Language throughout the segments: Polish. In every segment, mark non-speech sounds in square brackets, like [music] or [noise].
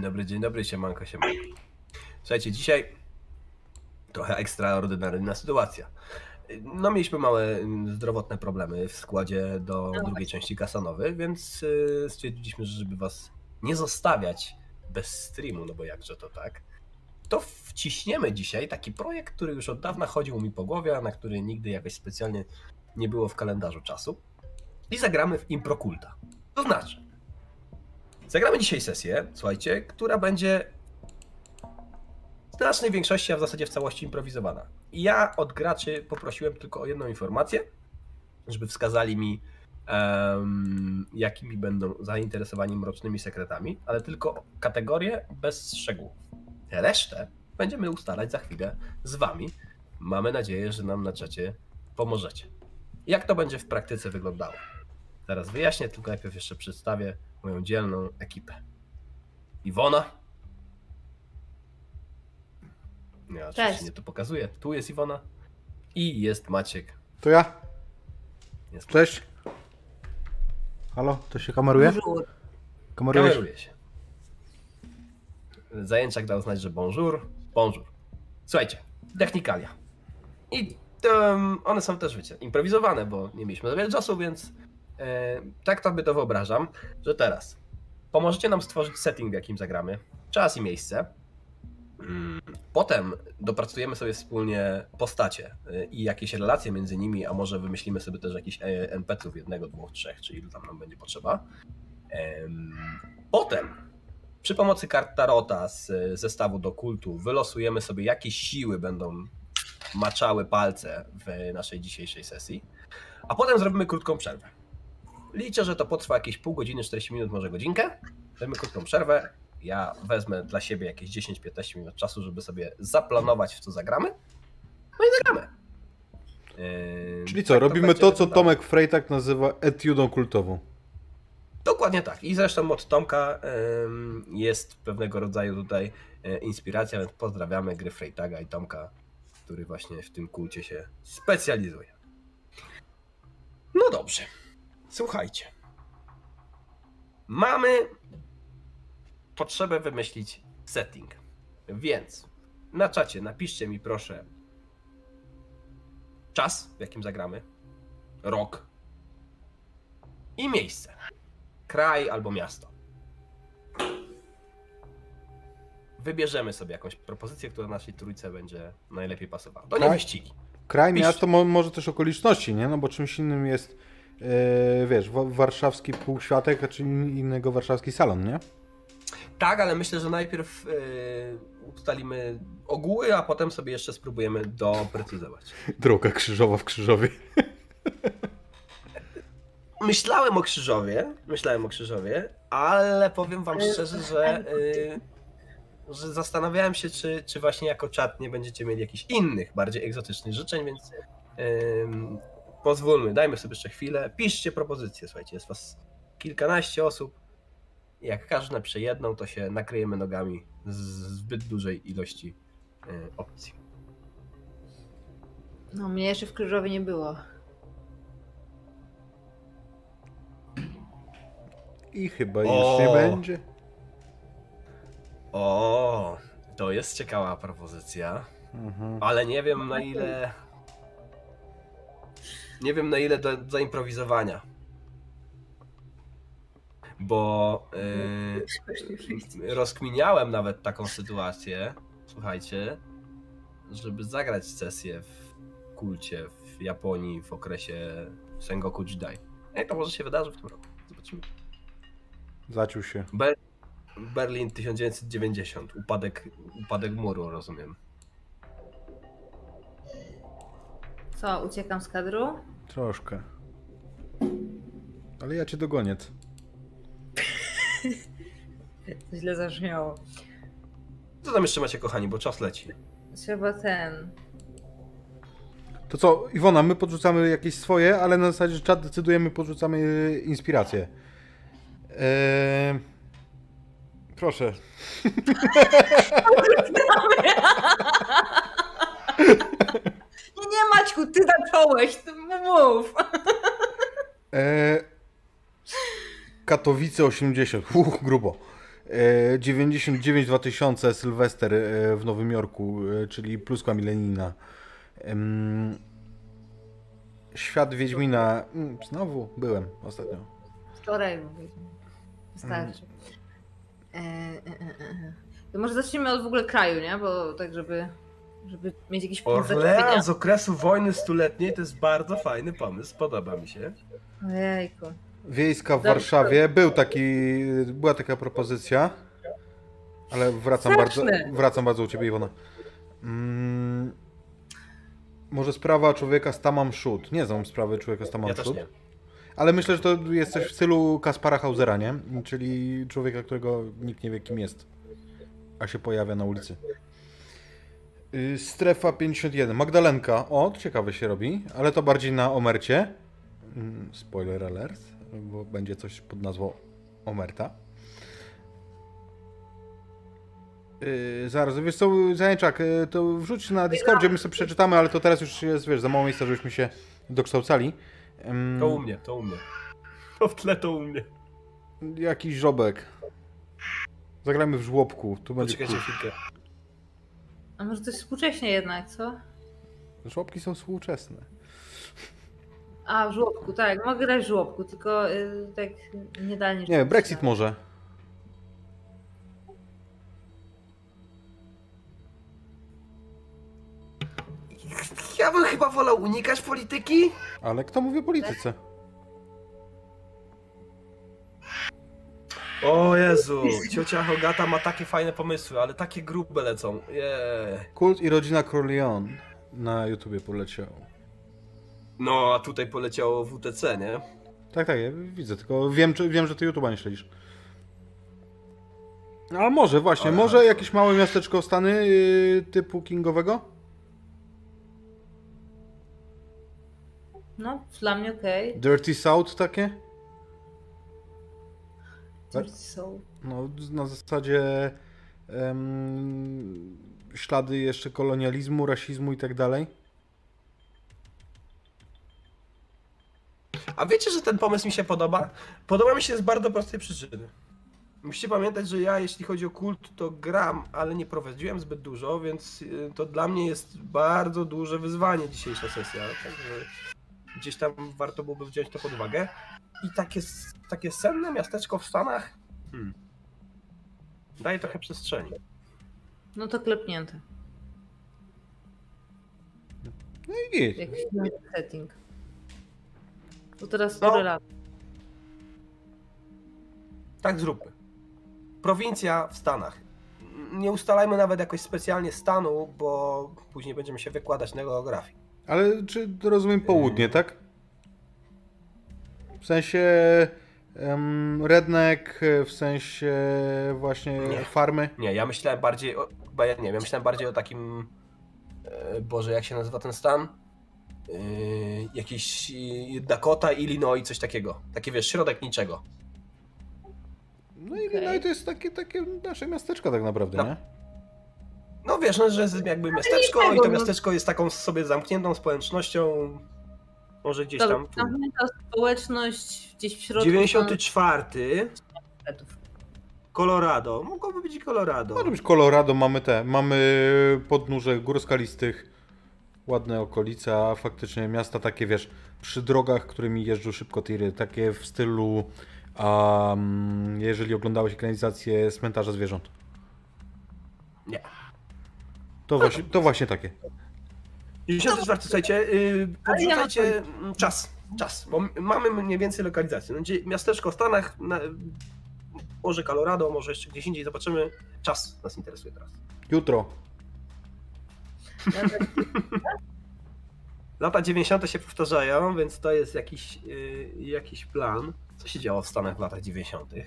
Dzień dobry, dzień dobry, siemanko, siemanko. Słuchajcie, dzisiaj trochę ekstraordynaryjna sytuacja. No mieliśmy małe mm, zdrowotne problemy w składzie do No drugiej części kasanowy, więc y, stwierdziliśmy, że żeby was nie zostawiać bez streamu, no bo jakże to tak, to wciśniemy dzisiaj taki projekt, który już od dawna chodził mi po głowie, a na który nigdy jakoś specjalnie nie było w kalendarzu czasu. I zagramy w Improkulta. To znaczy, zagramy dzisiaj sesję, słuchajcie, która będzie w znacznej większości, a w zasadzie w całości improwizowana. Ja od graczy poprosiłem tylko o jedną informację, żeby wskazali mi, em, jakimi będą zainteresowani mrocznymi sekretami, ale tylko kategorie bez szczegółów. Resztę będziemy ustalać za chwilę z wami. Mamy nadzieję, że nam na czacie pomożecie. Jak to będzie w praktyce wyglądało? Zaraz wyjaśnię, tylko najpierw jeszcze przedstawię moją dzielną ekipę. Iwona. Ja oczywiście nie to pokazuję. Tu jest Iwona. I jest Maciek. To ja? Jest Cześć. Halo, to się kameruje? Bonjour. Kameruje się. Zajęczak dał znać, że bonjour. Bonjour. Słuchajcie, technikalia. I um, one są też, wiecie, improwizowane, bo nie mieliśmy za wiele czasu, więc tak to by to wyobrażam, że teraz pomożecie nam stworzyć setting, w jakim zagramy, czas i miejsce. Mm, Potem dopracujemy sobie wspólnie postacie y, i jakieś relacje między nimi, a może wymyślimy sobie też jakichś e, NPC-ów, jednego, dwóch, trzech, czy ile tam nam będzie potrzeba. Em, Potem przy pomocy kart Tarota z e, zestawu do kultu wylosujemy sobie, jakie siły będą maczały palce w naszej dzisiejszej sesji, a potem zrobimy krótką przerwę. Liczę, że to potrwa jakieś pół godziny, 40 minut, może godzinkę. Zrobimy krótką przerwę. Ja wezmę dla siebie jakieś 10-15 minut czasu, żeby sobie zaplanować, w co zagramy. No i zagramy. Yy, Czyli co, tak robimy będzie to, co. Tomek Frejtak nazywa etiudą kultową. Dokładnie tak. I zresztą od Tomka jest pewnego rodzaju tutaj e, inspiracja, więc pozdrawiamy gry Freytaga i Tomka, który właśnie w tym kulcie się specjalizuje. No dobrze. Słuchajcie. Mamy potrzebę wymyślić setting. Więc na czacie napiszcie mi proszę czas, w jakim zagramy, rok i miejsce kraj albo miasto. Wybierzemy sobie jakąś propozycję, która naszej trójce będzie najlepiej pasowała. To nie Kraj? wyścigi. Kraj, miasto, mo, może też okoliczności, nie? No bo czymś innym jest, e, wiesz, wa- warszawski półświatek, a czym innego warszawski salon, nie? Tak, ale myślę, że najpierw yy, ustalimy ogóły, a potem sobie jeszcze spróbujemy doprecyzować. [laughs] Droga krzyżowa w Krzyżowie. [laughs] Myślałem o Krzyżowie, myślałem o Krzyżowie, ale powiem wam szczerze, że, yy, że zastanawiałem się, czy, czy właśnie jako czat nie będziecie mieli jakichś innych, bardziej egzotycznych życzeń, więc pozwólmy, dajmy sobie jeszcze chwilę. Piszcie propozycje, słuchajcie, jest was kilkanaście osób. Jak każdy napisze jedną, to się nakryjemy nogami z zbyt dużej ilości yy, opcji. No, mnie jeszcze w Krzyżowie nie było. I chyba O! już nie będzie. O, to jest ciekawa propozycja. Mhm. Ale nie wiem na ile. Nie wiem na ile do zaimprowizowania. Bo yy, rozkminiałem nawet taką sytuację, słuchajcie, żeby zagrać sesję w kulcie w Japonii w okresie Sengoku Jidai. Ej, to może się wydarzy w tym roku. Zobaczymy. Zaciął się. Ber- Berlin 1990. Upadek, upadek muru, rozumiem. Co, uciekam z kadru? Troszkę. Ale ja cię dogonię. [laughs] Źle zabrzmiało. Co tam jeszcze macie, kochani, bo czas leci. Trzeba ten... To co, Iwona, my podrzucamy jakieś swoje, ale na zasadzie, że czat decydujemy, podrzucamy e, inspiracje. Eee... Proszę. [laughs] [laughs] Nie, Maćku, ty zacząłeś, ty mów. Eee... Katowice 80. Uch, grubo. E, 99 2000 Sylwester e, w Nowym Jorku, e, czyli pluskła milenijna. Em, Świat Wiedźmina. mm, Znowu byłem ostatnio. Wczoraj mówię. Wystarczy. E, e, e, e. To może zacznijmy od w ogóle kraju, nie? Bo tak, żeby, żeby mieć jakiś punkt. Orlean z okresu wojny stuletniej to jest bardzo fajny pomysł, podoba mi się. Ojejku. Wiejska w Dobrze. Warszawie. Był taki, była taka propozycja, ale wracam bardzo, wracam bardzo u ciebie, Iwona. Mm, może sprawa człowieka z Tamam Shud. Nie znam sprawy człowieka z Tamam Ja Shud. Ale myślę, że to jest coś w stylu Kaspara Hausera, nie? Czyli człowieka, którego nikt nie wie kim jest, a się pojawia na ulicy. Y, Strefa 51. Magdalenka. O, ciekawe się robi, ale to bardziej na Omercie. Mm, Spoiler alert, bo będzie coś pod nazwą Omerta. Yy, zaraz, wiesz co, Zajęczak, yy, to wrzuć na Discordzie, my sobie przeczytamy, ale to teraz już jest, wiesz, za mało miejsca, żebyśmy się dokształcali. To u mnie, to u mnie. To w tle to u mnie. Jakiś żobek. Zagrajmy w żłobku, tu będzie Poczekajcie chwilkę. A może coś współcześnie jednak, co? Żłobki są współczesne. A, w żłobku, tak. Mogę grać w żłobku, tylko y, tak nie dalej niż... Nie Brexit może. Ja bym chyba wolał unikać polityki. Ale kto mówi o polityce? O Jezu, ciocia Hogata ma takie fajne pomysły, ale takie grube lecą. Yeah. Kult i rodzina Corleone na YouTubie poleciał. No, a tutaj poleciało WTC, nie? Tak, tak, ja widzę, tylko wiem, czy, wiem że ty YouTube'a nie śledzisz. A może właśnie, Ale- może jakieś małe miasteczko Stany yy, typu Kingowego? No, dla mnie okej. Dirty South takie? Tak. No, na zasadzie em, ślady jeszcze kolonializmu, rasizmu i tak dalej. A wiecie, że ten pomysł mi się podoba? Podoba mi się z bardzo prostej przyczyny. Musicie pamiętać, że ja jeśli chodzi o kult, to gram, ale nie prowadziłem zbyt dużo, więc y, to dla mnie jest bardzo duże wyzwanie dzisiejsza sesja. Także gdzieś tam warto byłoby wziąć to pod uwagę. I takie, takie senne miasteczko w Stanach hmm, daje trochę przestrzeni. No to klepnięte. No i git. Jakiś setting. To teraz No. lat? Tak zróbmy. Prowincja w Stanach. Nie ustalajmy nawet jakoś specjalnie stanu, bo później będziemy się wykładać na geografii. Ale czy rozumiem południe, tak? W sensie em, redneck, w sensie właśnie Nie. farmy. Nie, ja myślałem bardziej o. Chyba ja nie wiem, ja myślałem bardziej o takim. E, Boże, jak się nazywa ten stan? E, jakiś e, Dakota, Illinois, coś takiego. Takie wiesz, środek niczego. No i, Okej. no i to jest takie, takie nasze miasteczko tak naprawdę, No. nie? No wiesz, no, że jest jakby miasteczko i to no. miasteczko jest taką sobie zamkniętą społecznością. Może gdzieś tam. Tu. zamknięta społeczność gdzieś w środku. 94. Stanów. Colorado. Mogłoby być Colorado. Może być Colorado, mamy te, mamy podnóże gór skalistych, ładne okolice, a faktycznie miasta takie, wiesz, przy drogach, którymi jeżdżą szybko tiry, takie w stylu, um, jeżeli oglądałeś ekranizację Cmentarza Zwierząt. Nie. To właśnie, to właśnie takie. 94, słuchajcie, yy, Ale ja mam podrzucajcie mm, czas, czas, bo mamy mniej więcej lokalizację. No, miasteczko w Stanach, na, może Colorado, może jeszcze gdzieś indziej, zobaczymy. Czas nas interesuje teraz. Jutro. [laughs] Lata 90. się powtarzają, więc to jest jakiś, yy, jakiś plan. Co się działo w Stanach w latach 90.? Eee,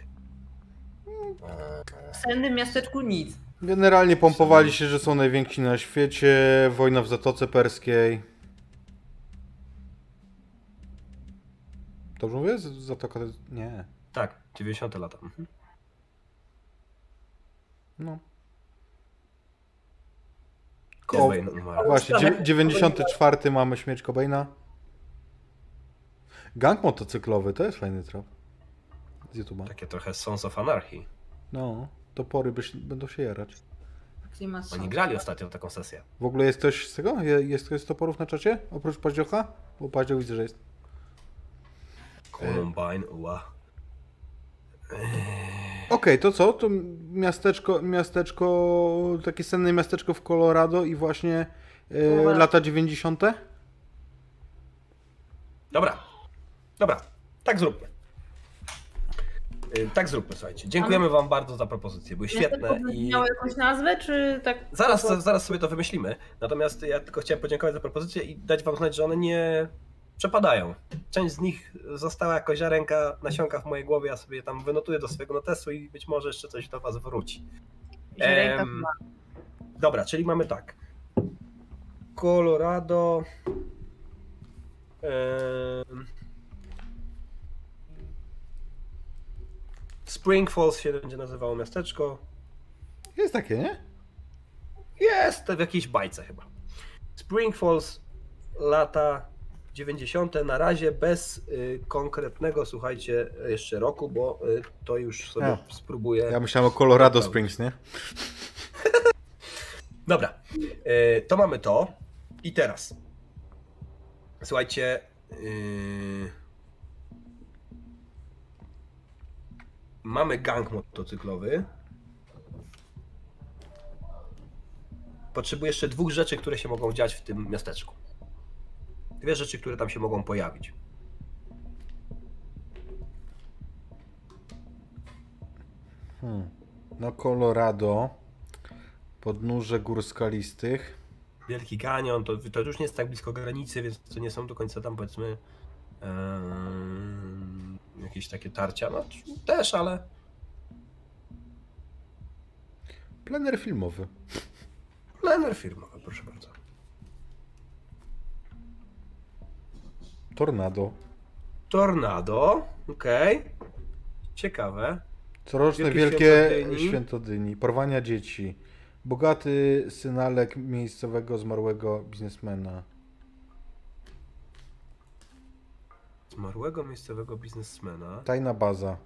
W sennym miasteczku nic. Generalnie pompowali się, że są najwięksi na świecie, wojna w Zatoce Perskiej. Dobrze mówię? Zatoka... Nie. Tak, 90. lata. Mhm. No. Cobain umarł. Właśnie, dziew- 94 mamy śmierć Cobaina. Gang motocyklowy, to jest fajny trop. Z YouTube'a. Takie trochę Sons of Anarchy. No, topory byś, będą się jarać. Oni grali ostatnio taką sesję. W ogóle jest ktoś z tego? Je- Jest ktoś z toporów na czacie? Oprócz Paździocha? Bo Paździoch widzę, że jest. Columbine, ua. Okej, to co? To miasteczko, miasteczko, takie senne miasteczko w Colorado i właśnie e, lata 90. Dobra, dobra, tak zróbmy. Y, Tak zróbmy, słuchajcie. Dziękujemy wam bardzo za propozycje, były świetne i Miało jakąś nazwę, czy tak? zaraz, zaraz sobie to wymyślimy. Natomiast ja tylko chciałem podziękować za propozycje i dać wam znać, że one nie przepadają. Część z nich została jako ziarenka, nasionka w mojej głowie, ja sobie tam wynotuję do swojego notesu i być może jeszcze coś do was wróci. Chyba. Dobra, czyli mamy tak. Colorado. Em, Spring Falls się będzie nazywało miasteczko. Jest takie, nie? Jest w jakiejś bajce chyba. Spring Falls, lata 90. Na razie bez y, konkretnego, słuchajcie, jeszcze roku, bo y, to już sobie A. spróbuję. Ja myślałem o Colorado. Springs, nie? [laughs] Dobra, e, to mamy to. I teraz. Słuchajcie. yy, Mamy gang motocyklowy. Potrzebuję jeszcze dwóch rzeczy, które się mogą dziać w tym miasteczku. Dwie rzeczy, które tam się mogą pojawić. Hmm. No Colorado, podnóże gór skalistych. Wielki Kanion, to, to już nie jest tak blisko granicy, więc to nie są do końca tam powiedzmy jakieś takie tarcia. No też, ale Plener filmowy. plener firmowy, proszę bardzo. Tornado. Tornado, okej. Ciekawe. Coroczne Wielkie wielkie święto dyni. Porwania dzieci. Bogaty synalek miejscowego zmarłego biznesmena. Zmarłego miejscowego biznesmena. Tajna baza. [laughs]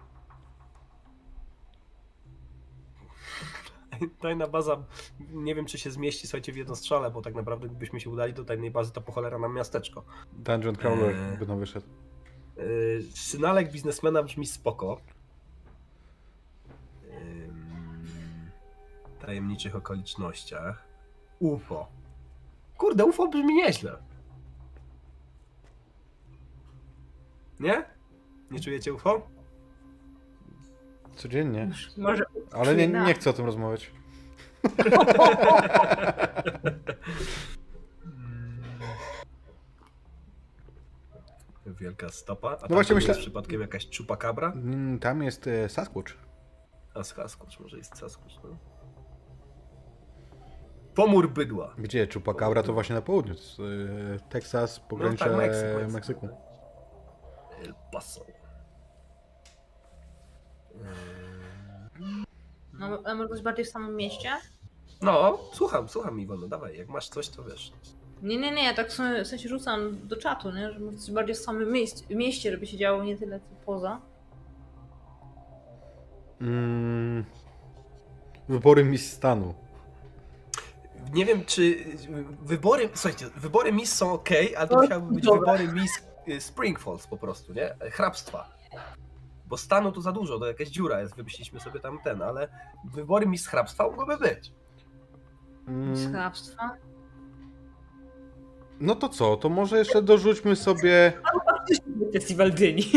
Tajna baza, nie wiem czy się zmieści, słuchajcie, w jednostrzale, bo tak naprawdę gdybyśmy się udali do tajnej bazy, to po cholera nam miasteczko. Dungeon Crawler Eee. by nam wyszedł. Yy, Synalek biznesmena brzmi spoko. Ym, tajemniczych okolicznościach. UFO. Kurde, UFO brzmi nieźle. Nie? Nie czujecie UFO? Codziennie. Może Ale nie, nie chcę o tym rozmawiać. [laughs] Wielka stopa. A No właśnie tam myślę- jest przypadkiem jakaś czupakabra? Mm, Tam jest e, Sasquatch. A Sasquatch, może jest Sasquatch, no. Pomór bydła. Gdzie? Chupacabra to właśnie na południu. To jest, e, Teksas, pogranicza tak, Meksyk, Meksyk, Meksyku. El Paso. No, a może być bardziej w samym mieście? No, słucham, słucham Iwona, dawaj, jak masz coś, to wiesz. Nie, nie, nie, ja tak w sensie rzucam do czatu, nie? Że może coś bardziej w samym mieście, mieście, żeby się działo nie tyle co poza. Mm, wybory Miss Stanu. Nie wiem, czy wybory, słuchajcie, wybory Miss są ok, ale to No, musiałyby być dobra. wybory Miss y, Spring Falls po prostu, nie? Hrabstwa. Bo stanu tu za dużo, to jakaś dziura jest, wymyśliliśmy sobie tam ten, ale wybory Miss Hrabstwa mogłyby być. Mm, Z hrabstwa. no to co? To może jeszcze dorzućmy sobie. Festiwal dyni. [laughs]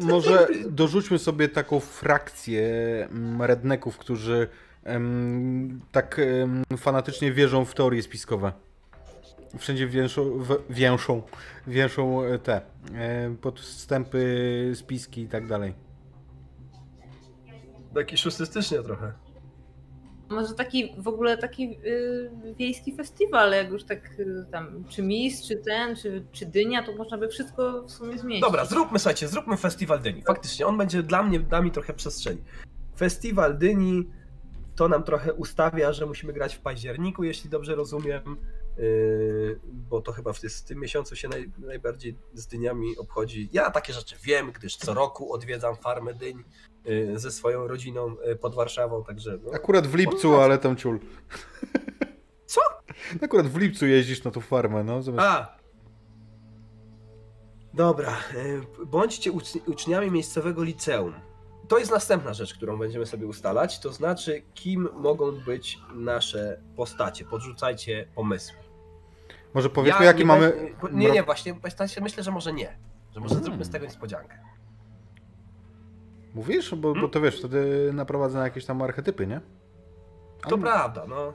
Może dorzućmy sobie taką frakcję mm, redneków, którzy em, tak em, fanatycznie wierzą w teorie spiskowe. Wszędzie wieszą, w, wieszą, wieszą e, te e, podstępy, spiski i tak dalej. Taki szósty stycznia trochę. Może taki w ogóle taki y, wiejski festiwal, jak już tak y, tam, czy mis, czy ten, czy, czy dynia, to można by wszystko w sumie zmienić. Dobra, zróbmy, słuchajcie, zróbmy festiwal dyni. Faktycznie, on będzie dla mnie, da mi trochę przestrzeni. Festiwal dyni to nam trochę ustawia, że musimy grać w październiku, jeśli dobrze rozumiem. Yy, bo to chyba w, ty, w tym miesiącu się naj, najbardziej z dyniami obchodzi. Ja takie rzeczy wiem, gdyż co roku odwiedzam farmę dyń yy, ze swoją rodziną yy, pod Warszawą, także... No, Akurat w lipcu, ale tam ciul. Co? [laughs] Akurat w lipcu jeździsz na tą farmę, no. Zamiast... A! Dobra, bądźcie ucz- uczniami miejscowego liceum. To jest następna rzecz, którą będziemy sobie ustalać, to znaczy kim mogą być nasze postacie. Podrzucajcie pomysły. Może powiedzmy, Ja jaki mamy... be- Nie, nie, właśnie właśnie myślę, że może nie. Że może Mm. zrobimy z tego niespodziankę. Mówisz? Bo, Hmm? bo to wiesz, wtedy naprowadza na jakieś tam archetypy, nie? To A- prawda, no.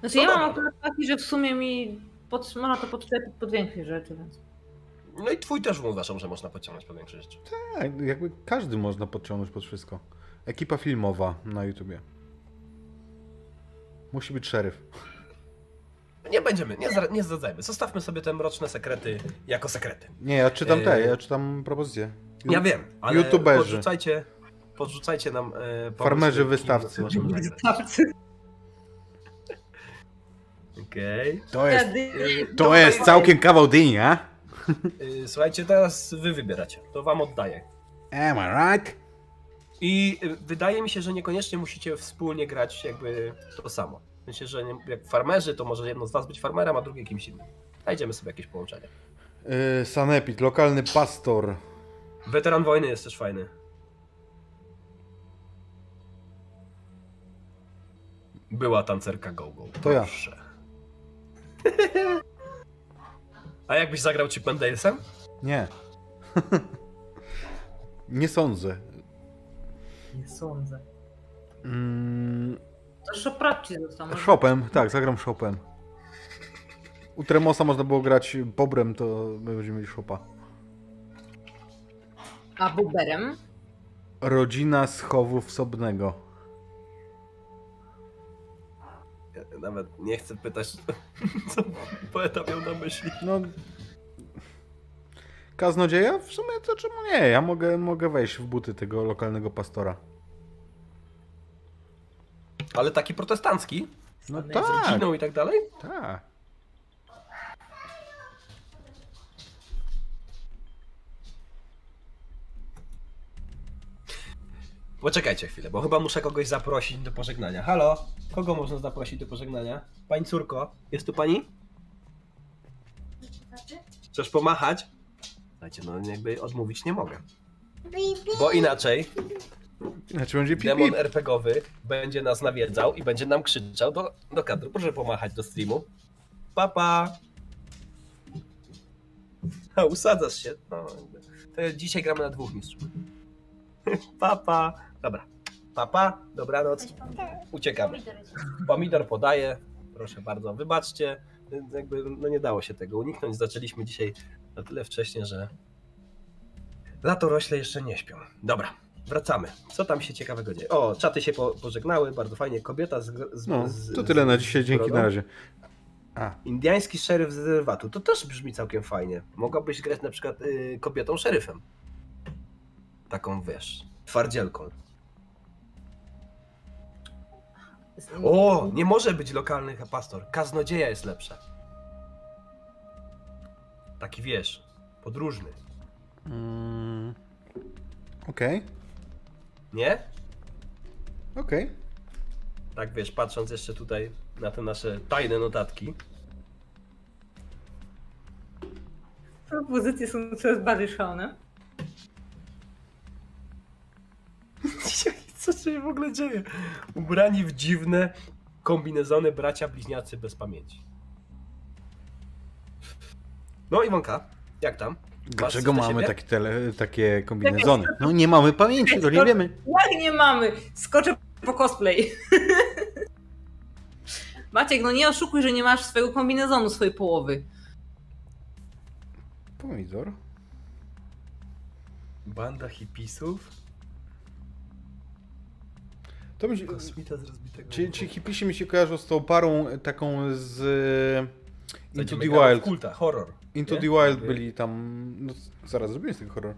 Znaczy No ja dobra. mam akurat taki, że w sumie mi pod, można to podczepić pod większej rzeczy, więc... No i twój też uważam, że można podciągnąć po większej rzeczy. Tak, jakby każdy można podciągnąć pod wszystko. Ekipa filmowa na YouTubie. Musi być szeryf. Nie będziemy, nie, zra- nie zdradzajmy. Zostawmy sobie te mroczne sekrety jako sekrety. Nie, ja czytam te, Eee, ja czytam propozycje. Ja wiem, ale YouTuberzy. podrzucajcie, podrzucajcie nam e, Farmerzy wystawcy. możemy zagrać. Wystawcy. To Okej. To jest całkiem kawał dyni, a? y, Słuchajcie, teraz wy wybieracie. To wam oddaję. Am I right? I y, wydaje mi się, że niekoniecznie musicie wspólnie grać jakby to samo. Myślę, że nie, jak farmerzy, to może jedno z was być farmerem, a drugie kimś innym. Znajdziemy sobie jakieś połączenie. Yy, Sanepid, lokalny pastor. Weteran wojny jest też fajny. Była tancerka Go-Go. To ja. Proszę. [laughs] A jakbyś zagrał Chip Dalesem? Nie. [laughs] Nie sądzę. Nie sądzę. Mm, To Szopratczy został. może- Shopem, tak, zagram Shopem. U Tremosa można było grać Bobrem, to my będziemy mieli Shopa. A Buberem? Rodzina schowów Sobnego. Ja nawet nie chcę pytać, co poeta miał na myśli. No. Kaznodzieja? W sumie to czemu nie? Ja mogę, mogę wejść w buty tego lokalnego pastora. Ale taki protestancki? No Z tak, rodziną i tak dalej? tak. Poczekajcie chwilę, bo chyba muszę kogoś zaprosić do pożegnania. Halo? Kogo można zaprosić do pożegnania? Pani córko, jest tu pani? Chcesz pomachać? Słuchajcie, no jakby odmówić nie mogę. Bo inaczej Znaczy będzie pip, demon. RPGowy będzie nas nawiedzał i będzie nam krzyczał do, do kadru. Proszę pomachać do streamu. Papa! A, usadzasz się. No, to dzisiaj gramy na dwóch mistrzów. [laughs] Papa! Dobra. Papa, dobranoc. Uciekamy. Pomidor podaje. Proszę bardzo, wybaczcie. Jakby no nie dało się tego uniknąć. Zaczęliśmy dzisiaj na tyle wcześnie, że latorośle jeszcze nie śpią. Dobra, wracamy. Co tam się ciekawego dzieje? O, czaty się po, pożegnały, bardzo fajnie. Kobieta z, z, No, z to tyle na dzisiaj, dzięki brodą. na razie. A, Indiański szeryf z rezerwatu. To też brzmi całkiem fajnie. Mogłabyś grać na przykład y, kobietą szeryfem. Taką wiesz, twardzielką. O, nie może być lokalny pastor. Kaznodzieja jest lepsza. Taki wiesz, podróżny. mm, okej, Nie? okej. Tak wiesz, patrząc jeszcze tutaj na te nasze tajne notatki. Propozycje są coraz bardziej szalone. [laughs] Co się w ogóle dzieje? Ubrani w dziwne kombinezony bracia bliźniacy bez pamięci. No Iwonka, jak tam? Dlaczego mamy takie, tele, takie kombinezony? No nie mamy pamięci, to nie wiemy. Jak nie mamy? Skoczę po cosplay. [laughs] Maciek, no nie oszukuj, że nie masz swojego kombinezonu, swojej połowy. Pomidor. Banda hipisów? To mi się, Kosmita z rozbitego łuku. ci hipisi mi się kojarzą z tą parą taką z e, Into the Wild. Kulta, horror. Into nie? the Wild byli tam. No, zaraz zrobimy z tego horror.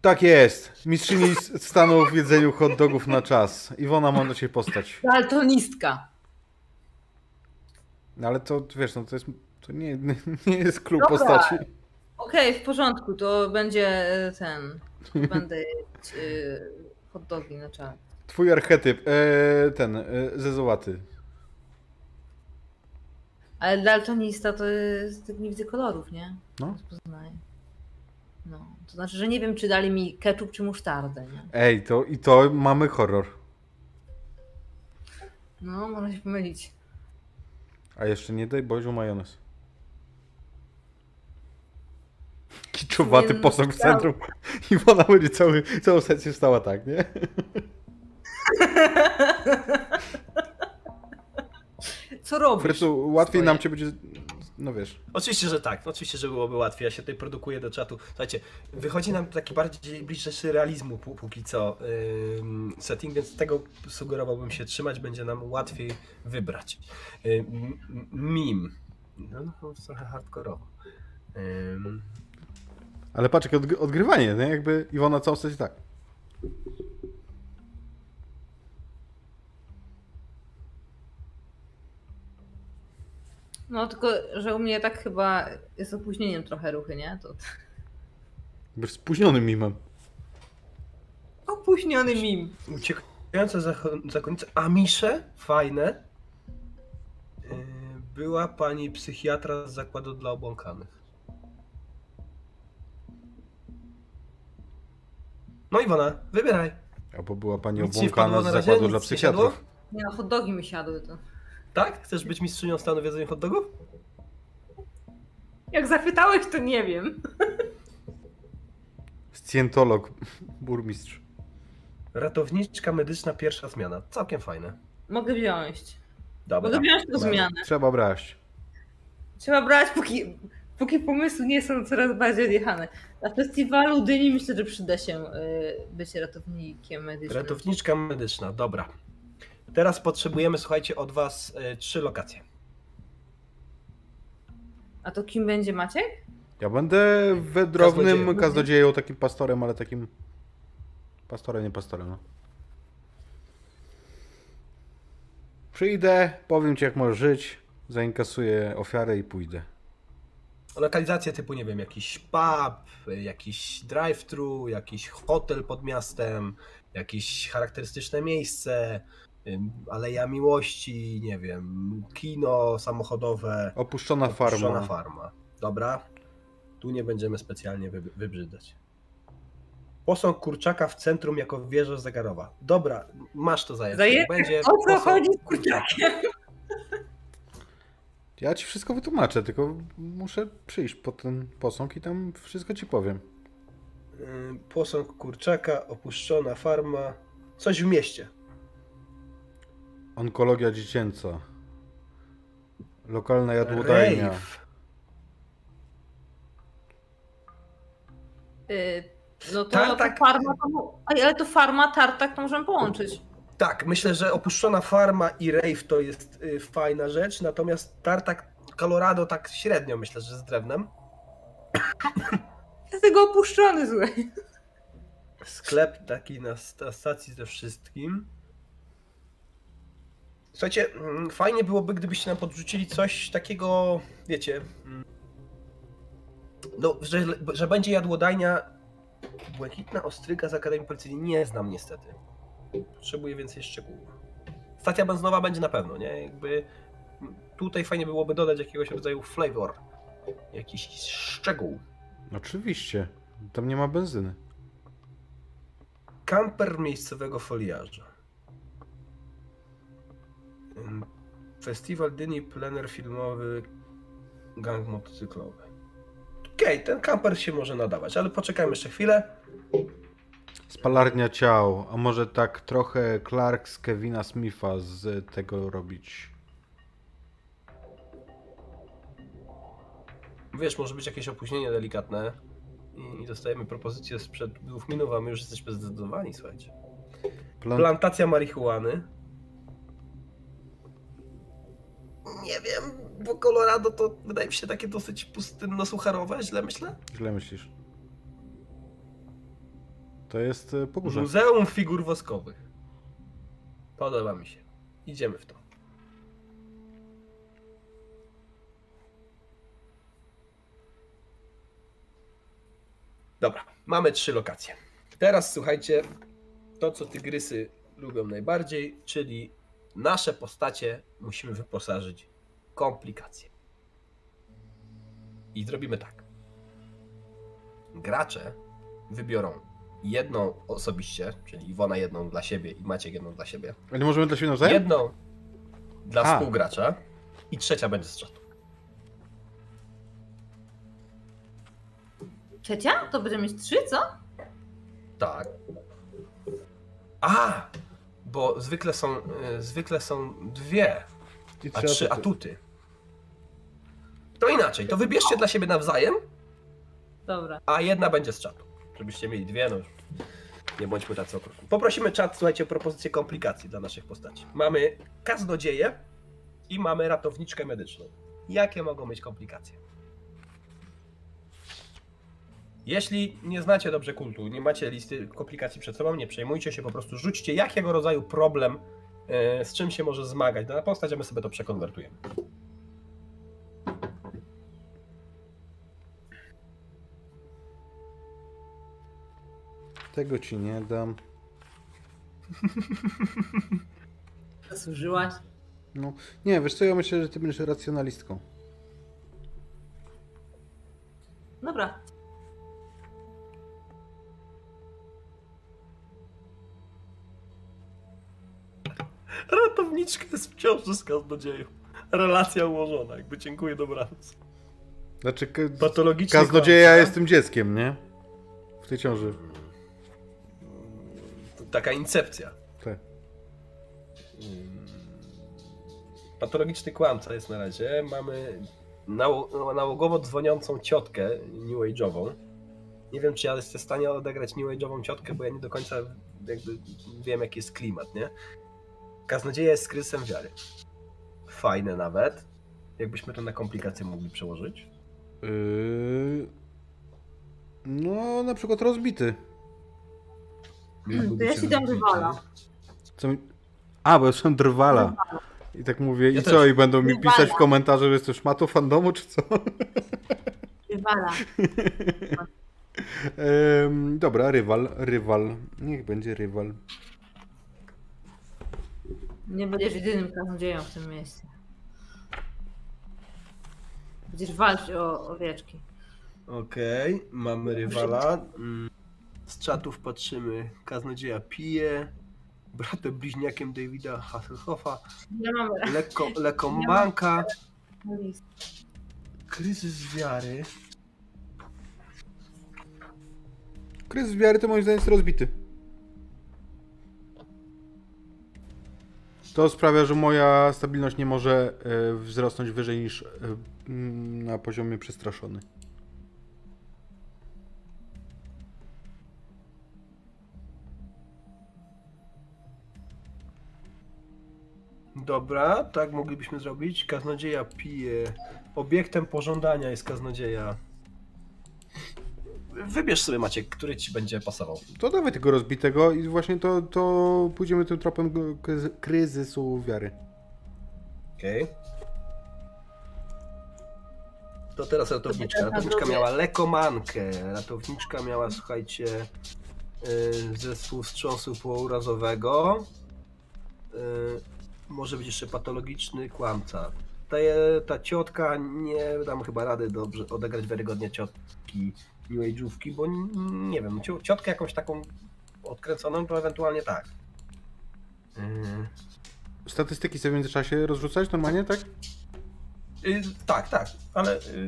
Tak jest. Mistrzyni s- stanu w jedzeniu hot dogów na czas. Iwona ma do ciebie postać. Daltonistka. No ale to wiesz, no to jest. To nie, [laughs] nie jest klub Dobra. postaci. Okej, w porządku, to będzie e, ten. Będę jeść e, hot dogi na czas. Twój archetyp, e, ten, e, zezołaty. Ale daltonista to jest, nie widzę kolorów, nie? No. Rozpoznaję. No, to znaczy, że nie wiem, czy dali mi ketchup czy musztardę, nie? Ej, to i to mamy horror. No, można się pomylić. A jeszcze nie daj Boziu majonez. Kiczowaty Nie, posąg w centrum. I ona będzie cały, całą sesję stała tak, nie? [laughs] Co robisz? Frycu, łatwiej Swoje. nam cię będzie. No wiesz. Oczywiście, że tak. Oczywiście, że byłoby łatwiej. Ja się tutaj produkuję do czatu. Słuchajcie, wychodzi nam taki bardziej bliższy realizmu pó- póki co ym, setting, więc tego sugerowałbym się trzymać. Będzie nam łatwiej wybrać. M- mim. No, no to trochę hardkorowo. Ym, Ale patrz, odgrywanie, nie? Jakby Iwona całą sesję tak. No, tylko, że u mnie tak chyba jest opóźnieniem trochę ruchy, nie? To... Jakby spóźnionym mimem. Opóźniony mim. Uciekające zako- zakonnice. Amisze, fajne. Yy, była pani psychiatra z zakładu dla obłąkanych. No Iwona, wybieraj. Albo była pani Nic obłąkana z zakładu dla psychiatrów. Nie no, hot dogi mi siadły to. Tak? Chcesz być mistrzynią stanu w jedzeniu hot dogów? Jak zapytałeś, to nie wiem. Scjentolog, burmistrz. Ratowniczka medyczna, pierwsza zmiana. Całkiem fajne. Mogę wziąć. Dobra. Mogę wziąć tę Dobra. zmianę. Trzeba brać. Trzeba brać, póki, póki pomysły nie są coraz bardziej odjechane. Na festiwalu Dyni myślę, że przyda się y, bycie ratownikiem medycznym. Ratowniczka medyczna, dobra. Teraz potrzebujemy, słuchajcie, od was y, trzy lokacje. A to kim będzie Maciek? Ja będę wędrownym Kaznodziejem. kaznodzieją, takim pastorem, ale takim... Pastorem, nie pastorem, no. Przyjdę, powiem ci jak możesz żyć, zainkasuję ofiarę i pójdę. Lokalizacje typu, nie wiem, jakiś pub, jakiś drive-thru, jakiś hotel pod miastem, jakieś charakterystyczne miejsce, aleja miłości, nie wiem, kino samochodowe, Opuszczona farma. opuszczona farma. Dobra, tu nie będziemy specjalnie wy, wybrzydzać. Posąg kurczaka w centrum jako wieża zegarowa. Dobra, masz to zajęcie. Zaje- Będzie O co chodzi z kurczaka. kurczakiem? [laughs] Ja ci wszystko wytłumaczę, tylko muszę przyjść po ten posąg i tam wszystko ci powiem. Posąg kurczaka, opuszczona farma. Coś w mieście. Onkologia dziecięca. Lokalna jadłodajnia. Rave. Y, no to, Tartak- to farma, to, ale to farma, tartak to możemy połączyć. Tak, myślę, że opuszczona farma i rave to jest y, fajna rzecz, natomiast tartak Colorado tak średnio myślę, że z drewnem. Dlatego opuszczony zły. Sklep taki na, na stacji ze wszystkim. Słuchajcie, mm, fajnie byłoby, gdybyście nam podrzucili coś takiego, wiecie, mm, no, że, że będzie jadłodajnia Błękitna Ostryga z Akademii Policyjnej. Nie znam niestety. Potrzebuję więcej szczegółów. Stacja benzynowa będzie na pewno, nie? Jakby mm, tutaj fajnie byłoby dodać jakiegoś rodzaju flavor, jakiś szczegół. Oczywiście. Tam nie ma benzyny. Kamper miejscowego foliarza. Festiwal Dyni, plener filmowy, gang motocyklowy. Okej, ten kamper się może nadawać, ale poczekajmy jeszcze chwilę. Spalarnia ciał, a może tak trochę Clark z Kevina Smitha z tego robić. Wiesz, może być jakieś opóźnienie delikatne i dostajemy propozycję sprzed dwóch minut, a my już jesteśmy zdecydowani, słuchajcie. Plan... Plantacja marihuany. Nie wiem, bo Colorado to wydaje mi się takie dosyć pustynno-sucharowe, źle myślę? Źle myślisz. To jest e, pogórze. Muzeum figur woskowych. Podoba mi się. Idziemy w to. Dobra, mamy trzy lokacje. Teraz słuchajcie, to co tygrysy lubią najbardziej, czyli nasze postacie musimy wyposażyć w komplikacje. I zrobimy tak. Gracze wybiorą jedną osobiście, czyli Iwona jedną dla siebie i Maciek jedną dla siebie. A nie możemy dla siebie nawzajem? Jedną dla A. współgracza i trzecia będzie z czatu. Trzecia? To będziemy mieć trzy, co? Tak. A! Bo zwykle są, y, zwykle są dwie, I a trzy atuty. To inaczej, to wybierzcie dla siebie nawzajem, Dobra. a jedna będzie z czatu. Żebyście mieli dwie, no nie bądźmy tacy okrutni. Poprosimy czat, słuchajcie, o propozycję komplikacji dla naszych postaci. Mamy kaznodzieję i mamy ratowniczkę medyczną. Jakie mogą mieć komplikacje? Jeśli nie znacie dobrze kultu, nie macie listy komplikacji przed sobą, nie przejmujcie się, po prostu rzućcie jakiego rodzaju problem, e, z czym się może zmagać dana postać, a my sobie to przekonwertujemy. Tego ci nie dam. [laughs] Zasłużyłaś. No, nie, wiesz co, ja myślę, że ty będziesz racjonalistką. Dobra. Ratowniczka jest w ciąży z kaznodzieją. Relacja ułożona, jakby dziękuję, dobranoc. Znaczy, kaznodzieja kłamca. jest tym dzieckiem, nie? W tej ciąży. Taka incepcja. Tak. Patologiczny kłamca jest na razie. Mamy nało- nałogowo dzwoniącą ciotkę New Age'ową. Nie wiem, czy ja jestem w stanie odegrać New Age'ową ciotkę, bo ja nie do końca jakby wiem, jaki jest klimat, nie? Kaznodzieja jest kryzysem wiary. Fajne nawet. Jakbyśmy to na komplikacje mogli przełożyć. Yy... No, na przykład rozbity. To ja ci dam rywala. Co mi... A, bo ja słyszałem drwala. I tak mówię, Ja i co? też. I będą mi Drwala. pisać w komentarzu, że jesteś szmatą fandomu, czy co? Rywala. [laughs] Em, dobra, rywal, rywal. Niech będzie rywal. Nie będziesz jedynym kaznodzieją w tym mieście. Będziesz walczyć o owieczki. Okej, mamy rywala. Mm, Z czatów patrzymy. Kaznodzieja pije. Bratem bliźniakiem Davida Hasselhoffa. Ja mam Lekko, [laughs] lekko list. Kryzys wiary. Kryzys wiary to moim zdaniem jest rozbity. To sprawia, że moja stabilność nie może e, wzrosnąć wyżej niż e, na poziomie przestraszony. Dobra, tak moglibyśmy zrobić. Kaznodzieja pije. Obiektem pożądania jest kaznodzieja. Wybierz sobie Maciek, który ci będzie pasował. To dawaj tego rozbitego i właśnie to, to pójdziemy tym tropem kryzysu wiary. Okej. To teraz ratowniczka. Ratowniczka miała lekomankę. Ratowniczka miała, słuchajcie, yy, zespół wstrząsu pourazowego. Yy, może być jeszcze patologiczny kłamca. Ta, ta ciotka nie dam chyba rady dobrze odegrać wiarygodnie ciotki New Age'ówki, bo nie wiem, cio- ciotkę jakąś taką odkręconą to ewentualnie tak. Yy, Statystyki sobie w międzyczasie rozrzucać normalnie, tak? yy, tak, tak, ale yy,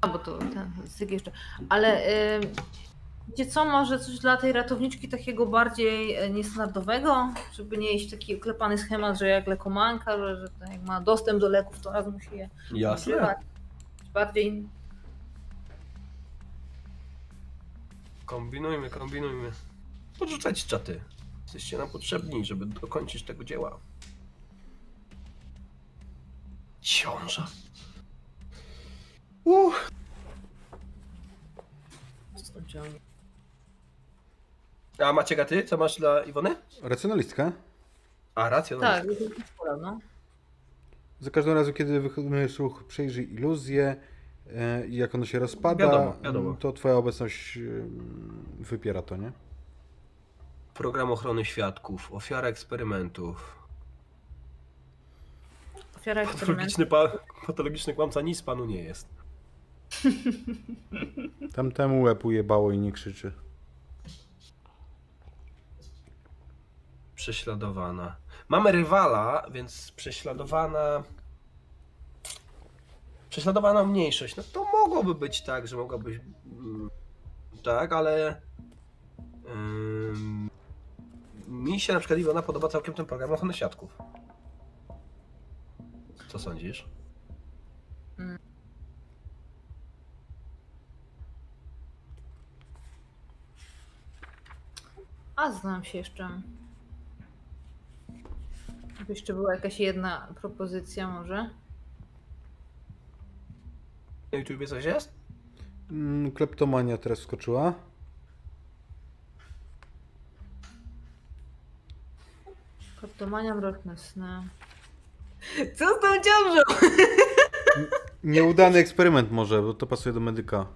A, bo to ten jeszcze. Ale y, wiecie co, może coś dla tej ratowniczki takiego bardziej e, niestandardowego, żeby nie iść taki oklepany schemat, że jak lekomanka, że, że jak ma dostęp do leków, to raz musi je jasne. używać. Bardziej Kombinujmy, kombinujmy. Podrzucać czaty. Jesteście nam potrzebni, żeby dokończyć tego dzieła. Ciąża. Uff. A Maciek, a ty? Co masz dla Iwony? Racjonalistka. A, rację. Tak, no. Za każdym razem, kiedy wykonujesz ruch, przejrzyj iluzję. E, I jak ono się rozpada, Wiadomo, wiadomo. to twoja obecność wypiera to, nie? Program ochrony świadków, ofiara eksperymentów. Ofiara eksperymentu. Patologiczny, pa, patologiczny kłamca nic panu nie jest. [laughs] Tamtemu łeb ujebało i nie krzyczy. Prześladowana. Mamy rywala, więc prześladowana. Prześladowana mniejszość. No to mogłoby być tak, że mogłabyś. mm, Tak, ale. mi się na przykład Iwona podoba całkiem ten program ochrony świadków. Co sądzisz? A znam się jeszcze. Jeszcze była jakaś jedna propozycja może. Na YouTubie coś jest? Mm, Kleptomania teraz skoczyła. Kleptomania mroczne sny. Co z tą ciążą? Nieudany eksperyment może, bo to pasuje do medyka.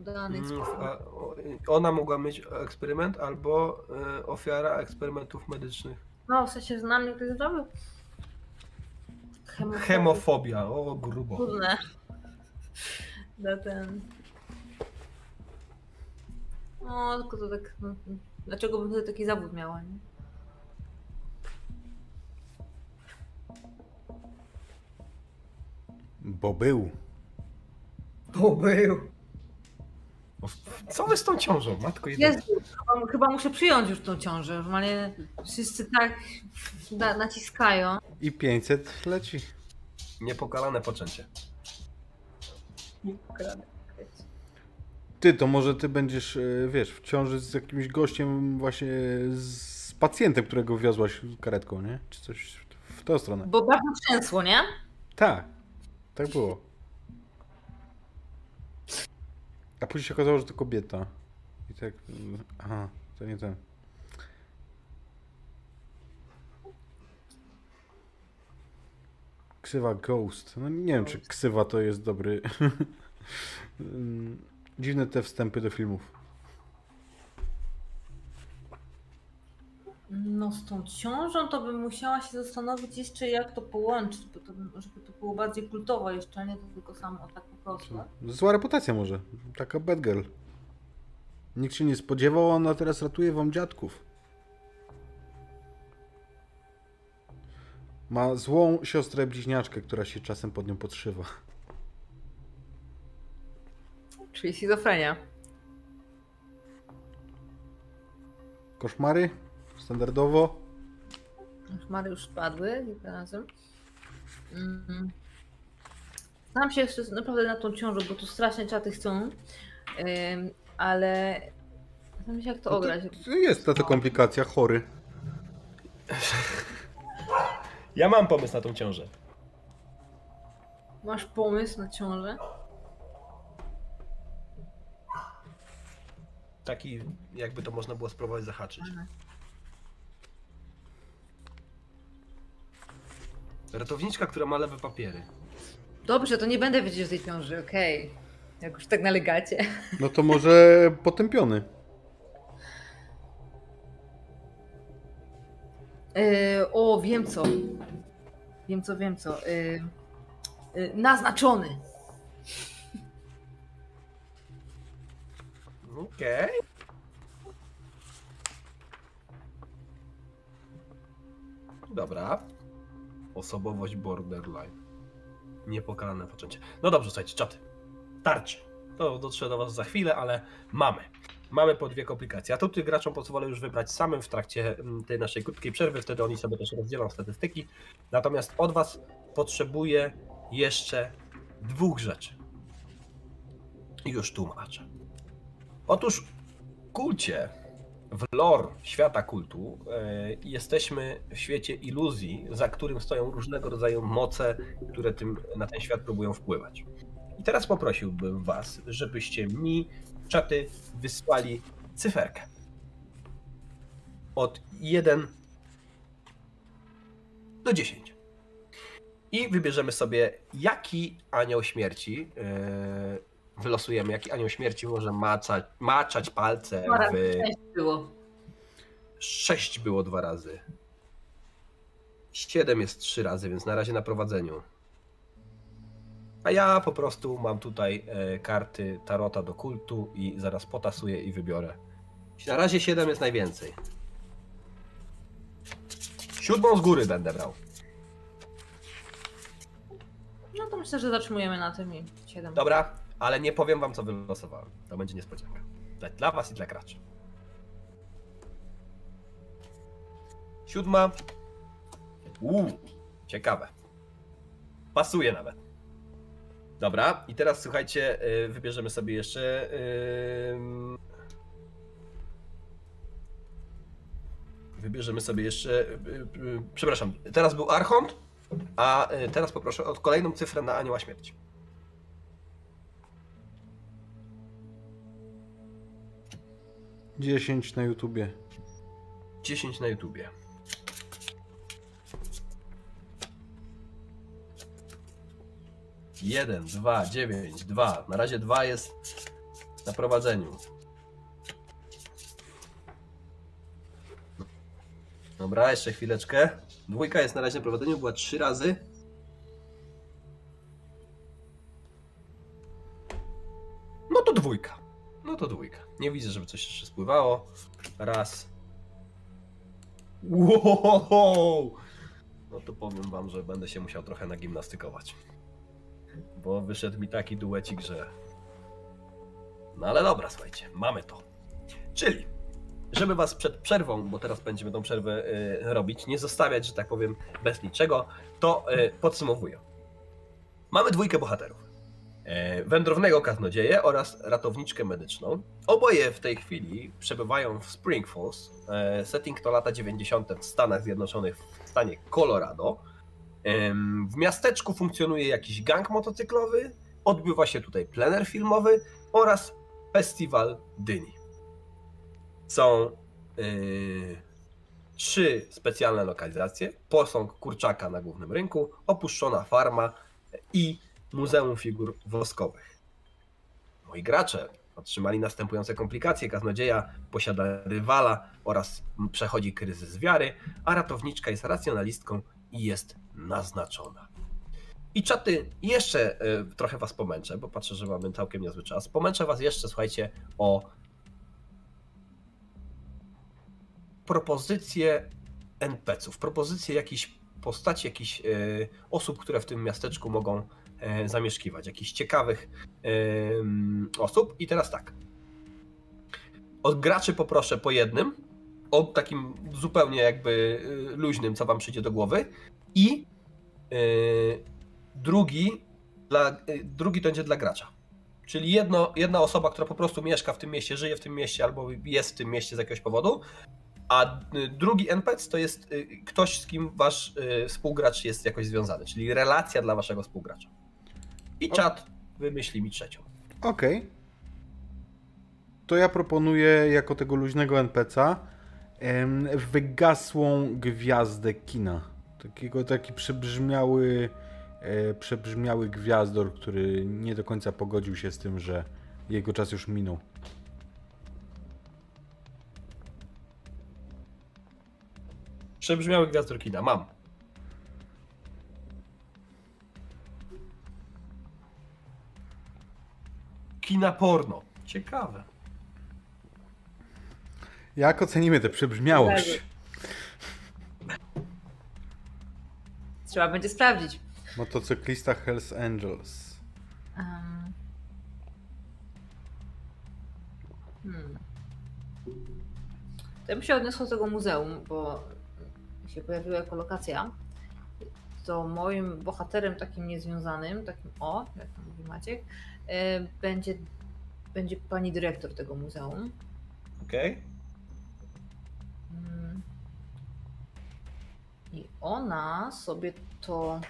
Udany Mm, eksperyment. o- Ona mogła mieć eksperyment albo e, ofiara eksperymentów medycznych. No, w sensie znam mnie ktoś zrobił. Hemofobia. Hemofobia, o grubo. Trudne. Na ten. No, tylko to tak. No, dlaczego bym wtedy taki zawód miała, nie? Bo był. To był. Co wy z tą ciążą, matko jedyna? Jezu, chyba, chyba muszę przyjąć już tą ciążę. Normalnie wszyscy tak na, naciskają. I 500 leci. Niepokalane poczęcie. Ty, to może ty będziesz, e, wiesz, w ciąży z jakimś gościem właśnie z pacjentem, którego wiozłaś karetką, nie? Czy coś w tę stronę. Bo bardzo trzęsło, nie? Tak, tak było. A później się okazało, że to kobieta. I tak, aha, to nie ten. Ksywa Ghost. No nie wiem, czy ksywa to jest dobry. [laughs] Dziwne te wstępy do filmów. No z tą ciążą to bym musiała się zastanowić jeszcze jak to połączyć, bo to, żeby to było bardziej kultowe jeszcze, a nie to tylko samo tak po prostu. Zła reputacja może. Taka bad girl. Nikt się nie spodziewał, a ona teraz ratuje wam dziadków. Ma złą siostrę bliźniaczkę, która się czasem pod nią podszywa. Czyli schizofrenia. Koszmary? Standardowo? Koszmary już spadły kilka razy. Mm. Znam się jeszcze naprawdę na tą ciążę, bo tu strasznie czaty chcą. Ym, ale znam się jak to No ograć. to jest ta to komplikacja, chory. [laughs] Ja mam pomysł na tą ciążę. Masz pomysł na ciążę? Taki, jakby to można było spróbować zahaczyć. Ratowniczka, która ma lewe papiery. Dobrze, to nie będę wiedzieć o tej ciąży, okej. Jak już tak nalegacie. [laughs] No to może potępiony. Yy, o, wiem co. Wiem co, wiem co. Yy, yy, naznaczony. Okej. Dobra. Osobowość borderline. Niepokalane poczęcie. No dobrze, słuchajcie, czaty. Tarczy. To dotrze do was za chwilę, ale mamy. Mamy po dwie komplikacje. A tych graczom pozwolę już wybrać samym w trakcie mm, tej naszej krótkiej przerwy, wtedy oni sobie też rozdzielą statystyki. Natomiast od was potrzebuję jeszcze dwóch rzeczy. Już tłumaczę. Otóż kulcie, w lore świata kultu, e, jesteśmy w świecie iluzji, za którym stoją różnego rodzaju moce, które tym, na ten świat próbują wpływać. I teraz poprosiłbym Was, żebyście mi, czaty, wysłali cyferkę. Od 1 do 10. I wybierzemy sobie, jaki anioł śmierci yy, wylosujemy, jaki anioł śmierci może maczać, maczać palce Dwa w... Sześć było. Sześć było dwa razy. Siedem jest trzy razy, więc na razie na prowadzeniu. A ja po prostu mam tutaj e, karty Tarota do kultu i zaraz potasuję i wybiorę. Na razie siedem jest najwięcej. Siódmą z góry będę brał. No to myślę, że zatrzymujemy na tym i 7. Dobra, ale nie powiem wam co wylosowałem. To będzie niespodzianka. Dla, was i dla graczy. Siódma. Uuu, ciekawe. Pasuje nawet. Dobra, i teraz słuchajcie, y, wybierzemy sobie jeszcze. Wybierzemy sobie jeszcze. y, y, Przepraszam, teraz był Archont, a teraz poproszę o kolejną cyfrę na Anioła Śmierci. 10 na YouTubie. 10 na YouTubie. Jeden, dwa, dziewięć, dwa. Na razie dwa jest na prowadzeniu. Dobra, jeszcze chwileczkę. Dwójka jest na razie na prowadzeniu, była trzy razy. Nie widzę, żeby coś jeszcze spływało. Raz. Wow! No to powiem wam, że będę się musiał trochę nagimnastykować. Bo wyszedł mi taki duecik, że... No ale dobra, słuchajcie, mamy to. Czyli, żeby was przed przerwą, bo teraz będziemy tą przerwę y, robić, nie zostawiać, że tak powiem, bez niczego, to y, podsumowuję. Mamy dwójkę bohaterów. E, wędrownego kaznodzieję oraz ratowniczkę medyczną. Oboje w tej chwili przebywają w Spring Falls. E, Setting to lata 90. w Stanach Zjednoczonych, w stanie Colorado. W miasteczku funkcjonuje jakiś gang motocyklowy, odbywa się tutaj plener filmowy oraz festiwal dyni. Są yy, trzy specjalne lokalizacje: posąg kurczaka na głównym rynku, opuszczona farma i Muzeum Figur Woskowych. Moi gracze otrzymali następujące komplikacje. Kaznodzieja posiada rywala oraz przechodzi kryzys wiary, a ratowniczka jest racjonalistką i jest naznaczona. I czaty, jeszcze y, trochę was pomęczę, bo patrzę, że mamy całkiem niezły czas. Pomęczę was jeszcze, słuchajcie, o propozycje NPC-ów, propozycje jakichś postaci, jakichś y, osób, które w tym miasteczku mogą e, zamieszkiwać, jakichś ciekawych osób. I teraz tak. Od graczy poproszę po jednym, o takim zupełnie jakby y, luźnym, co wam przyjdzie do głowy. I y, drugi, dla, drugi to będzie dla gracza. Czyli jedno, jedna osoba, która po prostu mieszka w tym mieście, żyje w tym mieście albo jest w tym mieście z jakiegoś powodu, a drugi NPC to jest ktoś, z kim wasz współgracz jest jakoś związany, czyli relacja dla waszego współgracza. I O. czat wymyśli mi trzecią. Okej. To ja proponuję jako tego luźnego NPC'a wygasłą gwiazdę kina. Takiego, taki przebrzmiały, e, przebrzmiały gwiazdor, który nie do końca pogodził się z tym, że jego czas już minął. Przebrzmiały gwiazdor kina. Mam. Kina porno. Ciekawe. Jak ocenimy tę przebrzmiałość? Trzeba będzie sprawdzić. Motocyklista Hells Angels. Um. Hmm. To ja bym się odniosła do tego muzeum, bo się pojawiła jako lokacja. To moim bohaterem takim niezwiązanym, takim o, jak to mówi Maciek, będzie, będzie pani dyrektor tego muzeum. Okej. Mm. I ona sobie to.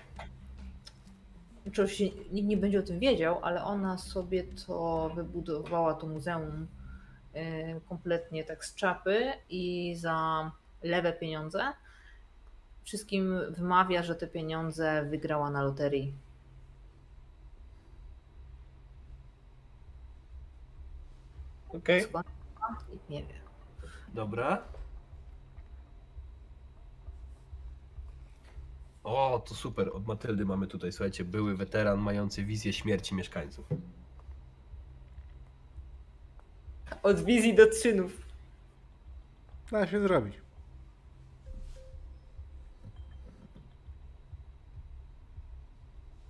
Oczywiście nikt nie będzie o tym wiedział, ale ona sobie to wybudowała to muzeum y, kompletnie tak z czapy i za lewe pieniądze. wszystkim wymawia, że te pieniądze wygrała na loterii. Okej? Nikt nie wie. dobra. O, to super. Od Matyldy mamy tutaj, słuchajcie, były weteran mający wizję śmierci mieszkańców. Od wizji do czynów. Da się zrobić.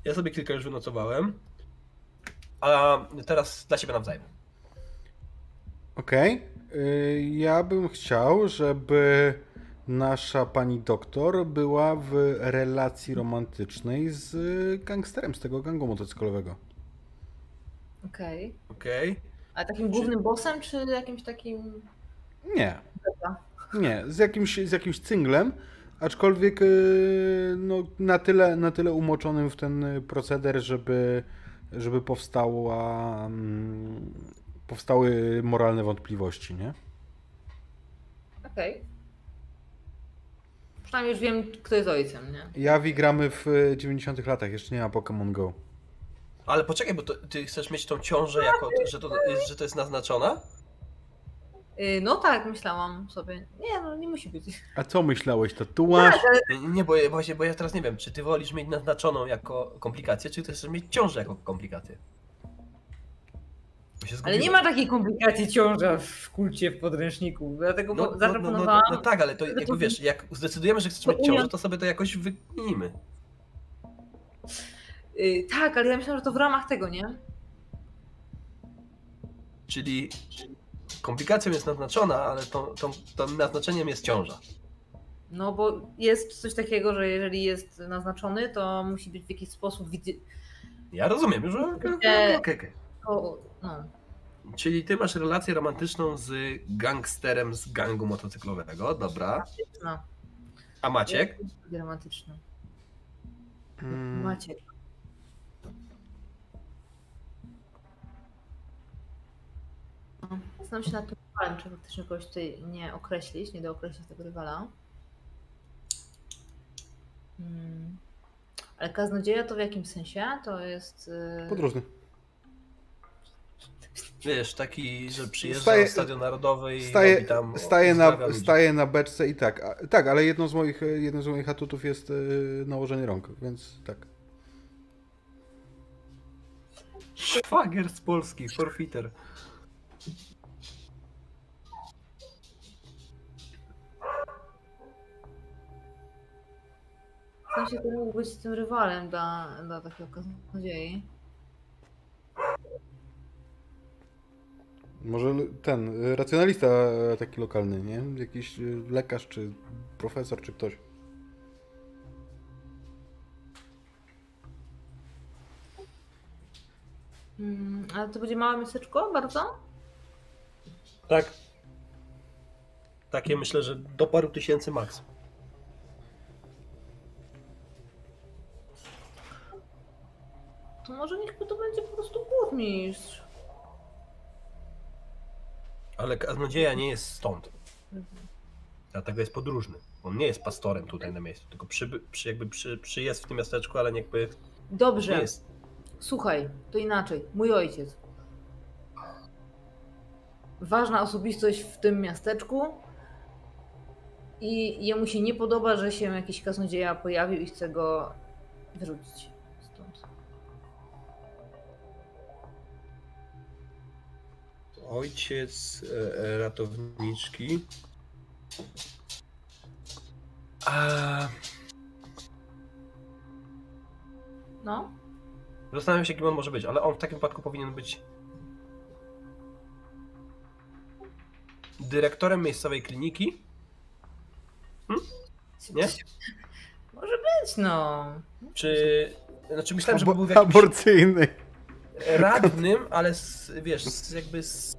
Ja sobie kilka już wynocowałem. A teraz dla siebie nawzajem. Okej. Y, Ja bym chciał, żeby nasza pani doktor była w relacji romantycznej z gangsterem z tego gangu motocyklowego. Okej. Okej. A takim głównym bossem, czy jakimś takim. Nie. Nie, z jakimś, z jakimś cynglem, aczkolwiek y, no, na, tyle, na tyle umoczonym w ten proceder, żeby, żeby powstała, mm, powstały moralne wątpliwości, nie? Okej. Przynajmniej już wiem, kto jest ojcem, nie? Ja gramy w y, 90 latach, jeszcze nie ma Pokémon Go. Ale poczekaj, bo to, ty chcesz mieć tą ciążę, jako, że, to, że to jest naznaczona? Yy, No tak, myślałam sobie. Nie, no nie musi być. A co myślałeś, tatuaż? Nie, Nie, bo, ja- właśnie, bo ja teraz nie wiem, czy ty wolisz mieć naznaczoną jako komplikację, czy chcesz mieć ciążę jako komplikację? Ale nie ma takiej komplikacji ciąża w kulcie w podręczniku. Dlatego No, no, no, no, zaproponowałam. no tak, ale to jakby wiesz, jak zdecydujemy, że chcesz mieć ciążę, to sobie to jakoś wykminimy. Yy, tak, ale ja myślałam, że to w ramach tego, nie? Czyli komplikacją jest naznaczona, ale tą, tą, tym naznaczeniem jest ciąża. No bo jest coś takiego, że jeżeli jest naznaczony, to musi być w jakiś sposób. Ja rozumiem, już. okej, okej, Nie. Okej, okej. o, no. Czyli ty masz relację romantyczną z gangsterem z gangu motocyklowego, dobra. no. A Maciek? Romantyczne. Mm, Maciek. Zastanawiam się nad tym rywalem, czy faktycznie kogoś tutaj nie określić, nie dookreślić tego rywala. Hmm. Ale kaznodzieja to w jakim sensie? To jest... yy, Podróżny. Wiesz, taki, że przyjeżdża Staje- na Stadion Narodowy i Staje, robi tam... staje, na, ludzi. staje na beczce i tak. A, tak, ale jedną z moich, jednym z moich atutów jest y, nałożenie rąk, więc tak. Szwagier z Polski, forfiter. W sensie to mógł być tym rywalem dla, dla takiego kaznodziei. Może ten, y, racjonalista y, taki lokalny, nie? Jakiś y, lekarz, czy profesor, czy ktoś. Hmm, ale to będzie małe miasteczko bardzo? Tak. Takie myślę, że do paru tysięcy maks. To może niech to będzie po prostu burmistrz. Ale kaznodzieja nie jest stąd. Dlatego jest podróżny. On nie jest pastorem tutaj na miejscu, tylko przy, przy, jakby przy, w tym miasteczku, ale jakby Dobrze, słuchaj, to inaczej. Mój ojciec. Ważna osobistość w tym miasteczku. I jemu się nie podoba, że się jakiś kaznodzieja pojawił i chce go wyrzucić Ojciec e, e, ratowniczki. A, No, zastanawiam się, kim on może być, ale on w takim wypadku powinien być dyrektorem miejscowej kliniki. Nie? Może być, no. Czy. Znaczy myślałem, że był w jakimś Aborcyjny. Radnym, ale z, wiesz, z, jakby z,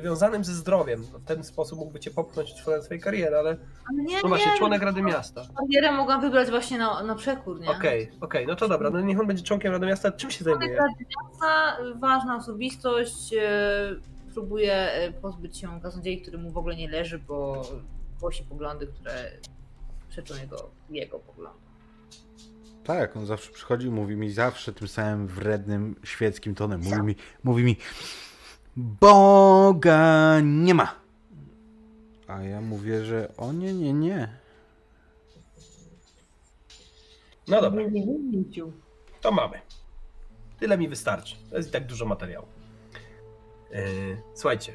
związanym ze zdrowiem. W ten sposób mógłby cię popchnąć w swojej kariery, ale. Ale nie, No właśnie, nie, członek no, Rady Miasta. Karierę mogłam wybrać właśnie na, na przekór, nie? Okej, okej, no to dobra, no niech on będzie członkiem Rady Miasta. Czym się zajmuje? Miasta, ważna osobistość, e, próbuje e, pozbyć się kaznodziei, który mu w ogóle nie leży, bo głosi poglądy, które przeczą jego, jego poglądom. Tak, on zawsze przychodzi i mówi mi zawsze tym samym wrednym, świeckim tonem. Mówi mi, mówi mi Boga nie ma. A ja mówię, że o nie, nie, nie. No dobra, to mamy. Tyle mi wystarczy. To jest i tak dużo materiału. Yy, słuchajcie.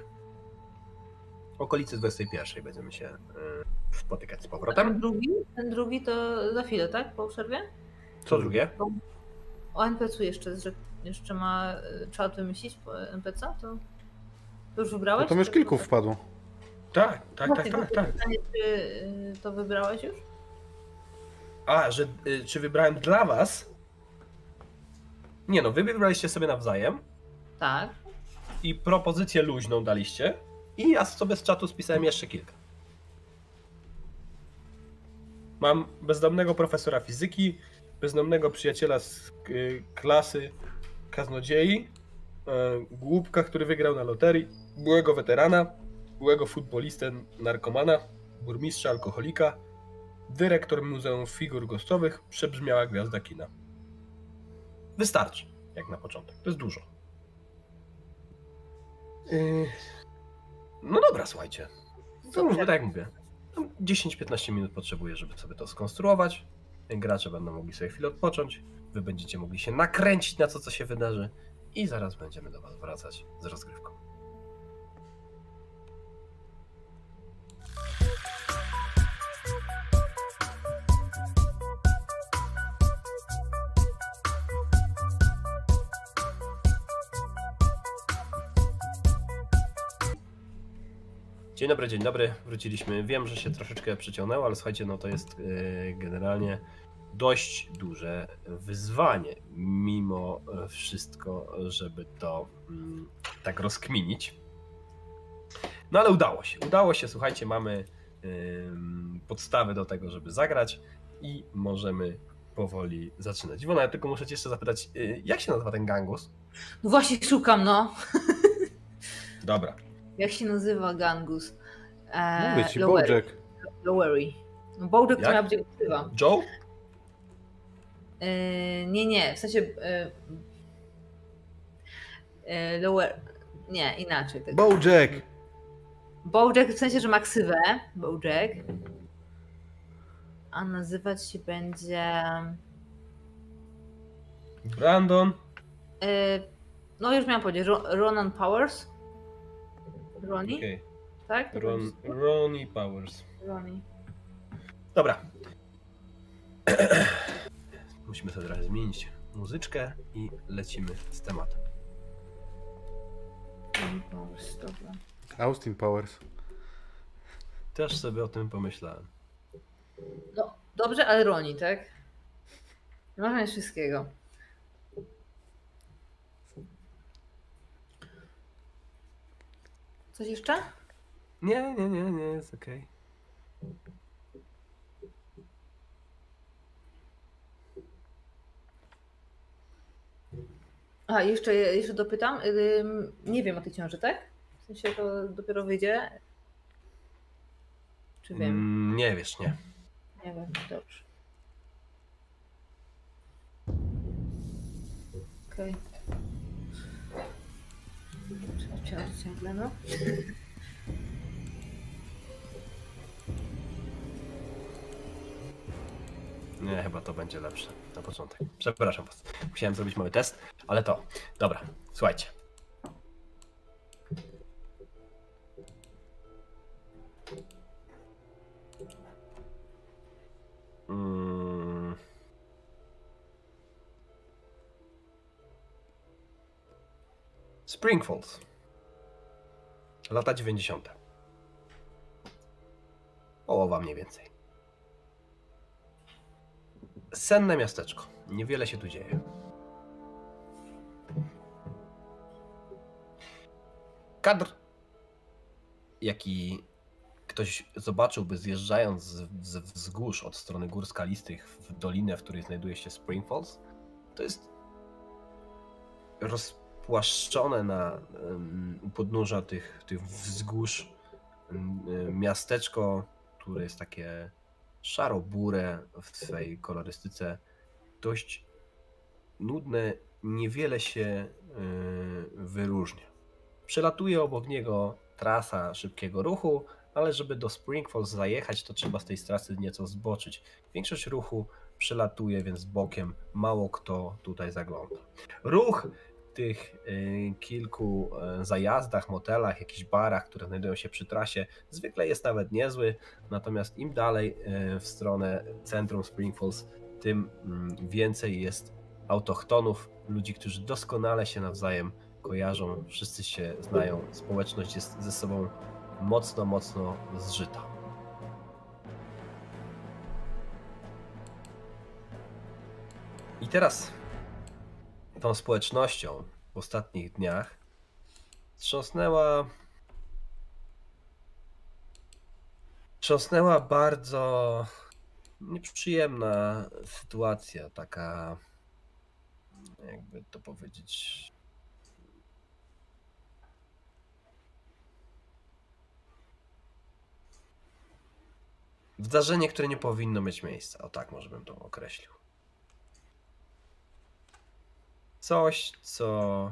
W okolicy 21 będziemy się yy, spotykać z Ten powrotem. drugi, ten drugi to za chwilę, tak? Po przerwie? Co drugie? O NPC jeszcze, że jeszcze ma y, czat wymyślić po NPC, to, to już wybrałeś? No to już kilku wpadło. Tak, tak, tak, tak, to tak. Pytanie, czy y, to wybrałeś już? A, że y, czy wybrałem dla was? Nie no, wy wybraliście sobie nawzajem Tak. i propozycję luźną daliście i ja sobie z czatu spisałem jeszcze kilka. Mam bezdomnego profesora fizyki, bezdomnego przyjaciela z y, klasy kaznodziei, y, głupka, który wygrał na loterii, byłego weterana, byłego futbolistę narkomana, burmistrza alkoholika, dyrektor Muzeum Figur Gostowych, przebrzmiała gwiazda kina. Wystarczy, jak na początek. To jest dużo. Yy, No dobra, słuchajcie. To już tak jak mówię. tam 10-15 minut potrzebuję, żeby sobie to skonstruować. Gracze będą mogli sobie chwilę odpocząć. Wy będziecie mogli się nakręcić na to, co się wydarzy. I zaraz będziemy do Was wracać z rozgrywką. Dzień dobry, dzień dobry. Wróciliśmy. Wiem, że się troszeczkę przyciągnęło, ale słuchajcie, no to jest e, generalnie dość duże wyzwanie, mimo e, wszystko, żeby to mm, tak rozkminić. No ale udało się. Udało się, słuchajcie, mamy ym, podstawy do tego, żeby zagrać i możemy powoli zaczynać. Iwona, ja tylko muszę cię jeszcze zapytać, jak się nazywa ten gangus? No właśnie szukam, no. Dobra. Jak się nazywa Gangus? E, Mówię ci, Lowery. Bojack. Lowery. No Bojack to ja będzie ukrywa. Joe? E, nie, nie, w sensie... E, e, lower... Nie, inaczej. Tak. Bojack! Bojack w sensie, że ma ksywę. Bojack. A nazywać się będzie... Brandon? E, no już miałam powiedzieć, Ro- Ronan Powers. Roni, Okej. tak? Ron, Ronnie Powers. Roni. Dobra. [clears throat] Musimy sobie trochę zmienić muzyczkę i lecimy z tematem. Ronan Powers, dobra. Austin Powers. Też sobie o tym pomyślałem. No, dobrze, ale Roni, tak? Nie Można wszystkiego. Coś jeszcze? Nie, nie, nie, nie, jest okej. A, jeszcze, jeszcze dopytam. Nie wiem o tej ciąży, tak? W sensie to dopiero wyjdzie? Czy wiem? Mm, nie wiesz, nie. Nie wiem, dobrze. Okej. Ciąż ciągle, no. Nie, chyba to będzie lepsze na początek. Przepraszam was. Musiałem zrobić mały test, ale to. Dobra, słuchajcie. Mm. Spring Falls. Lata 90. Połowa mniej więcej. Senne miasteczko. Niewiele się tu dzieje. Kadr, jaki ktoś zobaczyłby zjeżdżając z, wzgórz od strony gór skalistych w dolinę, w której znajduje się Spring Falls, to jest rozpłaszczone na u podnóża tych, tych wzgórz miasteczko, które jest takie szaro-burę w swej kolorystyce, dość nudne, niewiele się yy, wyróżnia. Przelatuje obok niego trasa szybkiego ruchu, ale żeby do Spring Falls zajechać, to trzeba z tej trasy nieco zboczyć. Większość ruchu przelatuje, więc bokiem mało kto tutaj zagląda. Ruch tych y, kilku y, zajazdach, motelach, jakichś barach, które znajdują się przy trasie, zwykle jest nawet niezły, natomiast im dalej y, w stronę centrum Spring Falls, tym mm, więcej jest autochtonów, ludzi, którzy doskonale się nawzajem kojarzą, wszyscy się znają, społeczność jest ze sobą mocno, mocno zżyta. I teraz tą społecznością w ostatnich dniach wstrząsnęła wstrząsnęła bardzo nieprzyjemna sytuacja, taka jakby to powiedzieć Zdarzenie, które nie powinno mieć miejsca. O tak może bym to określił. Coś, co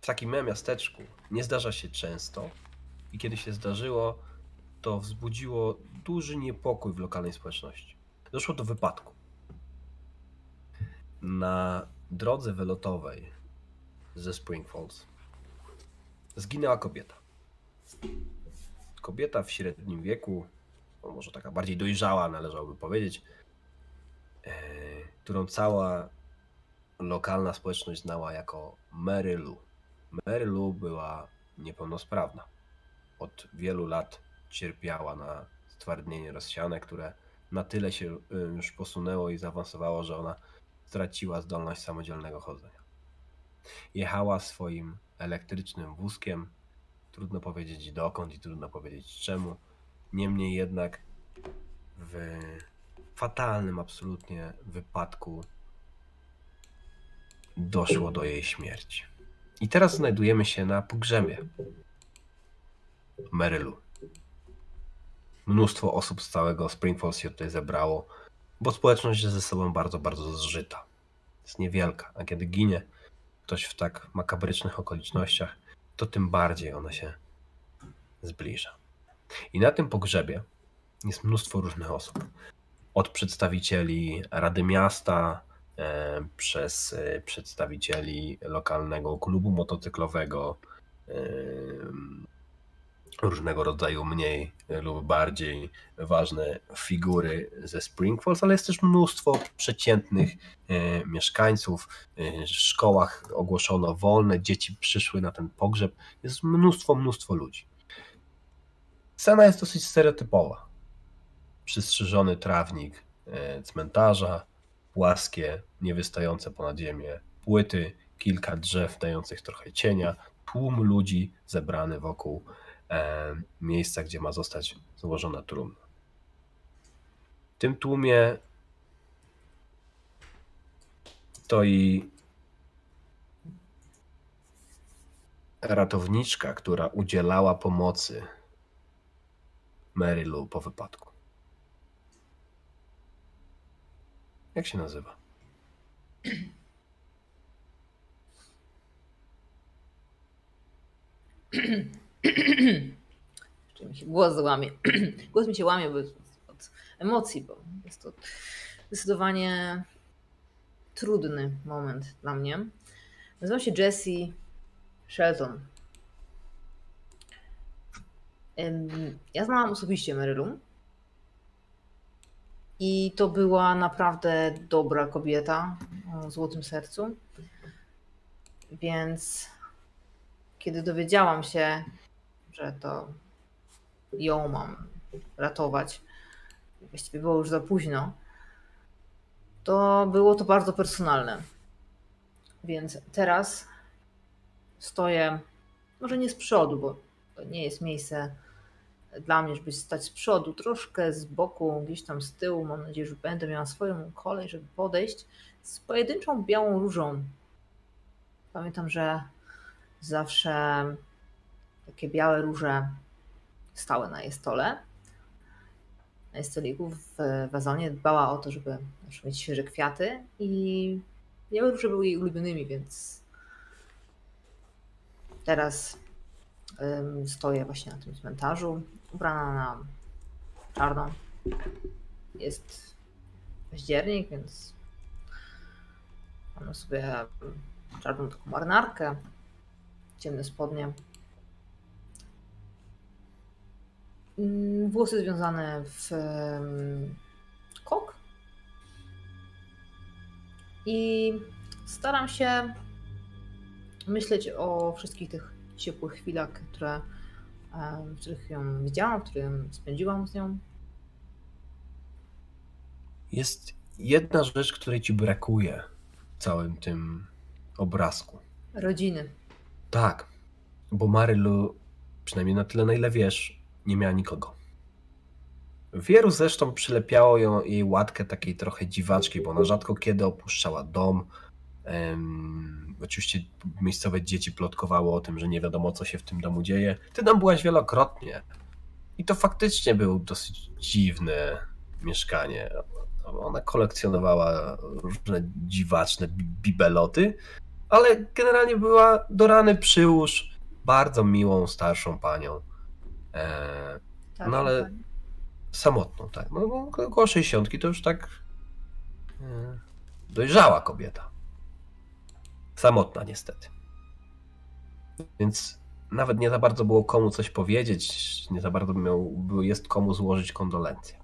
w takim miasteczku nie zdarza się często i kiedy się zdarzyło, to wzbudziło duży niepokój w lokalnej społeczności. Doszło do wypadku. Na drodze wylotowej ze Spring Falls zginęła kobieta. Kobieta w średnim wieku, no może taka bardziej dojrzała, należałoby powiedzieć, którą cała lokalna społeczność znała jako Mary Lou. Mary Lou była niepełnosprawna. Od wielu lat cierpiała na stwardnienie rozsiane, które na tyle się e, już posunęło i zaawansowało, że ona straciła zdolność samodzielnego chodzenia. Jechała swoim elektrycznym wózkiem Trudno powiedzieć dokąd i trudno powiedzieć czemu. Niemniej jednak w fatalnym absolutnie wypadku doszło do jej śmierci. I teraz znajdujemy się na pogrzebie Merylu. Mnóstwo osób z całego Springfield się tutaj zebrało, bo społeczność jest ze sobą bardzo, bardzo zżyta. Jest niewielka, a kiedy ginie ktoś w tak makabrycznych okolicznościach, to tym bardziej ona się zbliża. I na tym pogrzebie jest mnóstwo różnych osób. Od przedstawicieli Rady Miasta, e, przez e, przedstawicieli lokalnego klubu motocyklowego, e, różnego rodzaju mniej lub bardziej ważne figury ze Spring Falls, ale jest też mnóstwo przeciętnych mieszkańców. W szkołach ogłoszono wolne, dzieci przyszły na ten pogrzeb. Jest mnóstwo, mnóstwo ludzi. Scena jest dosyć stereotypowa. Przystrzyżony trawnik e, cmentarza, płaskie, niewystające ponad ziemię płyty, kilka drzew dających trochę cienia, tłum ludzi zebrany wokół E, miejsca, gdzie ma zostać złożona trumna. W tym tłumie stoi ratowniczka, która udzielała pomocy Mary Lou po wypadku. Jak się nazywa? Mi się głos łamie. [clears throat] głos mi się łamie bo od emocji, bo jest to zdecydowanie trudny moment dla mnie. Nazywam się Jessie Shelton. Ja znałam osobiście Marylu. I to była naprawdę dobra kobieta o złotym sercu. Więc kiedy dowiedziałam się, że to ją mam ratować, właściwie było już za późno, to było to bardzo personalne. Więc teraz stoję, może nie z przodu, bo to nie jest miejsce dla mnie, żeby stać z przodu, troszkę z boku, gdzieś tam z tyłu. Mam nadzieję, że będę miała swoją kolej, żeby podejść z pojedynczą białą różą. Pamiętam, że zawsze takie białe róże stałe na jej stole. Na jej stoliku w wazonie dbała o to, żeby mieć świeże kwiaty i białe róże były jej ulubionymi, więc teraz stoję właśnie na tym cmentarzu, ubrana na czarno. Jest październik, więc mam sobie czarną taką marynarkę, ciemne spodnie. Mm, włosy związane w kok. I staram się myśleć o wszystkich tych ciepłych chwilach, które, w których ją widziałam, w którym spędziłam z nią. Jest jedna rzecz, której ci brakuje w całym tym obrazku. Rodziny. Tak, bo Marylu, przynajmniej na tyle na ile wiesz, nie miała nikogo. Wielu zresztą przylepiało ją, jej łatkę takiej trochę dziwaczki, bo ona rzadko kiedy opuszczała dom. Oczywiście miejscowe dzieci plotkowało o tym, że nie wiadomo co się w tym domu dzieje. Ty tam byłaś wielokrotnie. I to faktycznie był dosyć dziwne mieszkanie. Ona kolekcjonowała różne dziwaczne bibeloty, ale generalnie była do rany przyłóż bardzo miłą starszą panią. E, no ale samotną, tak. No, no około 60 to już tak e, dojrzała kobieta. Samotna niestety. Więc nawet nie za bardzo było komu coś powiedzieć, nie za bardzo miał, jest komu złożyć kondolencje.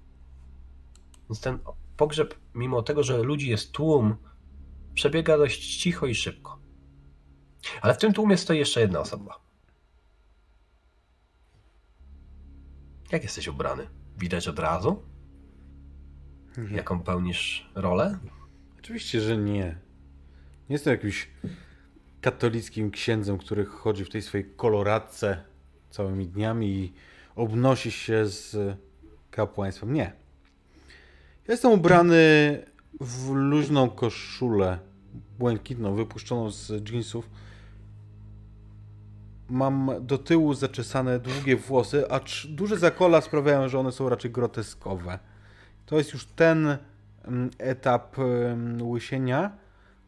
Więc ten pogrzeb, mimo tego, że ludzi jest tłum, przebiega dość cicho i szybko. Ale w tym tłumie stoi jeszcze jedna osoba. Jak jesteś ubrany? Widać od razu? Nie. Jaką pełnisz rolę? Oczywiście, że nie. Nie jestem jakimś katolickim księdzem, który chodzi w tej swojej koloradce całymi dniami i obnosi się z kapłaństwem. Nie. Jestem ubrany w luźną koszulę błękitną, wypuszczoną z jeansów. Mam do tyłu zaczesane długie włosy, acz duże zakola sprawiają, że one są raczej groteskowe. To jest już ten mm, etap mm, łysienia,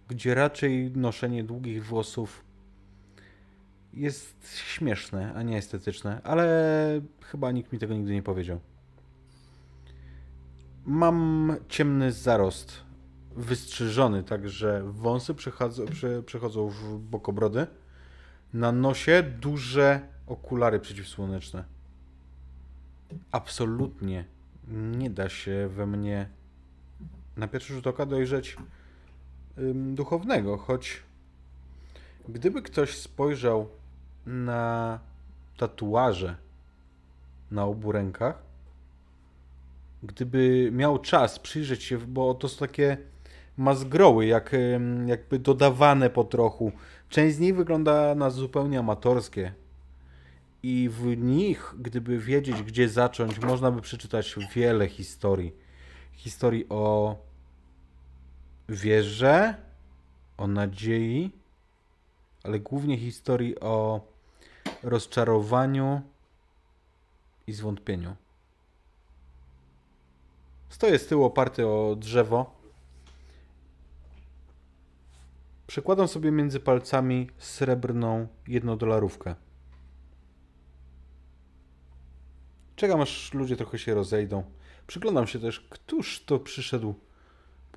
gdzie raczej noszenie długich włosów jest śmieszne, a nie estetyczne, ale chyba nikt mi tego nigdy nie powiedział. Mam ciemny zarost, wystrzyżony, także wąsy przechodzą, przechodzą w bokobrody. Na nosie duże okulary przeciwsłoneczne. Absolutnie nie da się we mnie na pierwszy rzut oka dojrzeć duchownego, choć gdyby ktoś spojrzał na tatuaże na obu rękach, gdyby miał czas przyjrzeć się, bo to są takie mazgroły, jak, jakby dodawane po trochu. Część z nich wygląda na zupełnie amatorskie. I w nich, gdyby wiedzieć, gdzie zacząć, można by przeczytać wiele historii. Historii o wierze, o nadziei, ale głównie historii o rozczarowaniu i zwątpieniu. Stoję z tyłu oparty o drzewo. Przykładam sobie między palcami srebrną jednodolarówkę. Czekam aż ludzie trochę się rozejdą. Przyglądam się też, któż to przyszedł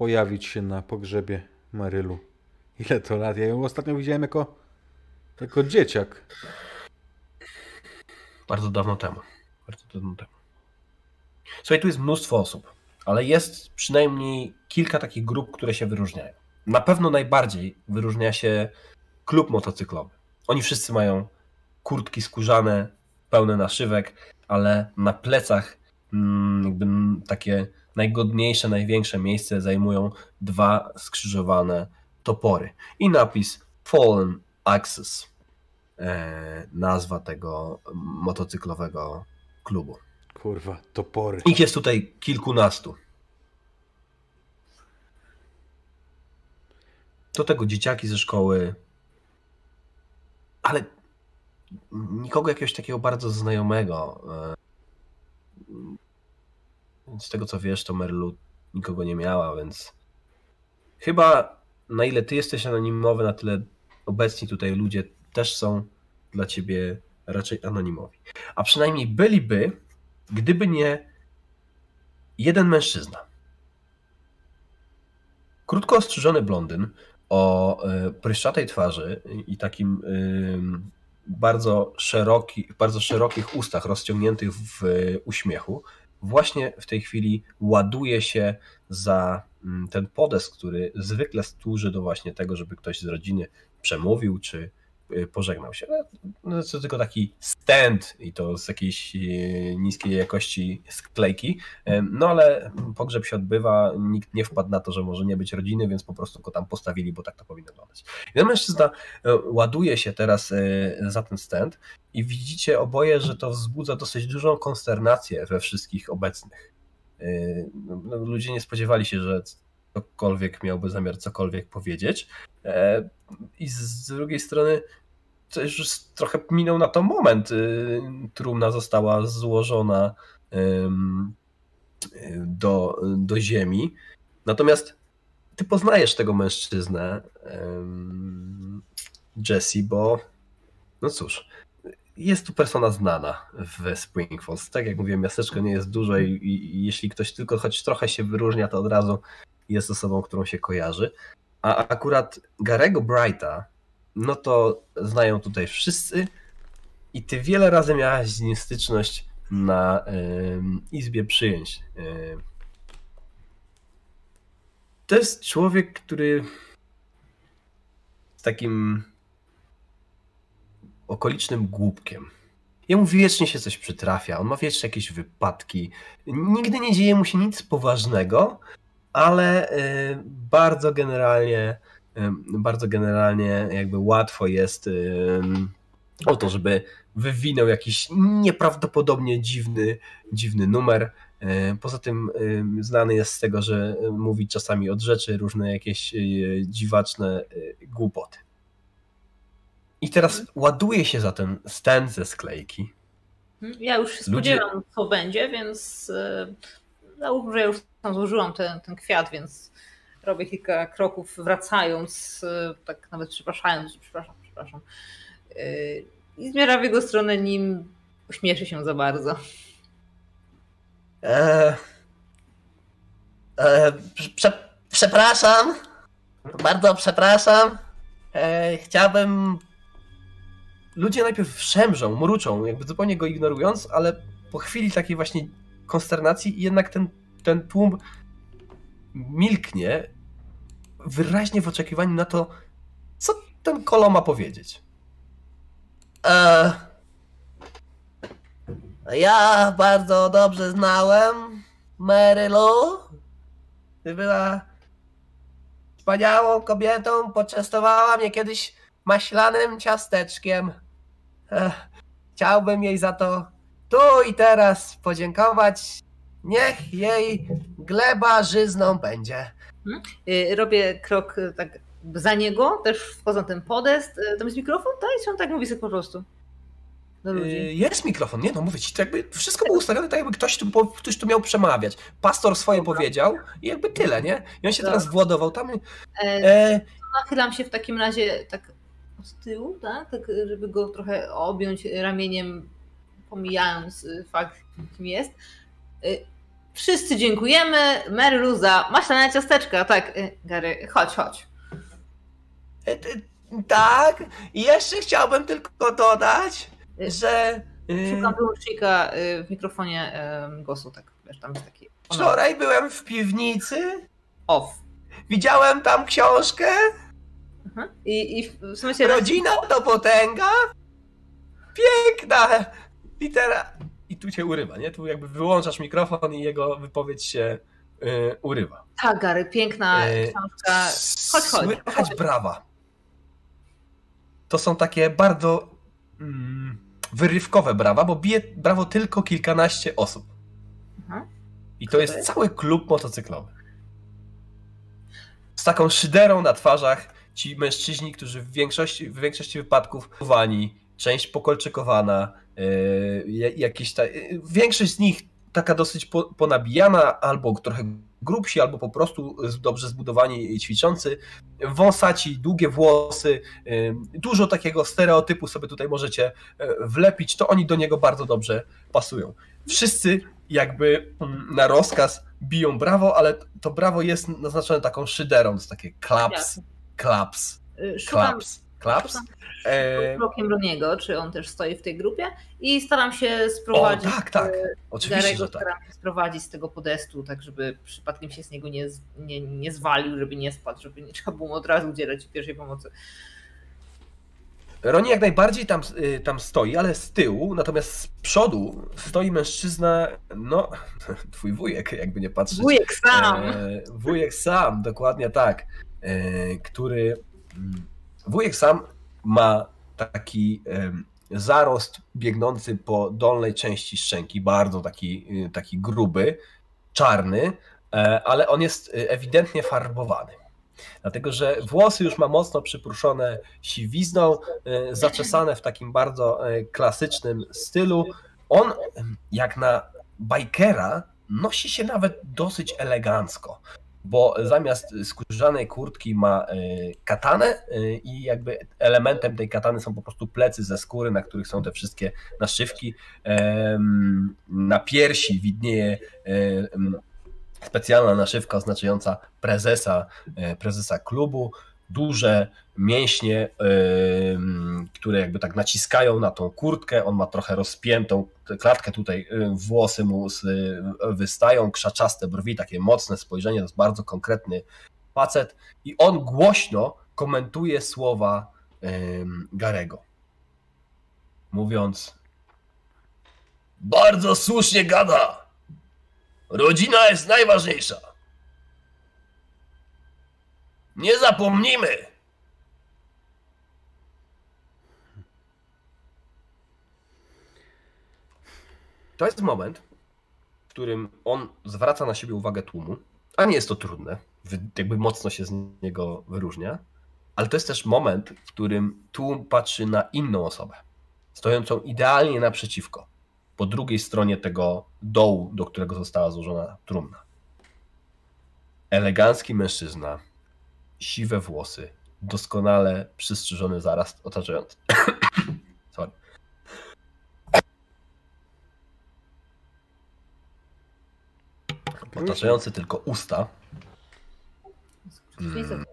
pojawić się na pogrzebie Marylu. Ile to lat? Ja ją ostatnio widziałem jako, jako dzieciak. Bardzo dawno temu. Bardzo dawno temu. Słuchaj, tu jest mnóstwo osób ale jest przynajmniej kilka takich grup, które się wyróżniają. Na pewno najbardziej wyróżnia się klub motocyklowy. Oni wszyscy mają kurtki skórzane, pełne naszywek, ale na plecach mm, jakby takie najgodniejsze, największe miejsce zajmują dwa skrzyżowane topory i napis Fallen Axis, e, nazwa tego motocyklowego klubu. Kurwa, topory. Ich jest tutaj kilkunastu. Do tego dzieciaki ze szkoły. Ale nikogo jakiegoś takiego bardzo znajomego. Z tego co wiesz, to Merlu nikogo nie miała, więc chyba na ile ty jesteś anonimowy, na tyle obecni tutaj ludzie też są dla ciebie raczej anonimowi. A przynajmniej byliby, gdyby nie jeden mężczyzna. Krótko ostrzyżony blondyn o e, pryszczatej twarzy i takim bardzo, szeroki, bardzo szerokich ustach rozciągniętych w uśmiechu, właśnie w tej chwili ładuje się za mm, ten podest, który zwykle służy do właśnie tego, żeby ktoś z rodziny przemówił czy pożegnał się. No, to tylko taki stand i to z jakiejś y, niskiej jakości sklejki. E, No ale pogrzeb się odbywa, nikt nie wpadł na to, że może nie być rodziny, więc po prostu go tam postawili, bo tak to powinno wyglądać. I ten mężczyzna ładuje się teraz za ten stand i widzicie oboje, że to wzbudza dosyć dużą konsternację we wszystkich obecnych. E, no, Ludzie nie spodziewali się, że ktokolwiek miałby zamiar cokolwiek powiedzieć. E, I z drugiej strony to już trochę minął na to moment. y, Trumna została złożona do, do ziemi. Natomiast ty poznajesz tego mężczyznę, Jesse, bo no cóż, jest tu persona znana w Spring Falls. Tak jak mówiłem, miasteczko nie jest duże i, i jeśli ktoś tylko choć trochę się wyróżnia, to od razu jest osobą, którą się kojarzy. A akurat Garego Brighta, no to znają tutaj wszyscy i ty wiele razy miałaś z nim styczność na em, izbie przyjęć. Em. To jest człowiek, który z takim okolicznym głupkiem. Jemu wiecznie się coś przytrafia, on ma wiecznie jakieś wypadki. Nigdy nie dzieje mu się nic poważnego, ale y, bardzo generalnie, y, bardzo generalnie jakby łatwo jest o to, żeby wywinął jakiś nieprawdopodobnie dziwny, dziwny numer. Poza tym znany jest z tego, że mówi czasami od rzeczy różne jakieś y, dziwaczne y, głupoty. I teraz ładuje się za ten stand ze sklejki. Ja już się Ludzie- spodziewam, co będzie, więc e, załóżmy, że ja już tam złożyłam ten, ten kwiat, więc robię kilka kroków wracając, e, tak nawet przepraszając, przepraszam, przepraszam. E, I zmierzam w jego stronę, nim uśmieszy się za bardzo. E, e, prze, przepraszam. Bardzo przepraszam. E, chciałbym. Ludzie najpierw szemrzą, mruczą, jakby zupełnie go ignorując, ale po chwili takiej właśnie konsternacji jednak ten, ten tłum milknie wyraźnie w oczekiwaniu na to, co ten kolo ma powiedzieć. E, ja bardzo dobrze znałem Mary Lou. Była wspaniałą kobietą, poczęstowała mnie kiedyś maślanym ciasteczkiem. Ech, chciałbym jej za to tu i teraz podziękować. Niech jej gleba żyzną będzie. E, Robię krok e, tak za niego, też wchodzę na ten podest. E, Tam jest mikrofon, tak? I on tak mówi sobie po prostu. Do ludzi. Jest mikrofon, nie no, mówię ci, to jakby wszystko było ustawione tak, jakby ktoś tu, ktoś tu miał przemawiać. Pastor swoje powiedział i jakby tyle, nie? I on się Dobra. teraz władował tam. E, E, nachylam się w takim razie tak z tyłu, tak? tak żeby go trochę objąć ramieniem, pomijając y, fakt, kim jest. Y, Wszyscy dziękujemy Marylu za maślane ciasteczka. Tak, y, Gary, chodź, chodź. E, e, Tak, i jeszcze chciałbym tylko dodać, że Szukam wyłącznika y, w mikrofonie y, głosu, tak, wiesz, tam jest taki wczoraj byłem w piwnicy, off. widziałem tam książkę, Mhm. I, I w się Rodzina to potęga, piękna litera. I tu cię urywa, nie? Tu jakby wyłączasz mikrofon i jego wypowiedź się e, urywa. Tak, Gary, piękna E, książka. Chodź, chodź. Słychać brawa. To są takie bardzo mm, wyrywkowe brawa, bo bije brawo tylko kilkanaście osób. Mhm. I to jest cały klub motocyklowy. Z taką szyderą na twarzach ci mężczyźni, którzy w większości, w większości wypadków wani, część pokolczykowana, y, jakieś ta, y, większość z nich taka dosyć po, ponabijana, albo trochę grubsi, albo po prostu dobrze zbudowani i ćwiczący. Wąsaci, długie włosy, dużo takiego stereotypu sobie tutaj możecie wlepić, to oni do niego bardzo dobrze pasują. Wszyscy jakby mm, na rozkaz biją brawo, ale to brawo jest naznaczone taką szyderą, to takie klaps, klaps, klaps. Klaps? Blokiem Roniego, czy on też stoi w tej grupie i staram się sprowadzić. O, tak, tak. E, Oczywiście, Garego, że tak. Staram się sprowadzić z tego podestu, tak żeby przypadkiem się z niego nie, nie, nie zwalił, żeby nie spadł, żeby nie trzeba było od razu udzielać pierwszej pomocy. Roni jak najbardziej tam, y, tam stoi, ale z tyłu, natomiast z przodu stoi mężczyzna, no, [laughs] twój wujek, jakby nie patrzeć. Wujek sam. E, wujek sam, dokładnie tak. E, który. Wujek sam ma taki zarost biegnący po dolnej części szczęki, bardzo taki, y, taki gruby, czarny, e, ale on jest y, ewidentnie farbowany. Dlatego, że włosy już ma mocno przypruszone siwizną, e, zaczesane w takim bardzo e, klasycznym stylu. On, jak na bajkera, nosi się nawet dosyć elegancko, bo zamiast skórzanej kurtki ma e, katanę i jakby elementem tej katany są po prostu plecy ze skóry, na których są te wszystkie naszywki. Na piersi widnieje specjalna naszywka oznaczająca prezesa, e, prezesa klubu, duże mięśnie, które jakby tak naciskają na tą kurtkę, on ma trochę rozpiętą klatkę tutaj, e, włosy mu wystają, krzaczaste brwi, takie mocne spojrzenie, to jest bardzo konkretny facet. I on głośno komentuje słowa Garego, mówiąc bardzo słusznie gada, Rodzina jest najważniejsza. Nie zapomnijmy. To jest moment, w którym on zwraca na siebie uwagę tłumu, a nie jest to trudne, jakby mocno się z niego wyróżnia, ale to jest też moment, w którym tłum patrzy na inną osobę, stojącą idealnie naprzeciwko po drugiej stronie tego dołu, do którego została złożona trumna. Elegancki mężczyzna, siwe włosy, doskonale przystrzyżony zaraz otaczający. [coughs] Sorry. Otaczający tylko usta. Mm.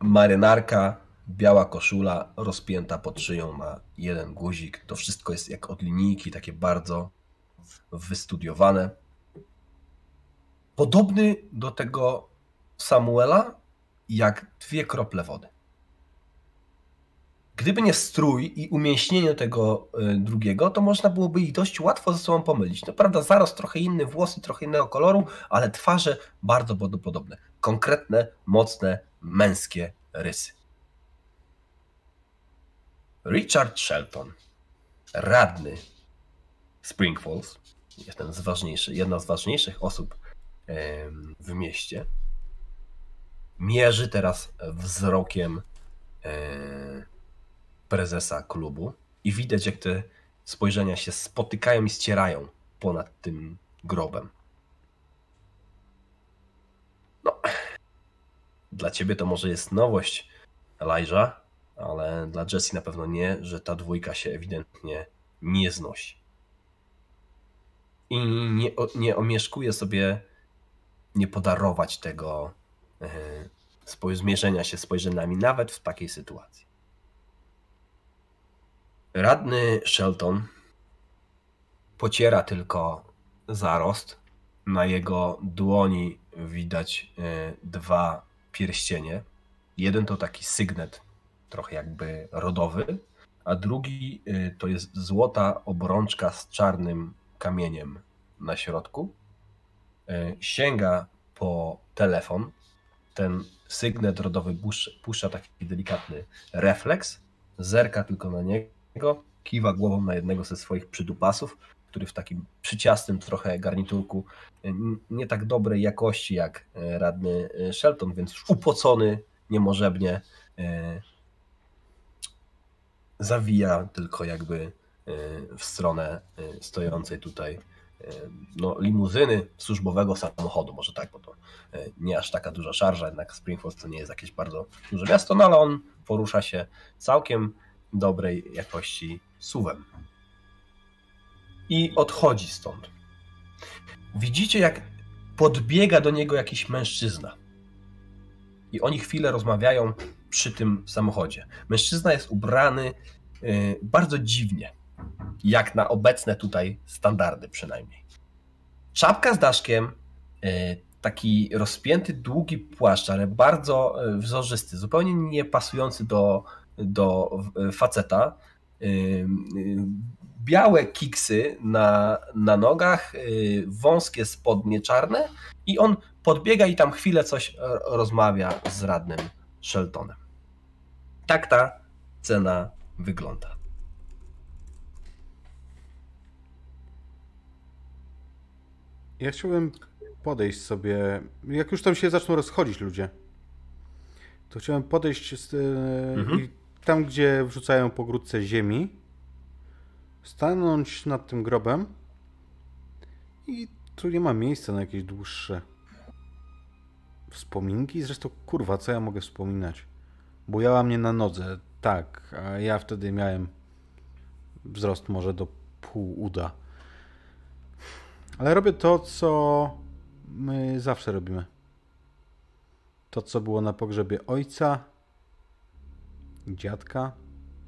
Marynarka biała koszula rozpięta pod szyją ma jeden guzik. To wszystko jest jak od linijki, takie bardzo wystudiowane. Podobny do tego Samuela jak dwie krople wody. Gdyby nie strój i umięśnienie tego y, drugiego, to można byłoby ich dość łatwo ze sobą pomylić. No prawda, zaraz trochę inny, włosy trochę innego koloru, ale twarze bardzo podobne. Konkretne, mocne, męskie rysy. Richard Shelton, radny Spring Falls, z ważniejszych, jedna z ważniejszych osób w mieście, mierzy teraz wzrokiem prezesa klubu i widać, jak te spojrzenia się spotykają i ścierają ponad tym grobem. No, dla ciebie to może jest nowość, Elijah, ale dla Jessie na pewno nie, że ta dwójka się ewidentnie nie znosi. I nie, nie omieszkuje sobie nie podarować tego e, zmierzenia się spojrzeniami, nawet w takiej sytuacji. Radny Shelton pociera tylko zarost. Na jego dłoni widać e, dwa pierścienie. Jeden to taki sygnet trochę jakby rodowy, a drugi y, to jest złota obrączka z czarnym kamieniem na środku. Y, sięga po telefon. Ten sygnet rodowy puszcza taki delikatny refleks, zerka tylko na niego, kiwa głową na jednego ze swoich przydupasów, który w takim przyciastym trochę garniturku, y, nie tak dobrej jakości jak radny Shelton, więc upocony niemożebnie zawija tylko jakby w stronę stojącej tutaj no, limuzyny służbowego samochodu, może tak, bo to nie aż taka duża szarża, jednak Springfield to nie jest jakieś bardzo duże miasto, no ale on porusza się całkiem dobrej jakości suwem. I odchodzi stąd. Widzicie, jak podbiega do niego jakiś mężczyzna. I oni chwilę rozmawiają przy tym samochodzie. Mężczyzna jest ubrany y, bardzo dziwnie, jak na obecne tutaj standardy przynajmniej. Czapka z daszkiem, y, taki rozpięty, długi płaszcz, ale bardzo y, wzorzysty, zupełnie nie pasujący do, do faceta. Białe kiksy na, na nogach, wąskie spodnie czarne i on podbiega i tam chwilę coś rozmawia z radnym Sheltonem. Tak ta cena wygląda. Ja chciałbym podejść sobie. Jak już tam się zaczną rozchodzić ludzie, to chciałem podejść z, e, mhm. tam, gdzie wrzucają pogródce ziemi, stanąć nad tym grobem i tu nie ma miejsca na jakieś dłuższe wspominki. Zresztą, kurwa, co ja mogę wspominać? Bujała mnie na nodze, tak, a ja wtedy miałem wzrost może do pół uda. Ale robię to, co my zawsze robimy. To, co było na pogrzebie ojca, dziadka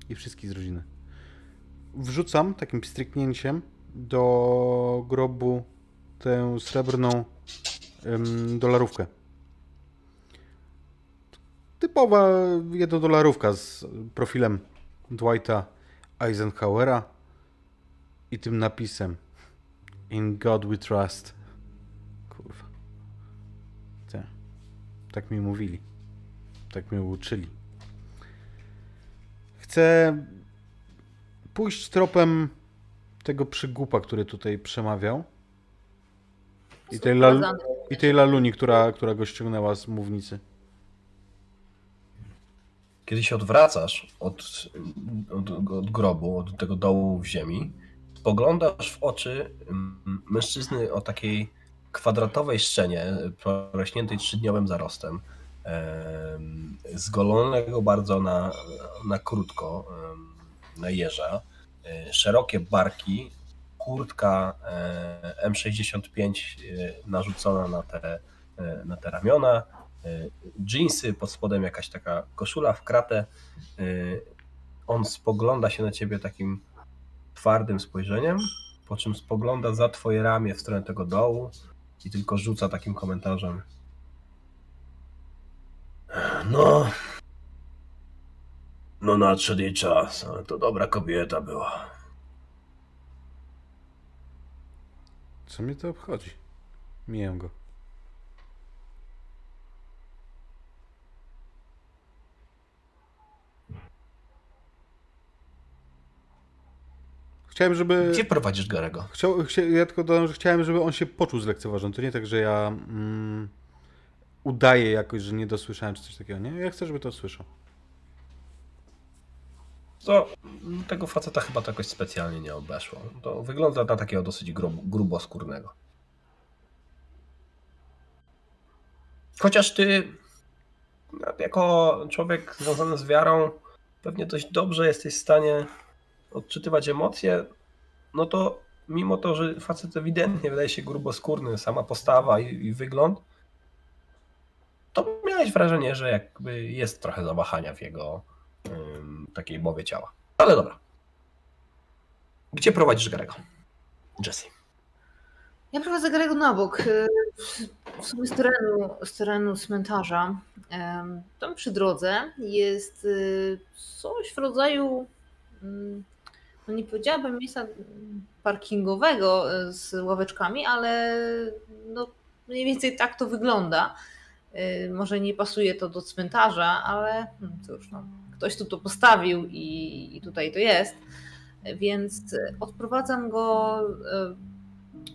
i wszystkich z rodziny. Wrzucam takim stryknięciem do grobu tę srebrną ym, dolarówkę typowa jednodolarówka z profilem Dwighta Eisenhowera i tym napisem In God We Trust. Kurwa. Tak. Tak mi mówili. Tak mnie uczyli. Chcę pójść tropem tego przygłupa, który tutaj przemawiał. I tej, lal, I tej laluni, która, która go ściągnęła z mównicy. Kiedy się odwracasz od, od, od grobu, od tego dołu w ziemi, spoglądasz w oczy mężczyzny o takiej kwadratowej szczenie, porośniętej trzydniowym zarostem, zgolonego bardzo na, na krótko, na jeża, e, szerokie barki, kurtka e, M65 e, narzucona na te, na te ramiona, jeansy, pod spodem jakaś taka koszula w kratę. On spogląda się na ciebie takim twardym spojrzeniem, po czym spogląda za twoje ramię w stronę tego dołu i tylko rzuca takim komentarzem. No, no nadszedł jej czas, ale to dobra kobieta była. Co mnie to obchodzi? Mijam go. Chciałem, żeby... Gdzie prowadzisz Garego? Chciał, chcia... Ja tylko dodam, że chciałem, żeby on się poczuł zlekceważony. To nie tak, że ja mm, udaję jakoś, że nie dosłyszałem czy coś takiego. Nie? Ja chcę, żeby to słyszał. To tego faceta chyba to jakoś specjalnie nie obeszło. To wygląda na takiego dosyć grub, gruboskórnego. Chociaż ty, jako człowiek związany z wiarą, pewnie dość dobrze jesteś w stanie odczytywać emocje, no to mimo to, że facet ewidentnie wydaje się gruboskórny, sama postawa i, i wygląd, to miałeś wrażenie, że jakby jest trochę zawahania w jego takiej mowie ciała. Ale dobra. Gdzie prowadzisz Garego? Jesse. Ja prowadzę Garego na bok. Y, w sumie z terenu, z terenu cmentarza. Tam przy drodze jest y, coś w rodzaju no nie powiedziałabym miejsca parkingowego e, z ławeczkami, ale no mniej więcej tak to wygląda. E, może nie pasuje to do cmentarza, ale hmm, cóż, no, ktoś tu to postawił i, i tutaj to jest. Więc odprowadzam go e,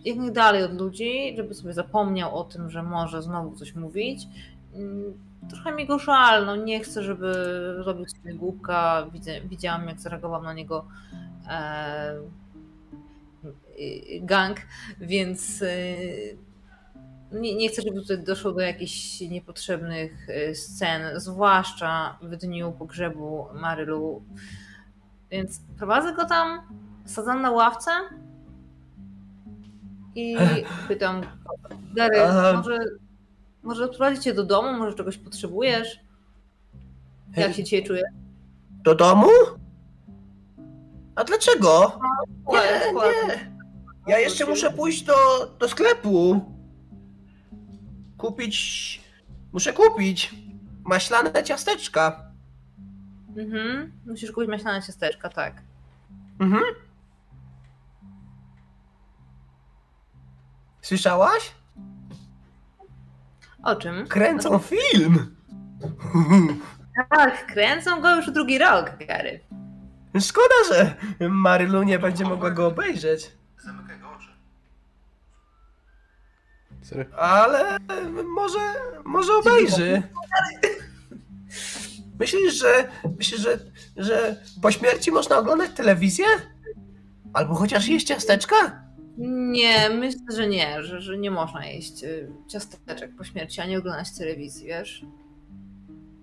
jak najdalej od ludzi, żeby sobie zapomniał o tym, że może znowu coś mówić. Mm, trochę mi go żal, no nie chcę, żeby robił sobie głupka. Widziałam, jak zareagował na niego e, gang, więc y, nie, nie chcę, żeby tutaj doszło do jakichś niepotrzebnych y, scen, zwłaszcza w dniu pogrzebu Marylu. Więc prowadzę go tam, sadzam na ławce i [laughs] pytam, Gary, może, może odprowadzić cię do domu, może czegoś potrzebujesz? Jak się dzisiaj czujesz? Do domu? A dlaczego? Nie, Słuchaj, nie. Ja jeszcze muszę pójść do, do sklepu. Kupić. Muszę kupić maślane ciasteczka. Mhm. Musisz kupić maślane ciasteczka, tak. Mhm. Słyszałaś? O czym? Kręcą film. Tak, kręcą go już drugi rok, Gary. Szkoda, że Marylu nie będzie mogła go obejrzeć. Zamykaj go oczy. Serio? Ale może, może obejrzy. Myślisz, że myślisz, że, że po śmierci można oglądać telewizję? Albo chociaż jeść ciasteczka? Nie, myślę, że nie, że, że nie można jeść y, ciasteczek po śmierci, ani oglądać telewizji, wiesz?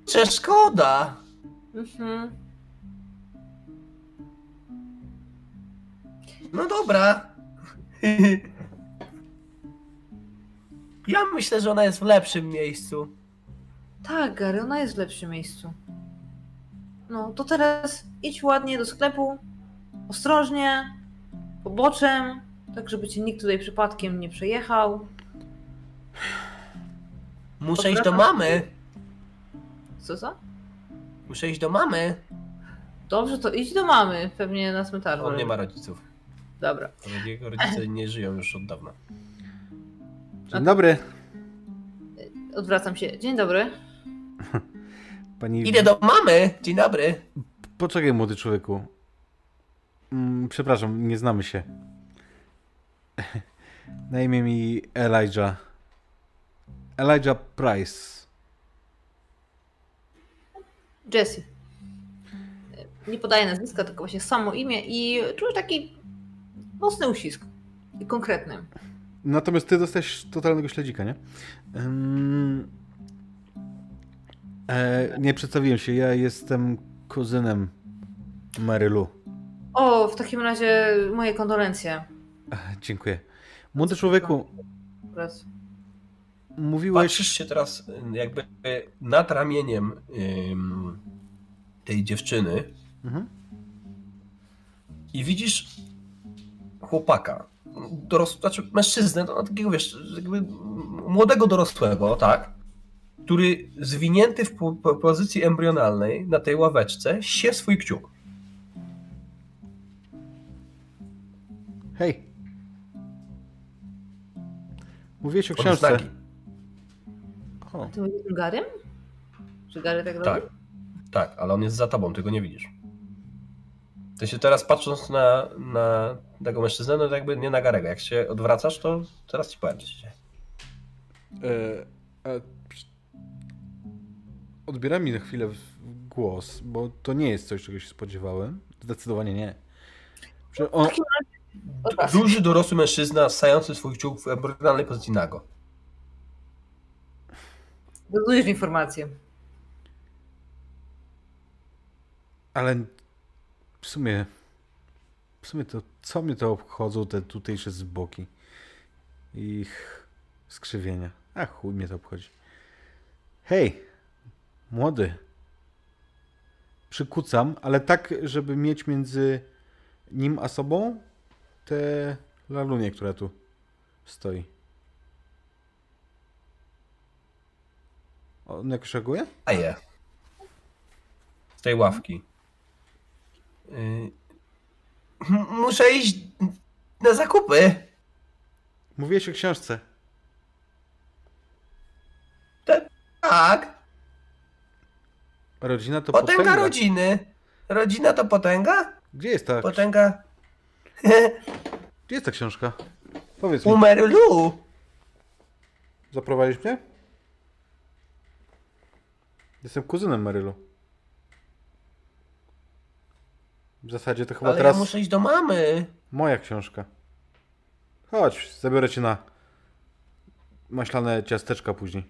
Czy szkoda? Mhm. No dobra. Ja myślę, że ona jest w lepszym miejscu. Tak, Gary, ona jest w lepszym miejscu. No, to teraz idź ładnie do sklepu, ostrożnie, poboczem, tak żeby cię nikt tutaj przypadkiem nie przejechał. Muszę iść do mamy. Co, co? Muszę iść do mamy. Dobrze, to idź do mamy, pewnie na cmentarzu. On nie ma rodziców. Dobra. Jego rodzice nie żyją już od dawna. Dzień dobry. Odwracam się. Dzień dobry. [laughs] Pani... Idę do mamy. Dzień dobry. Poczekaj, młody człowieku. Mm, przepraszam, nie znamy się. [laughs] Na imię mi Elijah. Elijah Price. Jessie. Nie podaję nazwiska, tylko właśnie samo imię i czuję taki mocny uścisk. I konkretny. Natomiast ty dostałeś totalnego śledzika, nie? E, nie przedstawiłem się, ja jestem kuzynem Marylu. O, w takim razie moje kondolencje. Dziękuję. Młody człowieku, Raz. mówiłeś... Patrzysz się teraz jakby nad ramieniem tej dziewczyny Mhm. i widzisz chłopaka, doros... znaczy mężczyznę, no, takiego wiesz, jakby młodego dorosłego, tak, który zwinięty w po, po pozycji embrionalnej na tej ławeczce sie swój kciuk. Hej. Mówiłeś o książce. znaki. O, Ty mówisz o Garym? Czy Gary tak robi? Tak, tak, ale on jest za tobą, ty go nie widzisz. Ty się teraz patrząc na, na tego mężczyznę, no to jakby nie na Garego. Jak się odwracasz, to teraz ci powiem, co się dzieje. E, odbiera mi na chwilę głos, bo to nie jest coś, czego się spodziewałem. Zdecydowanie nie. On, Duży, dorosły mężczyzna ssający swój kciuk w embrionalnej pozycji nago. Dodujesz informację. ale w sumie, w sumie to, co mnie to obchodzą te tutejsze zboki i ich skrzywienia. A chuj mnie to obchodzi. Hej, młody. Przykucam, ale tak, żeby mieć między nim a sobą tę lalunię, która tu stoi. On jakoś reaguje? A je. Z tej ławki. Y, Muszę iść na zakupy. Mówiłeś o książce. Tak. Rodzina to Potęga potęga. rodziny. Rodzina to potęga? Gdzie jest ta, Potęga. gdzie jest ta książka? Powiedz mi, U Marylu. zaprowadzisz mnie? Jestem kuzynem Marylu. W zasadzie to chyba Ale teraz ja muszę iść do mamy. moja książka. Chodź, zabiorę cię na maślane ciasteczka później.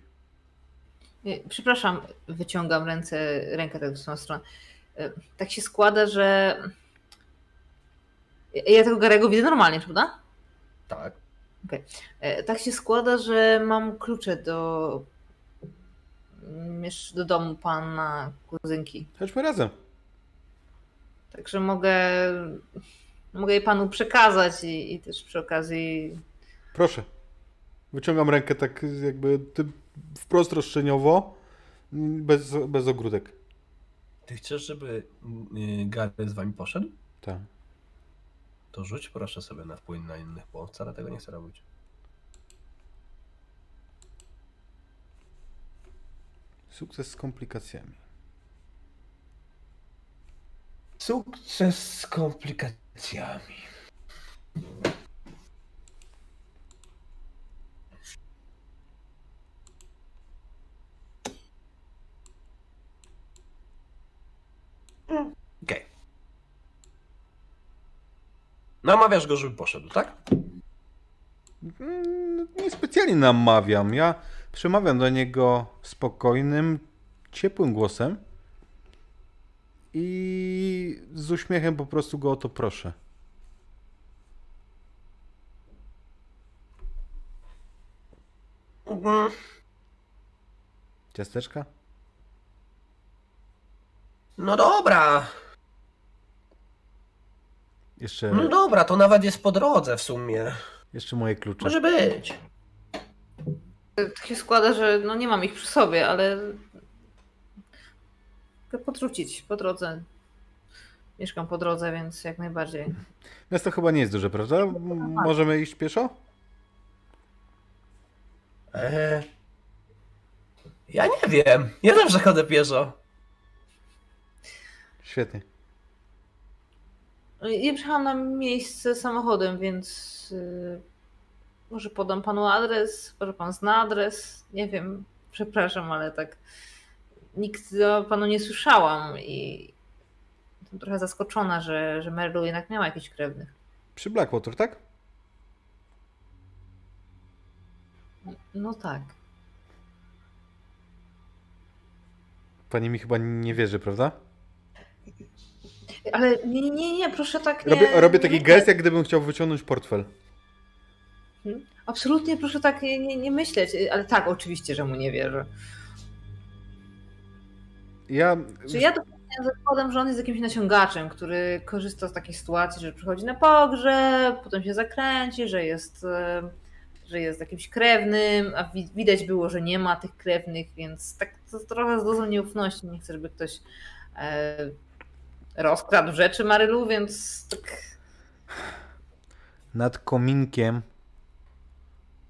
Przepraszam, wyciągam ręce, rękę tak w swoją stronę. Y, Tak się składa, że. Ja tego Garego widzę normalnie, prawda? Tak. E, Tak się składa, że mam klucze do. miesz- do domu pana kuzynki. Chodźmy razem. Także mogę. Mogę je panu przekazać i, i też przy okazji. Proszę. Wyciągam rękę tak jakby wprost roszczeniowo, bez, bez ogródek. Ty chcesz, żeby y, Gary z wami poszedł? Tak. To rzuć proszę sobie na wpływ na innych, bo wcale tego nie chcę robić. Sukces z komplikacjami. Sukces z komplikacjami. Okej. Namawiasz go, żeby poszedł, tak? Mm, Niespecjalnie namawiam. Ja przemawiam do niego spokojnym, ciepłym głosem i z uśmiechem po prostu go o to proszę. Ciasteczka? No dobra, Jeszcze, no dobra, to nawet jest po drodze w sumie. jeszcze moje klucze. Może być. Tak się składa, że no nie mam ich przy sobie, ale. Podrzucić po drodze. Mieszkam po drodze, więc jak najbardziej. Miasto chyba nie jest duże, prawda? M- Możemy iść pieszo? Eee, ja nie wiem. Ja zawsze chodzę pieszo. Świetnie. Ja przyjechałam na miejsce samochodem, więc yy, może podam panu adres, może pan zna adres. Nie wiem, przepraszam, ale tak nikt o panu nie słyszałam i jestem trochę zaskoczona, że, że Merlu jednak miała jakichś krewnych. Przy Blackwater, tak? No tak. Pani mi chyba nie wierzy, prawda? Ale nie, nie, nie, proszę tak nie... Robię, robię taki nie- gest, jak gdybym chciał wyciągnąć portfel. Absolutnie proszę tak nie, nie, nie myśleć, ale tak, oczywiście, że mu nie wierzę. Ja. Czy ja dopełniam zakładam, że on jest jakimś naciągaczem, który korzysta z takiej sytuacji, że przychodzi na pogrzeb, potem się zakręci, że jest, e, że jest jakimś krewnym, a wi- widać było, że nie ma tych krewnych, więc tak to trochę z dozą nieufności. Nie chcę, żeby ktoś e, rozkradł rzeczy Marylu, więc tak Nad kominkiem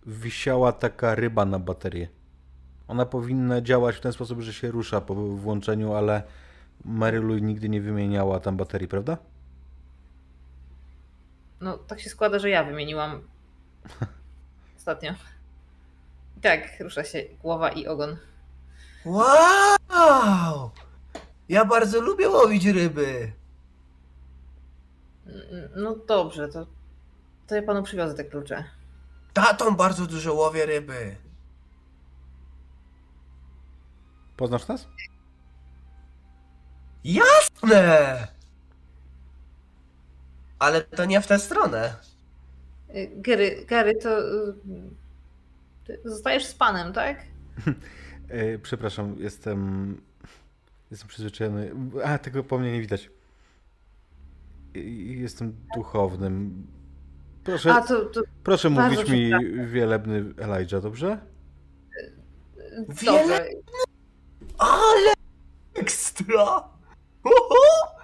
wisiała taka ryba na baterię. Ona powinna działać w ten sposób, że się rusza po włączeniu, ale Marylu nigdy nie wymieniała tam baterii, prawda? No, tak się składa, że ja wymieniłam [laughs] ostatnio. I Tak, rusza się głowa i ogon. Wow! Ja bardzo lubię łowić ryby. No dobrze, to, to ja panu przywiozę te klucze. Tatą bardzo dużo łowię ryby. Poznasz nas? Jasne! Ale to nie w tę stronę. Y, Gary, Gary to y, ty zostajesz z panem, tak? E, [laughs] przepraszam, jestem. Jestem przyzwyczajony. A, tego po mnie nie widać. Jestem duchownym. Proszę, A to, to proszę mówić mi wielebny Elijah, dobrze? Dobrze. Ale ekstra! Oho!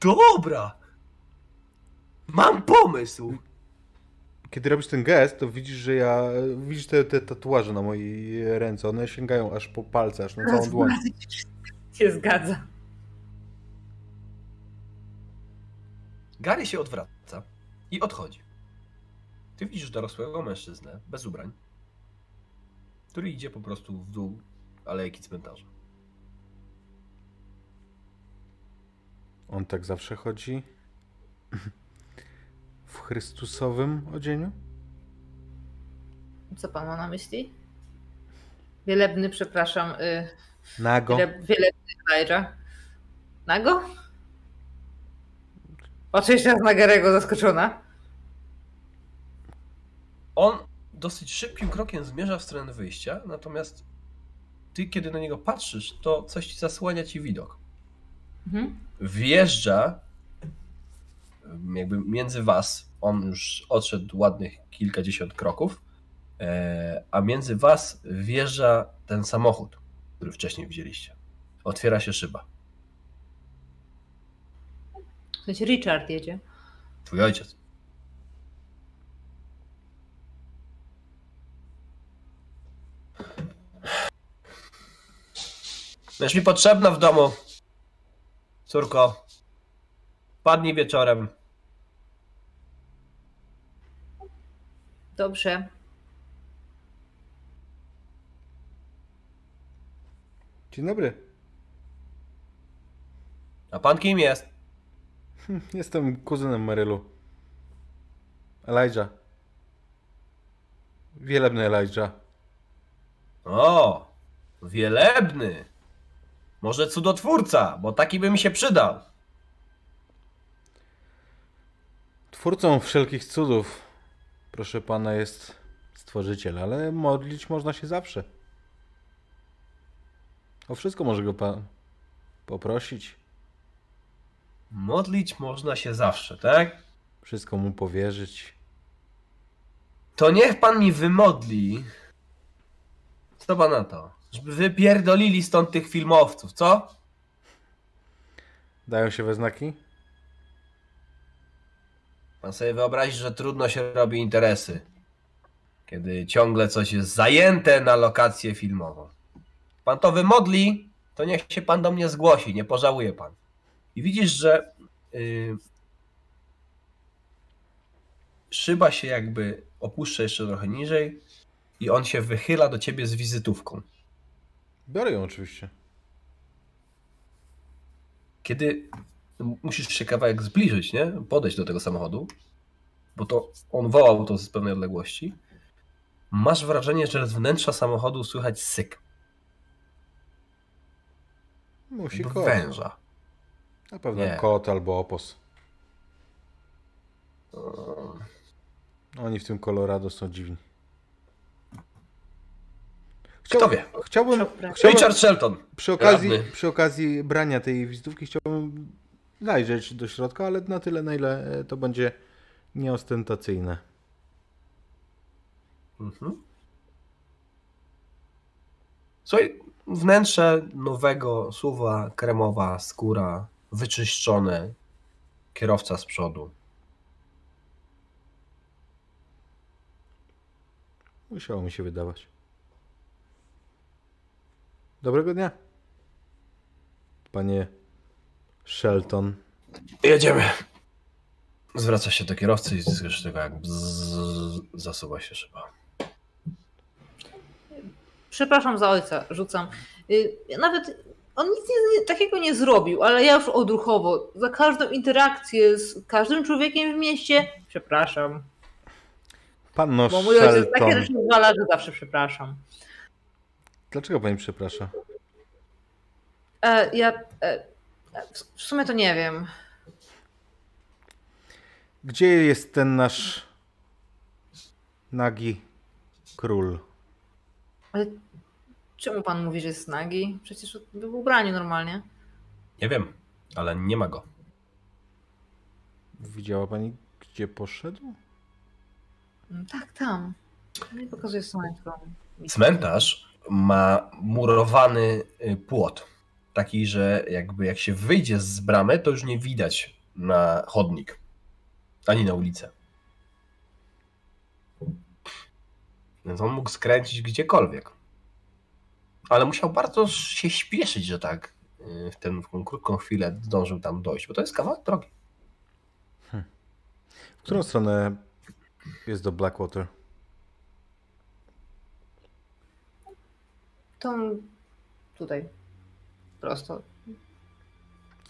Dobra! Mam pomysł! Kiedy robisz ten gest, to widzisz, że ja. Widzisz te, te tatuaże na mojej ręce. One sięgają aż po palce, aż na całą dłoń. się zgadza. Gary się odwraca i odchodzi. Ty widzisz dorosłego mężczyznę, bez ubrań, który idzie po prostu w dół alejki cmentarza. On tak zawsze chodzi w Chrystusowym odzieniu? Co pan ma na myśli? Wielebny, przepraszam. Y, Nago? wiele, wielebny Elijah. Nago? Patrzę jeszcze raz na Garego zaskoczona. On dosyć szybkim krokiem zmierza w stronę wyjścia, natomiast ty, kiedy na niego patrzysz, to coś ci zasłania ci widok. Mhm. Wjeżdża jakby między was, on już odszedł ładnych kilkadziesiąt kroków, e, a między was wjeżdża ten samochód, który wcześniej widzieliście. Otwiera się szyba. Sensie Richard jedzie. Twój ojciec. Będziesz mi potrzebna w domu. Córko. Padnij wieczorem. Dobrze. Dzień dobry. A pan kim jest? [laughs] Jestem kuzynem Marylu. Elijah. Wielebny Elijah. O, wielebny. Może cudotwórca, bo taki by mi się przydał. Twórcą wszelkich cudów, proszę pana, jest stworzyciel, ale modlić można się zawsze. O wszystko może go pan poprosić, Modlić można się zawsze, tak? wszystko mu powierzyć. To niech pan mi wymodli. Co pan na to? Żeby wypierdolili stąd tych filmowców, co? Dają się we znaki? Pan sobie wyobrazi, że trudno się robi interesy. Kiedy ciągle coś jest zajęte na lokację filmową. Pan to wymodli, to niech się pan do mnie zgłosi, nie pożałuje pan. I widzisz, że yy, szyba się jakby opuszcza jeszcze trochę niżej i on się wychyla do ciebie z wizytówką. Biorę ją oczywiście. Kiedy musisz się kawałek zbliżyć, nie? Podejść do tego samochodu, bo to on wołał to z pewnej odległości. Masz wrażenie, że z wnętrza samochodu słychać syk. Musi jakby kot. Węża. Na pewno Nie. kot albo opos. Oni w tym Colorado są dziwni. Kto wie? Chciałbym, chciałbym Richard Shelton. przy, okazji, radny. przy okazji brania tej wizytówki chciałbym zajrzeć do środka, ale na tyle, na ile e, to będzie nieostentacyjne. Mhm. Słuchaj, wnętrze nowego suwa, kremowa skóra, wyczyszczone, kierowca z przodu. Musiało mi się wydawać. Dobrego dnia. Panie Shelton. Jedziemy. Zwraca się do kierowcy i słyszysz tego jak bzzz, zasuwa się szyba. Przepraszam za ojca, rzucam. Y, Nawet on nic nie, takiego nie zrobił, ale ja już odruchowo, za każdą interakcję z każdym człowiekiem w mieście, przepraszam. Panno Bo mój ojciec takie rzeczy że zawsze przepraszam. Dlaczego pani przeprasza? E, ja e, w- sumie to nie wiem. Gdzie jest ten nasz nagi król? Ale czemu pan mówi, że jest nagi? Przecież był w ubraniu normalnie. Nie wiem, ale nie ma go. Widziała pani, gdzie poszedł? Mm, Tak, tam. Nie pokazuje słoneczko. Cmentarz ma murowany y, płot. Taki, że jakby jak się wyjdzie z bramy, to już nie widać na chodnik. Ani na ulicę. Więc on mógł skręcić gdziekolwiek. Ale musiał bardzo się śpieszyć, że tak y, w, tą krótką chwilę zdążył tam dojść, bo to jest kawałek drogi. W którą stronę jest do Blackwater? Tą tutaj. Prosto.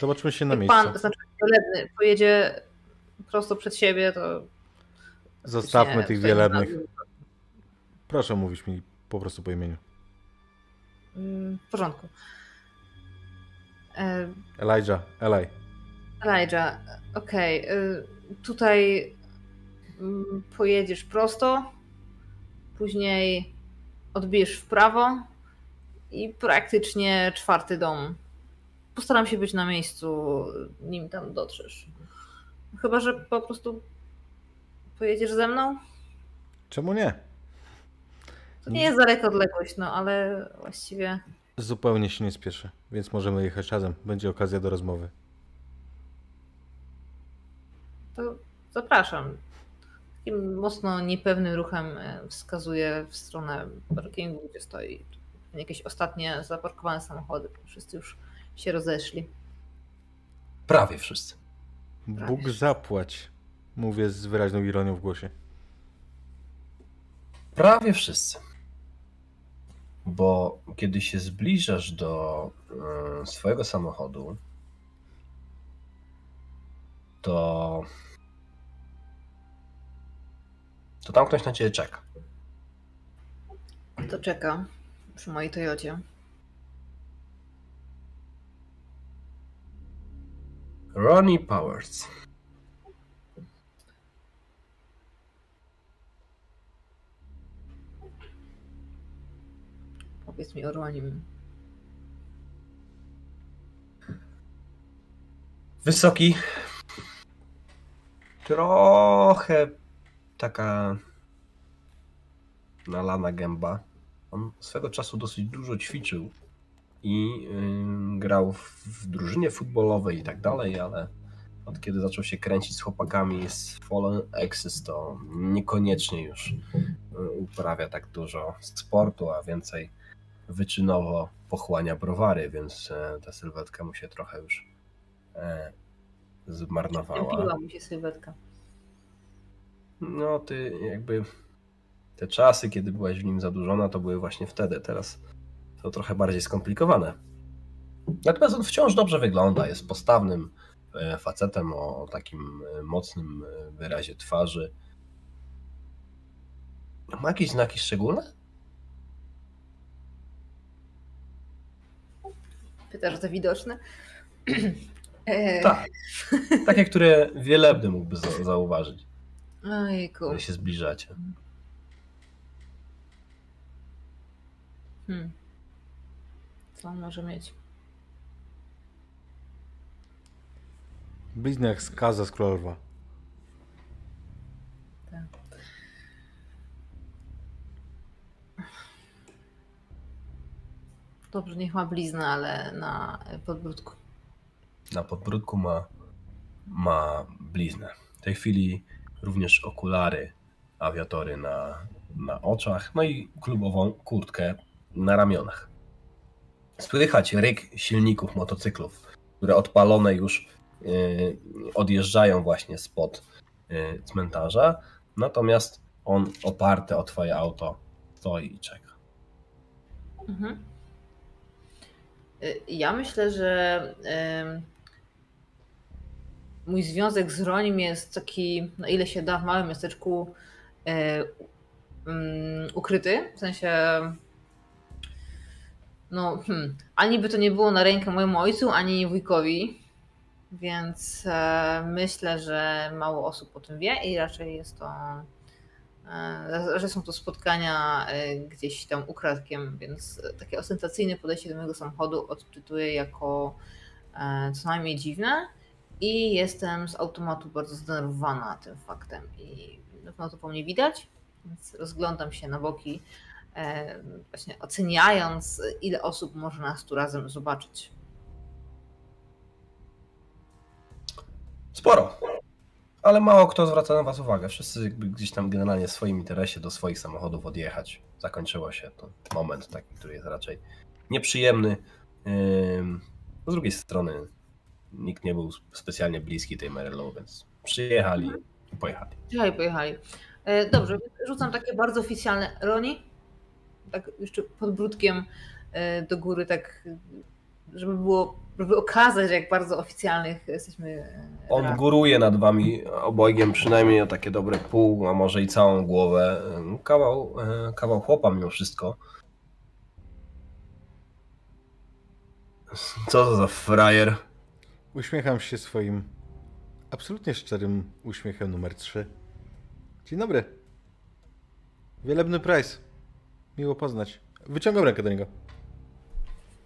Zobaczmy się na Jak miejscu. pan, znaczy wielebny, pojedzie prosto przed siebie, to... Zostawmy tych wielebnych. Proszę mówić mi po prostu po imieniu. Mm, W porządku. E, Elijah, Eli. Elijah, okej. y, Tutaj mm, pojedziesz prosto, później odbijesz w prawo i praktycznie czwarty dom. Postaram się być na miejscu, nim tam dotrzesz. Chyba, że po prostu pojedziesz ze mną? Czemu nie? To nie jest daleka odległość, no ale właściwie Zupełnie się nie spieszę, więc możemy jechać razem. Będzie okazja do rozmowy. to zapraszam. Takim mocno niepewnym ruchem e, wskazuję w stronę parkingu, gdzie stoi jakieś ostatnie zaparkowane samochody. Wszyscy już się rozeszli. Prawie wszyscy. Bóg Prawie. zapłać. Mówię z wyraźną ironią w głosie. Prawie wszyscy. Bo kiedy się zbliżasz do e, swojego samochodu, to. To tam ktoś na ciebie czeka. To czeka przy mojej Toyocie. Ronnie Powers. Powiedz mi o Ronim. Wysoki. Trochę taka nalana gęba. On swego czasu dosyć dużo ćwiczył i grał w, drużynie futbolowej i tak dalej, ale od kiedy zaczął się kręcić z chłopakami z Fallen Axis, to niekoniecznie już y, uprawia tak dużo sportu, a więcej wyczynowo pochłania browary, więc e, ta sylwetka mu się trochę już e, zmarnowała. Piła mu się sylwetka. No, ty jakby te czasy, kiedy byłaś w nim zadłużona, to były właśnie wtedy. Teraz to trochę bardziej skomplikowane. Natomiast on wciąż dobrze wygląda. Jest postawnym e, facetem o takim e, mocnym e, wyrazie twarzy. Ma jakieś znaki szczególne? Pytasz, to widoczne? [clears throat] Tak. Takie, które wielebny mógłby za- zauważyć, Ojku. kiedy się zbliżacie. Hmm. Co on może mieć? Blizny jak skaza z królowa. Dobrze, niech ma bliznę, ale na podbródku. Na podbródku ma, ma bliznę. W tej chwili również okulary, awiatory na, na oczach, no i klubową kurtkę na ramionach. Słychać ryk silników motocyklów, które odpalone już yy, odjeżdżają właśnie spod yy, cmentarza, natomiast on oparty o twoje auto stoi i czeka. Mhm. Y, Ja myślę, że mój związek z Ronim jest taki, na ile się da, w małym miasteczku y, ym, ukryty. W sensie, no, hmm, ani by to nie było na rękę mojemu ojcu, ani wujkowi. Więc e, myślę, że mało osób o tym wie i raczej jest to E, że są to spotkania e, gdzieś tam ukradkiem, więc takie ostentacyjne podejście do mojego samochodu odczytuję jako e, co najmniej dziwne i jestem z automatu bardzo zdenerwowana tym faktem i na pewno to po mnie widać, więc rozglądam się na boki, właśnie oceniając ile osób może nas tu razem zobaczyć. Sporo. Ale mało kto zwraca na was uwagę. Wszyscy gdzieś tam generalnie w swoim interesie do swoich samochodów odjechać. Zakończyło się to moment taki, który jest raczej nieprzyjemny. Z drugiej strony nikt nie był specjalnie bliski tej Marylu, więc przyjechali i pojechali. Dzisiaj pojechali. E, Dobrze, rzucam takie bardzo oficjalne. Roni? Tak jeszcze podbródkiem e, do góry, tak żeby było, żeby okazać, jak bardzo oficjalnych jesteśmy. e, On góruje nad wami obojgiem przynajmniej o takie dobre pół, a może i całą głowę. Kawał, e, kawał chłopa mimo wszystko. Co to za frajer? Uśmiecham się swoim absolutnie szczerym uśmiechem numer 3. Dzień dobry. Wielebny Price. Miło poznać. Wyciągam rękę do niego.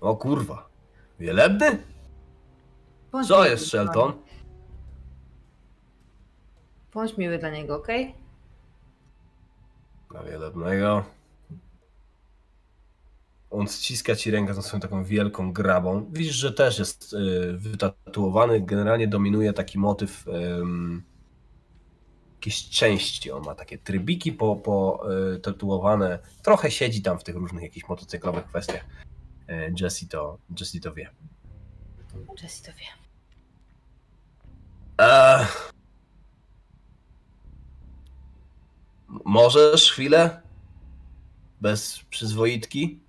O kurwa. Wielebny? Bądź Co miły jest, dla Shelton? niego. Bądź miły dla niego, okej? Na wielebnego. On ściska ci rękę tą swoją taką wielką grabą. Widzisz, że też jest y, wytatuowany. Generalnie dominuje taki motyw ym, jakiejś części. On ma takie trybiki po, po y. Trochę siedzi tam w tych różnych jakichś motocyklowych kwestiach. Y, Jesse to, Jesse to wie. Jesse to wie. Eee. Możesz chwilę? Bez przyzwoitki?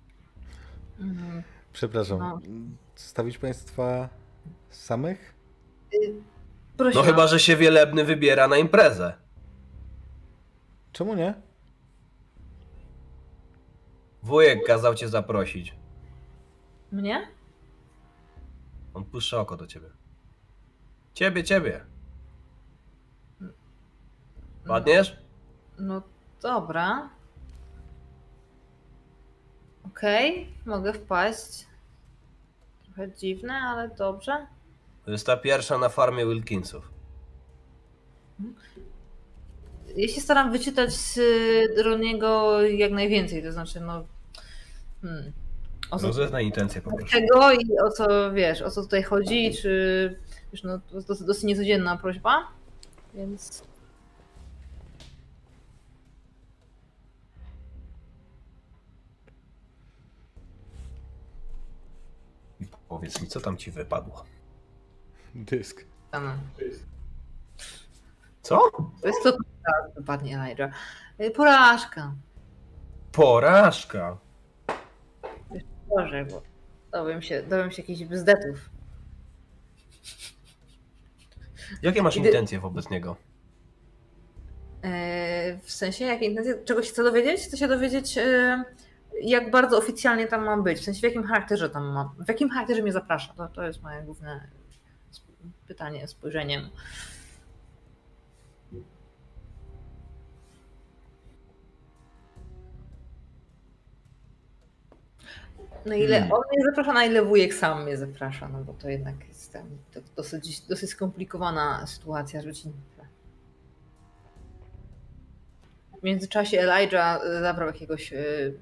Mhm. Przepraszam. No. Stawić Państwa samych? No Prosiłam. chyba, że się wielebny wybiera na imprezę. Czemu nie? Wujek kazał cię zaprosić. Mnie? On puszcza oko do ciebie. Ciebie, ciebie. Padniesz? No dobra. Okej, mogę wpaść. Trochę dziwne, ale dobrze. To jest ta pierwsza na farmie Wilkinsów. Ja się staram wyczytać z y, Roniego jak najwięcej, to znaczy no... Hmm. O co Rozeznaj intencję po prostu. tego i o co, wiesz, o co tutaj chodzi, czy... Wiesz, no to jest dosyć, niecodzienna prośba, więc... Powiedz mi, co tam ci wypadło? Dysk. Co? to jest to, teraz wypadnie Elijah. Y, Porażka. Porażka. Boże, bo dowiem się, dowiem się jakichś bzdetów. Jakie masz intencje wobec niego? E, W sensie, jakie intencje, czego się chcę dowiedzieć? Chcę się dowiedzieć, e, jak bardzo oficjalnie tam mam być. W sensie, w jakim charakterze tam mam, w jakim charakterze mnie zaprasza. To, to jest moje główne pytanie, spojrzeniem. No ile Hmm. on mnie zaprasza, na ile wujek sam mnie zaprasza, no bo to jednak jest tam dosyć, dosyć skomplikowana sytuacja rodzinna. W międzyczasie Elijah zabrał jakiegoś y,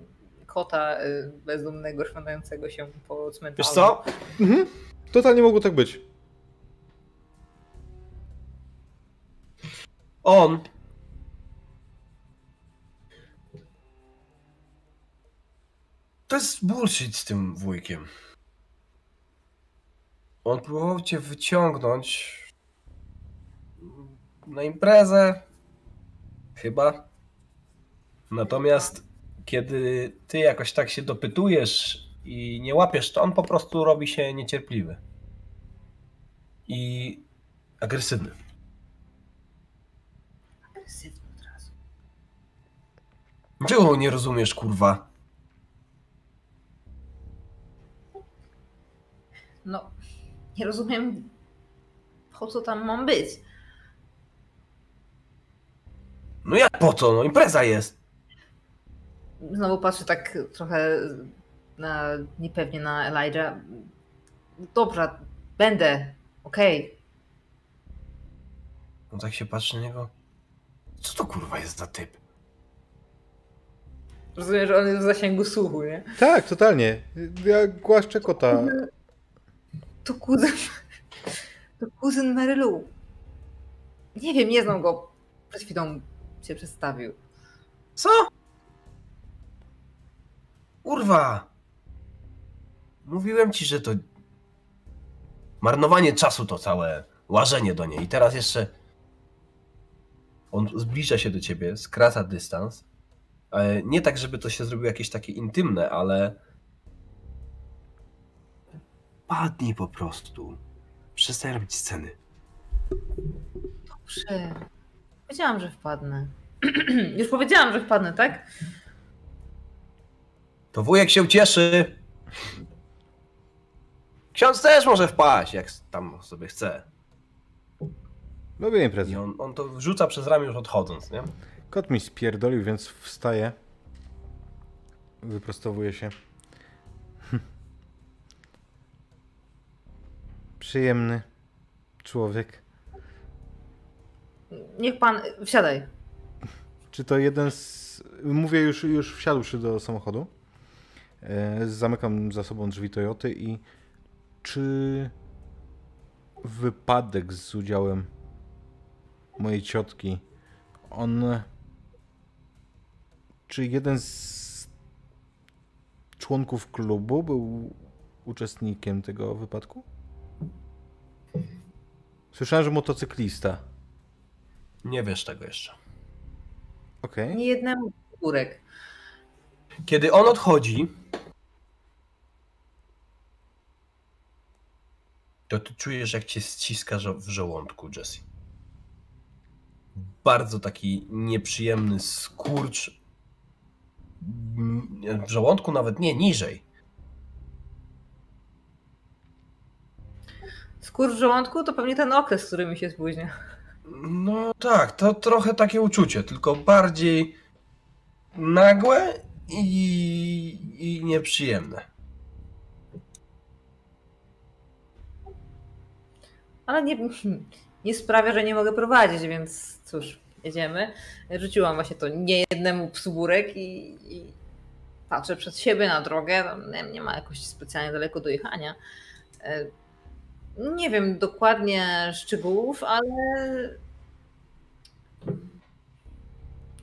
kota y, bezdomnego, szwendającego się po cmentarzu. Wiesz co? Mhm. Totalnie mogło tak być. On. To jest bullshit z tym wujkiem. On próbował cię wyciągnąć na imprezę. Chyba. Natomiast kiedy ty jakoś tak się dopytujesz i nie łapiesz, to on po prostu robi się niecierpliwy. I agresywny. Agresywny od razu. Czego nie rozumiesz, kurwa? No, nie rozumiem, po co tam mam być. No jak po co? No impreza jest. Znowu patrzę tak trochę na, niepewnie na Elijah. Dobra, będę, okej. No tak się patrzy na niego. Co to kurwa jest za typ? Rozumiem, że on jest w zasięgu słuchu, nie? Tak, totalnie. Ja głaszczę kota. To kuzyn. To kuzyn Mary Lou. Nie wiem, nie znam go. Przed chwilą się przedstawił. Co? Kurwa! Mówiłem ci, że to marnowanie czasu to całe łażenie do niej. I teraz jeszcze on zbliża się do ciebie, skraca dystans. E, Nie tak, żeby to się zrobiło jakieś takie intymne, ale wpadnij po prostu. Przestań robić sceny. Dobrze. Powiedziałam, że wpadnę. [clears throat] Już powiedziałam, że wpadnę, tak? To wujek się ucieszy. Ksiądz też może wpaść, jak tam sobie chce. Lubię imprezy. I on, on to wrzuca przez ramię już odchodząc, nie? Kot mi spierdolił, więc wstaje. Wyprostowuje się. Przyjemny człowiek. Niech pan. Wsiadaj. Czy to jeden z... Mówię już, już wsiadłszy do samochodu. E, Zamykam za sobą drzwi Toyoty i czy wypadek z udziałem mojej ciotki, on... Czy jeden z członków klubu był uczestnikiem tego wypadku? Słyszałem, że motocyklista. Nie wiesz tego jeszcze. Okej. Nie jednemu górek. Kiedy on odchodzi, to ty czujesz, jak cię ściska w żołądku, Jesse. Bardzo taki nieprzyjemny skurcz. Mm, W żołądku nawet nie, niżej. Skurcz w żołądku to pewnie ten okres, który mi się spóźnia. No tak, to trochę takie uczucie, tylko bardziej nagłe i, i nieprzyjemne. Ale nie, nie sprawia, że nie mogę prowadzić, więc cóż, jedziemy. Rzuciłam właśnie to nie jednemu psu górek i, i patrzę przed siebie na drogę. Nie, nie ma jakoś specjalnie daleko do jechania. E, Nie wiem dokładnie szczegółów, ale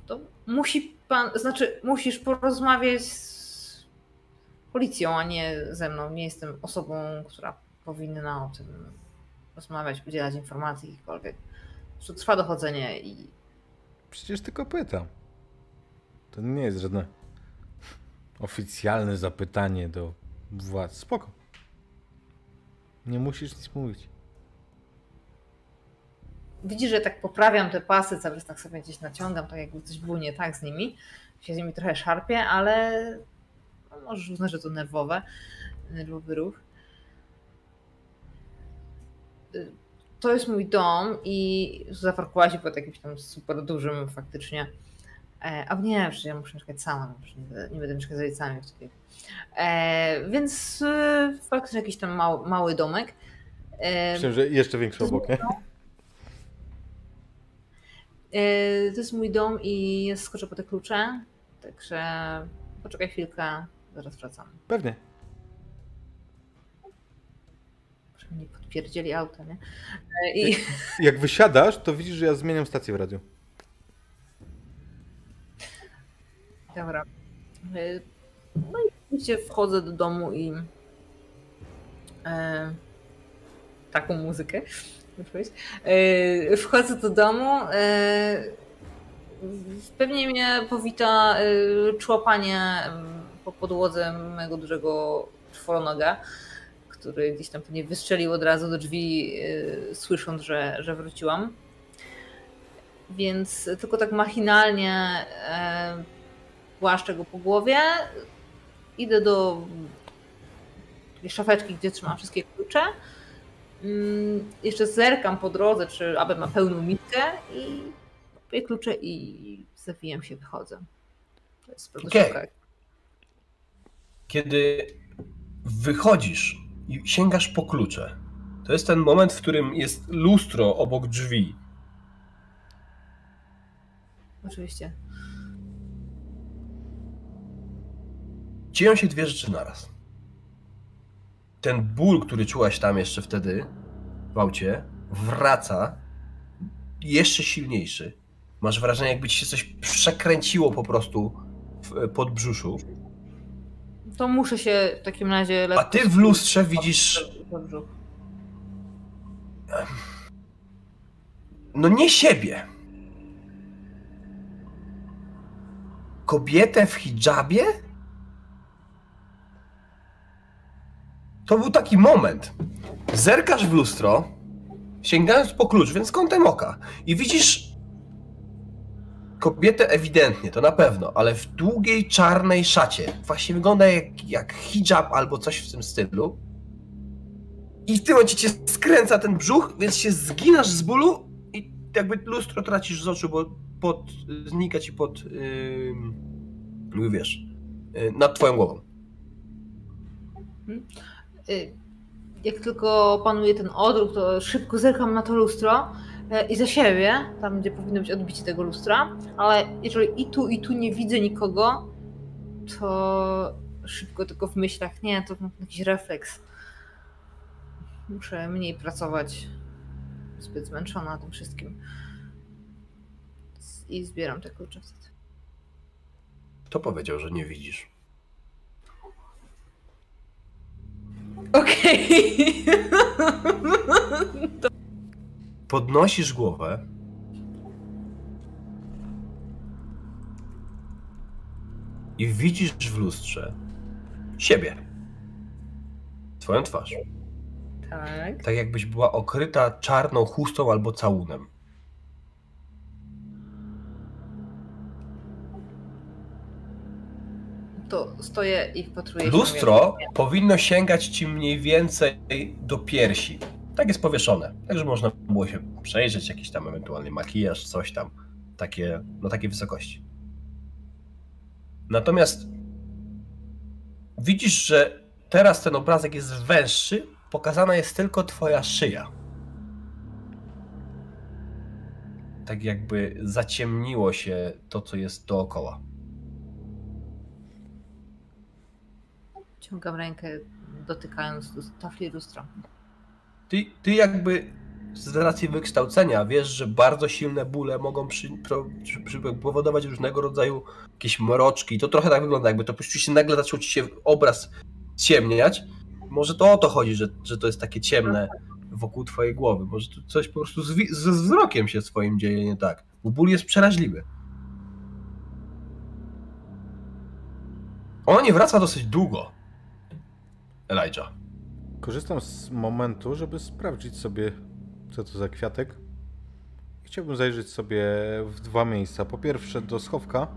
to musi pan, znaczy musisz porozmawiać z policją, a nie ze mną. Nie jestem osobą, która powinna o tym rozmawiać, udzielać informacji jakichkolwiek. Że trwa dochodzenie i Przecież tylko pytam. To nie jest żadne oficjalne zapytanie do władz. Spoko. Nie musisz nic mówić. widzisz, że tak poprawiam te pasy, cały czas tak sobie gdzieś naciągam, tak jakby coś było nie tak z nimi. Się z nimi trochę szarpie, ale no, możesz uznać, że to nerwowe, nerwowy ruch. To jest mój dom i zaparkowała się pod jakimś tam super dużym faktycznie. E, A nie, przecież ja muszę mieszkać sama, no, nie, będę- nie będę mieszkać z rodzicami. w takiej- E, więc y, faktycznie jakiś tam mały, mały domek. E, Myślę, że jeszcze większy obok, nie? E, To jest mój dom i skoczę po te klucze, także poczekaj chwilkę, zaraz wracam. Pewnie. Żeby nie podpierdzieli auta, nie? I Jak wysiadasz, to widzisz, że ja zmieniam stację w radiu. dobra. E, No i oczywiście wchodzę do domu i e, taką muzykę. E, wchodzę do domu. E, pewnie mnie powita e, człapanie em, po podłodze mego dużego czworonoga, który gdzieś tam pewnie wystrzelił od razu do drzwi, e, słysząc, że, że wróciłam. Więc tylko tak machinalnie e, głaszczę go po głowie. Idę do szafeczki, gdzie trzymam wszystkie klucze. Mm, Jeszcze zerkam po drodze, czy aby ma pełną mitkę i kupuję klucze i zawijam się, wychodzę. To jest szybka Kiedy wychodzisz i sięgasz po klucze, to jest ten moment, w którym jest lustro obok drzwi. Oczywiście. Dzieją się dwie rzeczy naraz. Ten ból, który czułaś tam jeszcze wtedy w aucie, wraca jeszcze silniejszy. Masz wrażenie, jakby ci się coś przekręciło po prostu w podbrzuszu. To muszę się w takim razie lekko... A ty w lustrze widzisz. No nie siebie. Kobietę w hijabie? to był taki moment. Zerkasz w lustro, sięgając po klucz, więc kątem oka i widzisz kobietę ewidentnie, to na pewno, ale w długiej czarnej szacie. Właśnie wygląda jak, jak hijab albo coś w tym stylu. I w tym momencie cię skręca ten brzuch, więc się zginasz z bólu i jakby lustro tracisz z oczu, bo pod, znika ci pod, yy, wiesz, yy, nad twoją głową. Y, Jak tylko panuje ten odruch, to szybko zerkam na to lustro i za siebie, tam gdzie powinno być odbicie tego lustra, ale jeżeli i tu, i tu nie widzę nikogo, to szybko tylko w myślach, nie, to jakiś refleks. Muszę mniej pracować. Zbyt zmęczona tym wszystkim. I zbieram te klucze wtedy. Kto powiedział, że nie widzisz? Okej. [laughs] Podnosisz głowę. I widzisz w lustrze siebie. Twoją twarz. tak. Tak jakbyś była okryta czarną chustą albo całunem. To stoję i wpatruję się. Lustro powinno sięgać ci mniej więcej do piersi. Tak jest powieszone. Tak, żeby można było się przejrzeć, jakiś tam ewentualnie makijaż, coś tam. Takie, na takiej wysokości. Natomiast widzisz, że teraz ten obrazek jest węższy, pokazana jest tylko twoja szyja. Tak jakby zaciemniło się to, co jest dookoła. Ciągam rękę, dotykając tafli lustra. Ty, ty jakby z racji wykształcenia wiesz, że bardzo silne bóle mogą przy, pro, przy, przy, powodować różnego rodzaju jakieś mroczki. To trochę tak wygląda, jakby to po prostu się nagle zaczął ci się obraz ciemniać. Może to o to chodzi, że, że to jest takie ciemne wokół twojej głowy. Może tu coś po prostu z, ze wzrokiem się swoim dzieje nie tak. Bo ból jest przeraźliwy. Ona nie wraca dosyć długo. Elijah. Korzystam z momentu, żeby sprawdzić sobie, co to za kwiatek. Chciałbym zajrzeć sobie w dwa miejsca. Po pierwsze do schowka,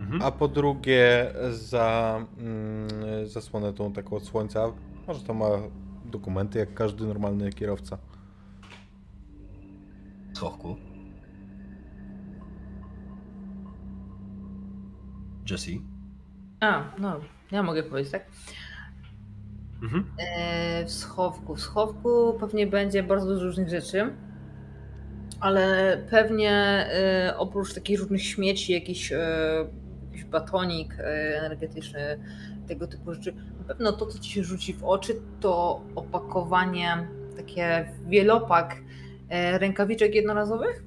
Mhm. a po drugie za mm, zasłonę tą taką od słońca. Może to ma dokumenty, jak każdy normalny kierowca. schowku. Jesse. A, no, ja mogę powiedzieć, tak? Mhm. E, w schowku. W schowku pewnie będzie bardzo dużo różnych rzeczy, ale pewnie e, oprócz takich różnych śmieci, jakiś, e, jakiś batonik energetyczny, tego typu rzeczy, na pewno to, co ci się rzuci w oczy, to opakowanie, takie wielopak rękawiczek jednorazowych.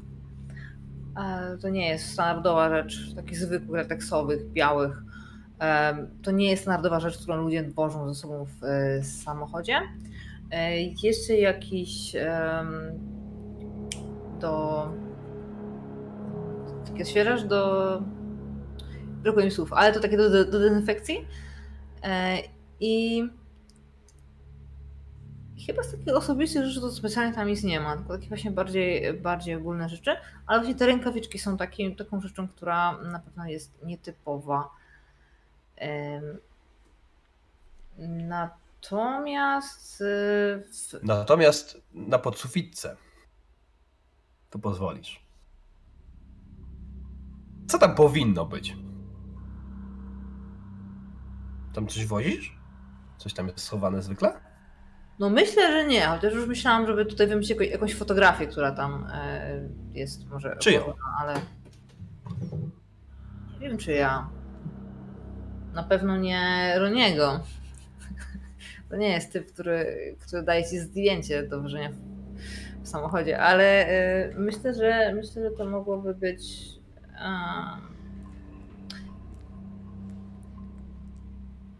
To nie jest standardowa rzecz, takich zwykłych, lateksowych, białych. To nie jest standardowa rzecz, którą ludzie wożą ze sobą w e, samochodzie. E, Jeszcze jakiś do. Taki odświeżacz do. Brakuje mi słów, ale to takie do, do, do dezynfekcji. E, i Chyba z takich osobistych rzeczy to specjalnie tam nic nie ma, tylko takie właśnie bardziej, bardziej ogólne rzeczy. Ale właśnie te rękawiczki są takim, taką rzeczą, która na pewno jest nietypowa. Natomiast y, w, Natomiast na podsufitce to pozwolisz. Co tam powinno być? Tam coś wozisz? Coś tam jest schowane zwykle? no myślę, że nie, chociaż już myślałam, żeby tutaj wymyślić jakąś, fotografię, która tam e, jest może. Czyją? Ale nie wiem czy ja. Na pewno nie Roniego. To nie jest typ, który, który daje ci zdjęcie do włożenia w, samochodzie, ale e, myślę, że myślę, że to mogłoby być.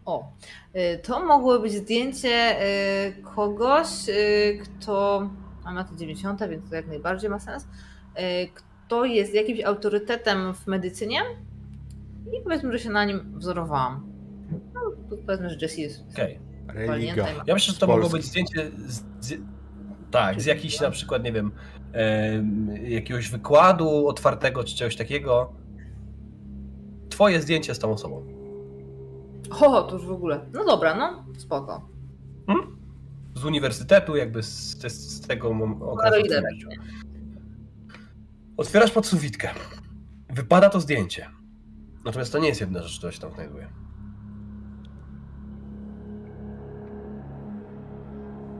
O, y, to mogło być zdjęcie y, kogoś, y, kto ma lata 90., więc to jak najbardziej ma sens. y, Kto jest jakimś autorytetem w medycynie i powiedzmy, że się na nim wzorowałam. No, to powiedzmy, że Jessie jest. Okej. Ma- Ja myślę, że to mogło być zdjęcie z, z, tak, z jakichś na przykład, nie wiem, em, jakiegoś wykładu otwartego czy czegoś takiego. Twoje zdjęcie z tą osobą. O, to już w ogóle. No dobra, no spoko. Z uniwersytetu, jakby z, z, z tego mom- okresu. Otwierasz podsufitkę. Wypada to zdjęcie. Natomiast to nie jest jedna rzecz, która się tam znajduje.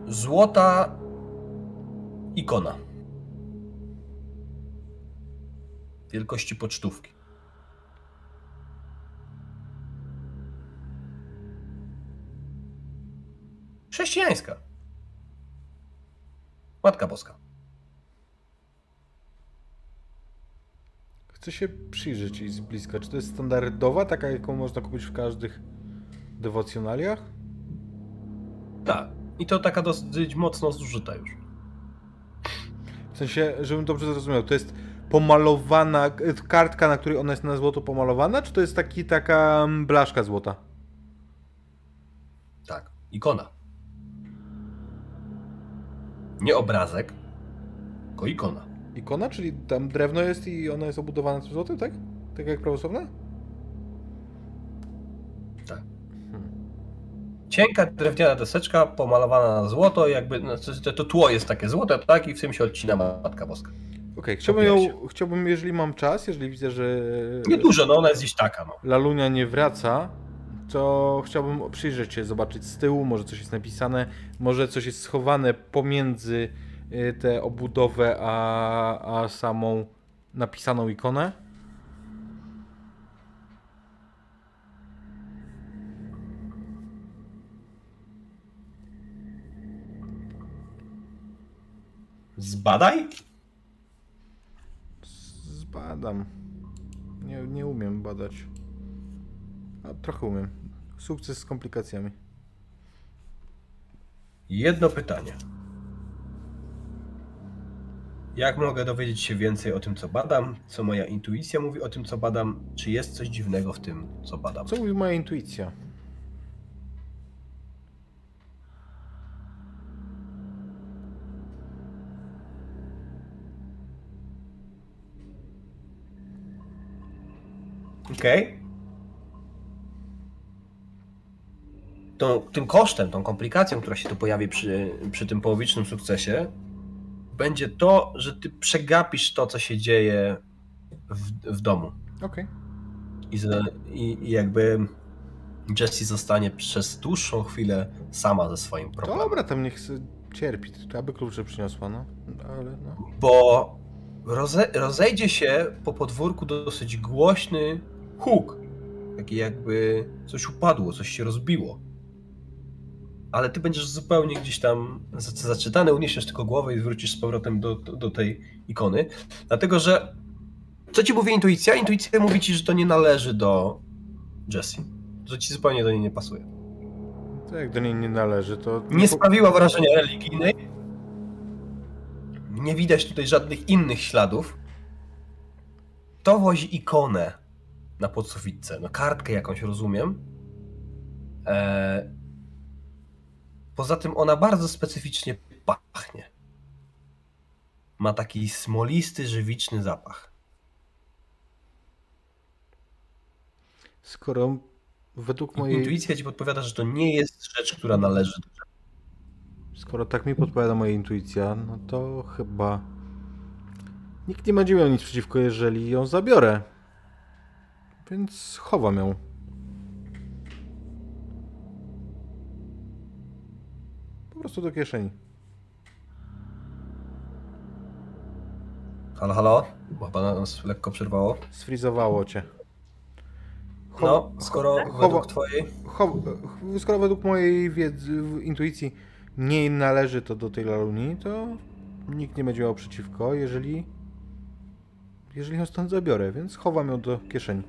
Złota ikona. Wielkości pocztówki. Chrześcijańska. Matka Boska. Chcę się przyjrzeć jej z bliska. Czy to jest standardowa, taka jaką można kupić w każdych dewocjonaliach? Tak. I to taka dosyć mocno zużyta już. W sensie, żebym dobrze zrozumiał, to jest pomalowana kartka, na której ona jest na złoto pomalowana, czy to jest taki, taka mm, blaszka złota? Tak. Ikona. Nie obrazek, tylko ikona. Ikona, czyli tam drewno jest i ona jest obudowana tym złotem, tak? Tak jak prawosławna? Tak. Hmm. Cienka drewniana deseczka pomalowana na złoto, jakby no, to, to tło jest takie złote, tak? I w tym się odcina Matka Boska. Okej, chciałbym Opieraj ją, chciałbym, jeżeli mam czas, jeżeli widzę, że Nie dużo, no ona jest gdzieś taka, no. Lalunia nie wraca, to chciałbym przyjrzeć się, zobaczyć z tyłu, może coś jest napisane, może coś jest schowane pomiędzy tę obudowę a, a samą napisaną ikonę. Zbadaj? Zbadam. Nie, nie umiem badać. A trochę umiem. Sukces z komplikacjami. Jedno pytanie. Jak mogę dowiedzieć się więcej o tym, co badam? Co moja intuicja mówi o tym, co badam? Czy jest coś dziwnego w tym, co badam? Co mówi moja intuicja? Okej. Tą, tym kosztem, tą komplikacją, która się tu pojawi przy, przy tym połowicznym sukcesie, będzie to, że ty przegapisz to, co się dzieje w, w domu. Okej. I, że, i, I jakby Jessie zostanie przez dłuższą chwilę sama ze swoim problemem. Dobra, tam niech cierpi. Aby klucze przyniosła, no. Ale no. Bo roze, rozejdzie się po podwórku dosyć głośny huk. Taki jakby coś upadło, coś się rozbiło. Ale ty będziesz zupełnie gdzieś tam za- zaczytany, uniesiesz tylko głowę i wrócisz z powrotem do, do, do tej ikony. Dlatego, że co ci mówi intuicja? Intuicja mówi ci, że to nie należy do Jessie. Że ci zupełnie do niej nie pasuje. To jak do niej nie należy, to... Nie sprawiła wrażenia religijnej. Nie widać tutaj żadnych innych śladów. To wozi ikonę na podsufitce. No kartkę jakąś rozumiem. E... Poza tym ona bardzo specyficznie pachnie. Ma taki smolisty, żywiczny zapach. Skoro według mojej... Intuicja ci podpowiada, że to nie jest rzecz, która należy do Skoro tak mi podpowiada moja intuicja, no to chyba nikt nie będzie miał nic przeciwko, jeżeli ją zabiorę. Więc chowam ją. Prostu do kieszeni. Halo, halo? Bo pana nas lekko przerwało. Sfrizowało cię. No, skoro według twojej... Skoro według mojej wiedzy, intuicji nie należy to do tej laluni, to nikt nie będzie miał przeciwko, jeżeli jeżeli ją stąd zabiorę, więc chowam ją do kieszeni.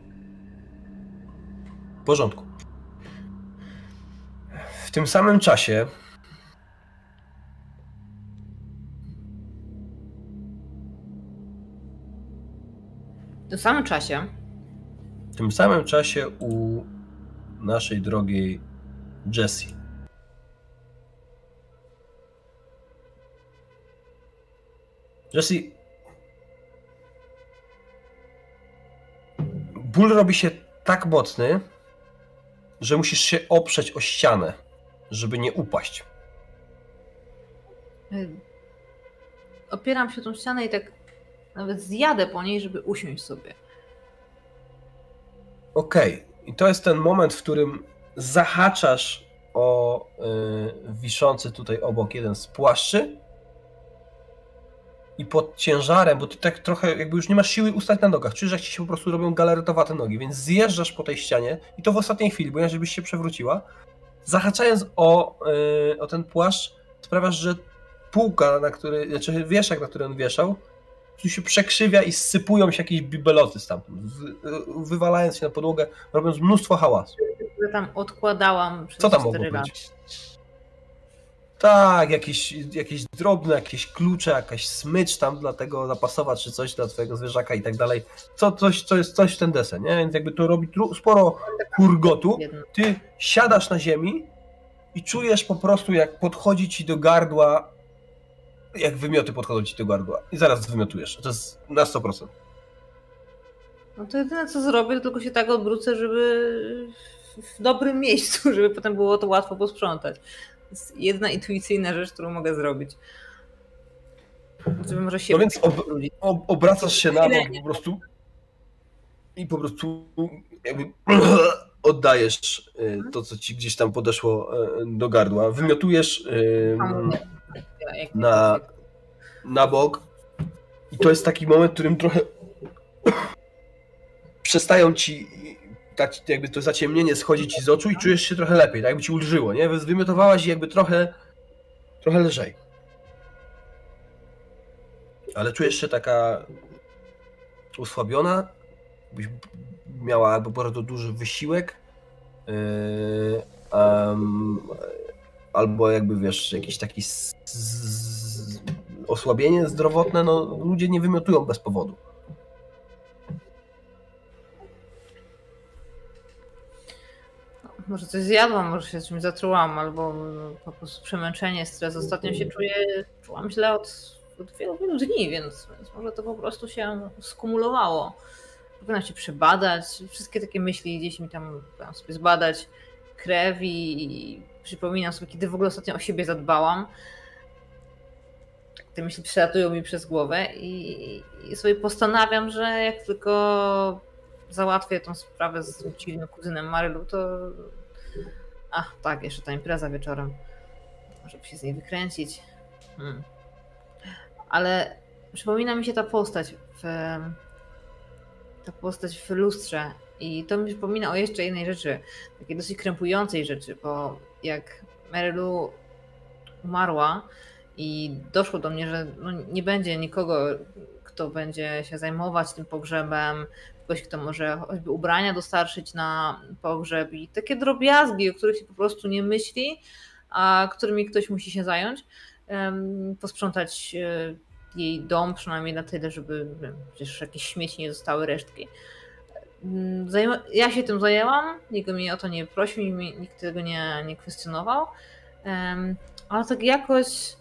W porządku. W tym samym czasie W tym samym czasie. W tym samym czasie u naszej drogiej Jessie. Jessie. Ból robi się tak mocny, że musisz się oprzeć o ścianę, żeby nie upaść. Y, opieram się tą ścianę i tak nawet zjadę po niej, żeby usiąść sobie. Okej. I to jest ten moment, w którym zahaczasz o y, wiszący tutaj obok jeden z płaszczy i pod ciężarem, bo ty tak trochę jakby już nie masz siły ustać na nogach, czujesz jak ci się po prostu robią galaretowate nogi, więc zjeżdżasz po tej ścianie i to w ostatniej chwili, bo inaczej byś się przewróciła, zahaczając o, y, o ten płaszcz sprawiasz, że półka, na której, znaczy wieszak, na który on wieszał, tu się przekrzywia i sypują się jakieś bibeloty stamtąd, wywalając się na podłogę, robiąc mnóstwo hałasu. które tam odkładałam przez Co tam mogło 4 lata. być? Tak, jakieś, jakieś drobne, jakieś klucze, jakaś smycz tam dla tego zapasowa, czy coś dla twojego zwierzaka i tak dalej. Co, coś, co jest coś w ten desen, nie? Więc jakby to robi sporo hurgotu. Jedno. Ty siadasz na ziemi i czujesz po prostu, jak podchodzi ci do gardła, jak wymioty podchodzą ci do gardła. I zaraz wymiotujesz. To jest na 100%. No to jedyne co zrobię, to tylko się tak odwrócę, żeby w dobrym [laughs] miejscu, żeby potem było to łatwo posprzątać. To jest jedna intuicyjna rzecz, którą mogę zrobić. Żeby może się No więc ob- ob, obracasz się na bok po prostu i po prostu jakby [clears throat] oddajesz y, to, co ci gdzieś tam podeszło y, do gardła. Wymiotujesz y, na, na bok i to jest taki moment, w którym trochę [coughs] przestają ci tak jakby to zaciemnienie schodzi ci z oczu i czujesz się trochę lepiej, tak jakby ci ulżyło, nie? Wymiotowałaś i jakby trochę trochę lżej. Ale czujesz się taka osłabiona, byś miała albo bardzo duży wysiłek, yy, em, albo jakby wiesz, jakiś taki osłabienie zdrowotne, no ludzie nie wymiotują bez powodu. Może coś zjadłam, może się czymś zatrułam, albo po prostu przemęczenie, stres. Ostatnio się czuję, czułam źle od, od wielu, wielu dni, więc, więc może to po prostu się skumulowało. Powinnam się przebadać, wszystkie takie myśli gdzieś mi tam powinnam sobie zbadać krew i przypominam sobie, kiedy w ogóle ostatnio o siebie zadbałam. Te myśli przelatują mi przez głowę i, i sobie postanawiam, że jak tylko załatwię tą sprawę z dziwnym kuzynem Marylu, to. Ach, tak, jeszcze ta impreza wieczorem. Może by się z niej wykręcić. Hmm. Ale przypomina mi się ta postać w. Ta postać w lustrze. I to mi przypomina o jeszcze jednej rzeczy, takiej dosyć krępującej rzeczy, bo jak Marylu umarła i doszło do mnie, że no nie będzie nikogo, kto będzie się zajmować tym pogrzebem, ktoś, kto może choćby ubrania dostarczyć na pogrzeb i takie drobiazgi, o których się po prostu nie myśli, a którymi ktoś musi się zająć. Posprzątać e, jej dom przynajmniej na tyle, żeby przecież jakieś śmieci nie zostały resztki. Mm, Ja się tym zajęłam, nikt mnie o to nie prosił, nikt tego nie, nie kwestionował. Ale tak jakoś,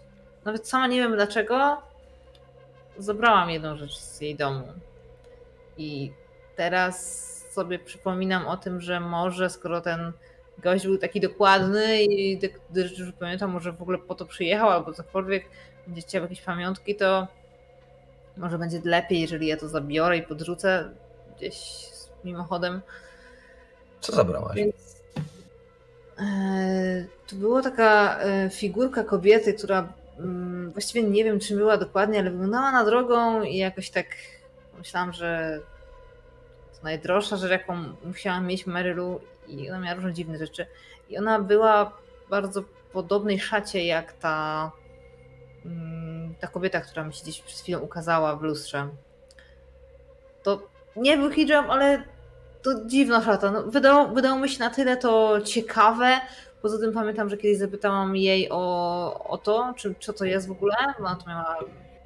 nawet sama nie wiem dlaczego, zabrałam jedną rzecz z jej domu. I teraz sobie przypominam o tym, że może skoro ten gość był taki dokładny i rzeczy, że pamiętam, może w ogóle po to przyjechał albo cokolwiek, będzie chciał jakieś pamiątki, to może będzie lepiej, jeżeli ja to zabiorę i podrzucę gdzieś mimochodem. Co zabrałaś? Więc e, to była taka e, figurka kobiety, która mm, właściwie nie wiem, czym była dokładnie, ale wyglądała na drogą i jakoś tak myślałam, że to najdroższa rzecz, jaką musiałam mieć Marylu i ona miała różne dziwne rzeczy. I ona była w bardzo podobnej szacie jak ta, mm, ta kobieta, która mi się gdzieś przed chwilą ukazała w lustrze. To nie był hijab, ale to dziwna szata. No, wydało, wydało mi się na tyle to ciekawe. Poza tym pamiętam, że kiedyś zapytałam jej o, o to, czy, co to jest w ogóle. Ona to miała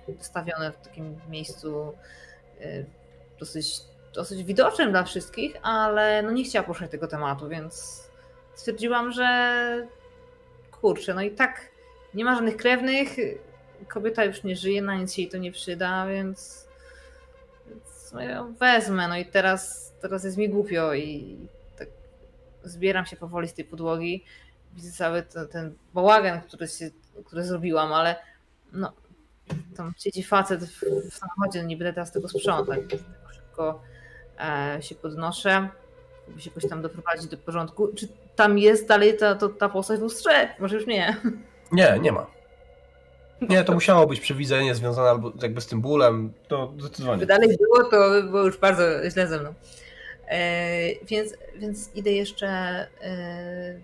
wystawione w takim miejscu y, dosyć, dosyć widocznym dla wszystkich, ale no nie chciała poruszać tego tematu, więc stwierdziłam, że kurczę, no i tak nie ma żadnych krewnych, kobieta już nie żyje, na nic jej to nie przyda, więc no ją wezmę. No i teraz, teraz jest mi głupio i tak zbieram się powoli z tej podłogi. Widzę cały ten, ten bałagan, który, się, który zrobiłam, ale no, tam siedzi facet w, w samochodzie, no nie będę teraz tego sprzątać. tak Szybko e, się podnoszę, żeby się jakoś tam doprowadzić do porządku. Czy tam jest dalej ta, to, ta postać w lustrze? Może już nie. Nie, nie ma. Nie, to musiało być przewidzenie związane albo jakby z tym bólem. To zdecydowanie. Gdyby dalej było, to by było już bardzo źle ze mną. E, więc, więc idę jeszcze e,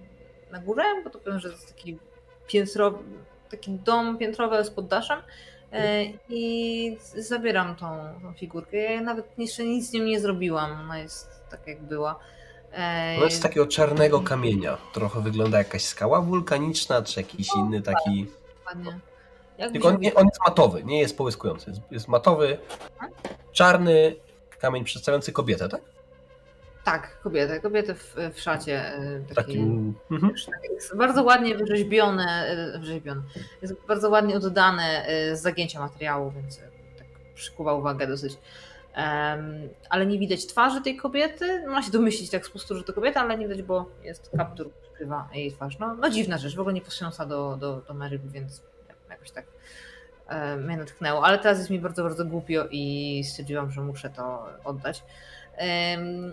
na górę, bo to powiem, że to jest taki piętrowy, taki dom piętrowy z poddaszem e, i zabieram tą, tą figurkę. Ja nawet jeszcze nic z nią nie zrobiłam, ona jest tak jak była. No jest z takiego czarnego kamienia. Trochę wygląda jakaś skała wulkaniczna, czy jakiś inny taki. Ładnie. Jak Tylko on, on jest matowy, nie jest połyskujący. Jest, jest matowy, czarny kamień przedstawiający kobietę, tak? Tak, kobietę, kobietę w, w szacie e, takiej. Takim. Mhm. Bardzo ładnie wyrzeźbione, wyrzeźbione. Jest bardzo ładnie oddane e, z zagięcia materiału, więc e, tak przykuwa uwagę dosyć. Em, ale nie widać twarzy tej kobiety. Można się domyślić tak z prostu, że to kobieta, ale nie widać, bo jest kaptur, który przykrywa jej twarz. No, no dziwna rzecz, w ogóle nie pasująca do, do, do Mary, więc jakoś tak e, mnie natchnęło. Ale teraz jest mi bardzo, bardzo głupio i stwierdziłam, że muszę to oddać.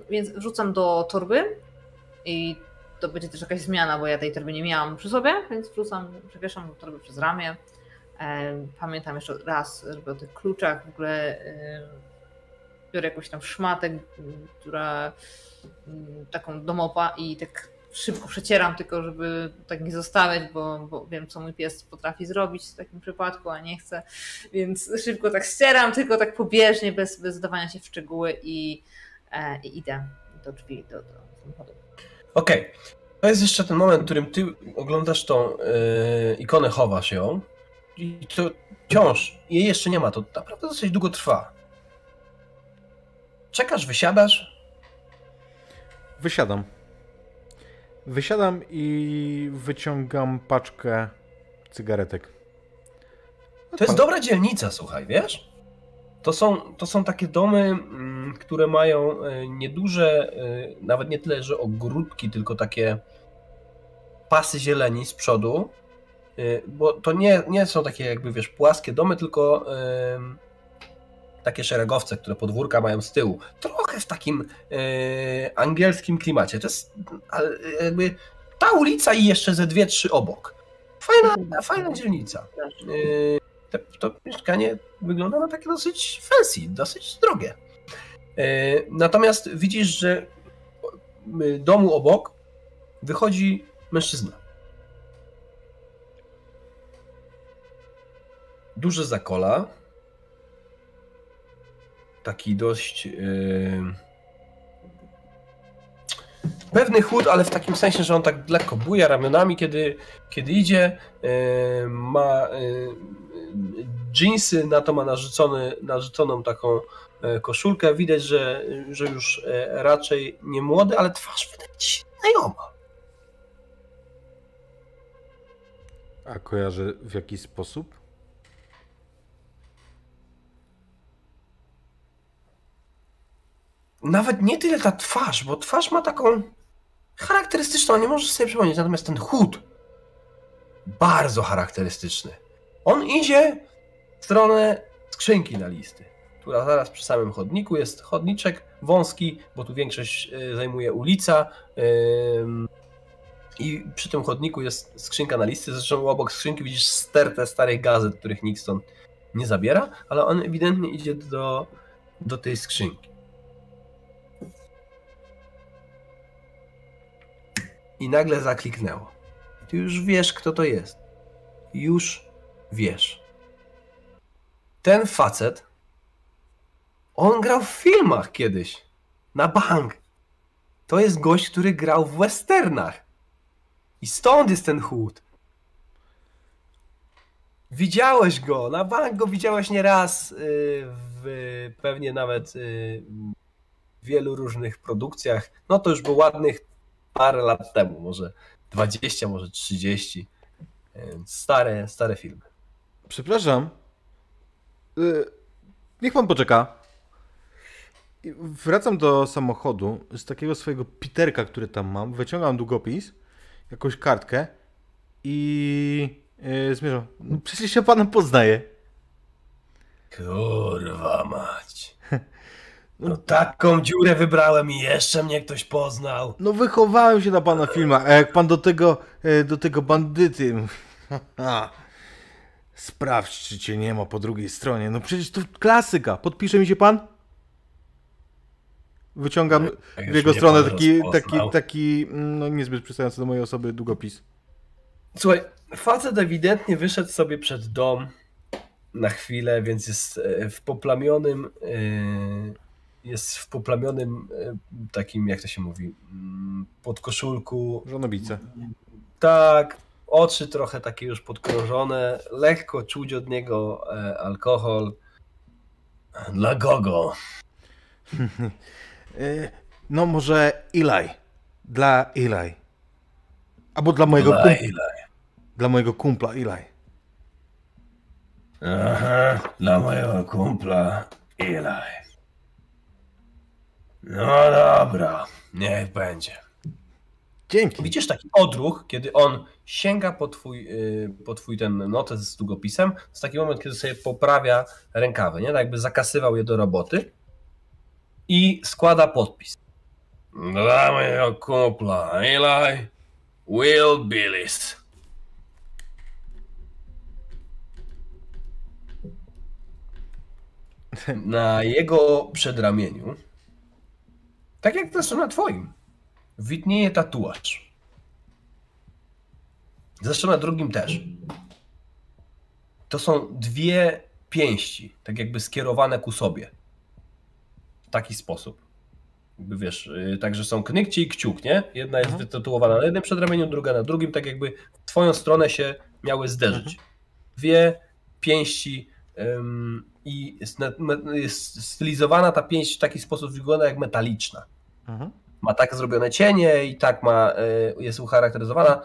Więc wrzucam do torby i to będzie też jakaś zmiana, bo ja tej torby nie miałam przy sobie, więc wrzucam, przewieszam do torby przez ramię. Pamiętam jeszcze raz żeby o tych kluczach, w ogóle biorę jakąś tam szmatę, która m, taką domopa i tak szybko przecieram, tylko żeby tak nie zostawiać, bo, bo wiem, co mój pies potrafi zrobić w takim przypadku, a nie chcę. Więc szybko tak ścieram, tylko tak pobieżnie, bez, bez zdawania się w szczegóły i, e, i idę do drzwi, do, do samochodu. Okej. To jest jeszcze ten moment, w którym ty oglądasz tą yy, ikonę, chowasz ją. I to wciąż jej jeszcze nie ma. To naprawdę dosyć długo trwa. Czekasz, wysiadasz. Wysiadam. Wysiadam i wyciągam paczkę cygaretek. To jest dobra dzielnica, słuchaj, wiesz? To są, to są takie domy, mm, które mają e, nieduże, e, nawet nie tyle, że ogródki, tylko takie pasy zieleni z przodu. E, Bo to nie, nie są takie jakby, wiesz, płaskie domy, tylko takie szeregowce, które podwórka mają z tyłu. Trochę w takim e, angielskim klimacie. To jest jakby ta ulica i jeszcze ze dwie, trzy obok. Fajna, fajna dzielnica. Yy, te, to mieszkanie wygląda na takie dosyć fancy, dosyć drogie. Yy, Natomiast widzisz, że domu obok wychodzi mężczyzna. Duży zakola. Taki dość. Yy... Pewny chłód, ale w takim sensie, że on tak lekko buja ramionami, kiedy, kiedy idzie. Yy, ma yy, jeansy, na to ma narzucony, narzuconą taką e, koszulkę. Widać, że, że już e, raczej nie młody, ale twarz wydaje ci się znajoma. A kojarzę w jaki sposób? Nawet nie tyle ta twarz, bo twarz ma taką charakterystyczną, nie możesz sobie przypomnieć, natomiast ten chód bardzo charakterystyczny. On idzie w stronę skrzynki na listy, która zaraz przy samym chodniku jest chodniczek wąski, bo tu większość e, zajmuje ulica. I przy tym chodniku jest skrzynka na listy. Zresztą obok skrzynki widzisz stertę starych gazet, których nikt stąd nie zabiera, ale on ewidentnie idzie do, do tej skrzynki. I nagle zakliknęło. Ty już wiesz, kto to jest. Już wiesz. Ten facet, on grał w filmach kiedyś. Na bank. To jest gość, który grał w westernach. I stąd jest ten chłód. Widziałeś go, na bank go widziałeś nieraz y, w pewnie nawet y, w wielu różnych produkcjach. No to już było ładnych parę lat temu, może 20, może 30. Więc Stare, stare filmy. Przepraszam. Y, Niech pan poczeka. Wracam do samochodu z takiego swojego piterka, który tam mam. Wyciągam długopis, jakąś kartkę i yy, zmierzam. No przecież się pana poznaję. Kurwa mać. No taką dziurę wybrałem i jeszcze mnie ktoś poznał. No wychowałem się na pana filmach, a jak pan do tego, e, do tego bandyty... [laughs] Sprawdź, czy cię nie ma po drugiej stronie. No przecież to klasyka. Podpisze mi się pan? Wyciągam Jak w jego stronę taki, taki, taki, no niezbyt przystający do mojej osoby długopis. Słuchaj, facet ewidentnie wyszedł sobie przed dom na chwilę, więc jest e, w poplamionym, e, jest w poplamionym e, takim, jak to się mówi, mm, podkoszulku. Żonobice. Tak, oczy trochę takie już podkrążone, lekko czuć od niego e, alkohol. Dla kogo? E, [laughs] No może Eli. Dla Eli. Albo dla mojego, Dla kum... ile? dla mojego kumpla Eli. Aha, dla mojego kumpla Eli. No dobra, niech będzie. Dzięki. Widzisz taki odruch, kiedy on sięga po twój, y, po twój ten notes z długopisem, to jest taki moment, kiedy sobie poprawia rękawy, nie? Tak jakby zakasywał je do roboty i składa podpis. Dla mojego kumpla Eli Will Billis. Na jego przedramieniu, tak jak zresztą na twoim, widnieje tatuaż. Zresztą na drugim też. To są dwie pięści, tak jakby skierowane ku sobie. W taki sposób. Jakby wiesz, yy, także są knykcie i kciuk, nie? Jedna jest Mhm. wytatuowana na jednym przedramieniu, druga na drugim, tak jakby w twoją stronę się miały zderzyć. Dwie pięści ym, i jest, jest stylizowana ta pięść w taki sposób, wygląda jak metaliczna Mhm. ma tak zrobione cienie i tak ma, y, jest ucharakteryzowana,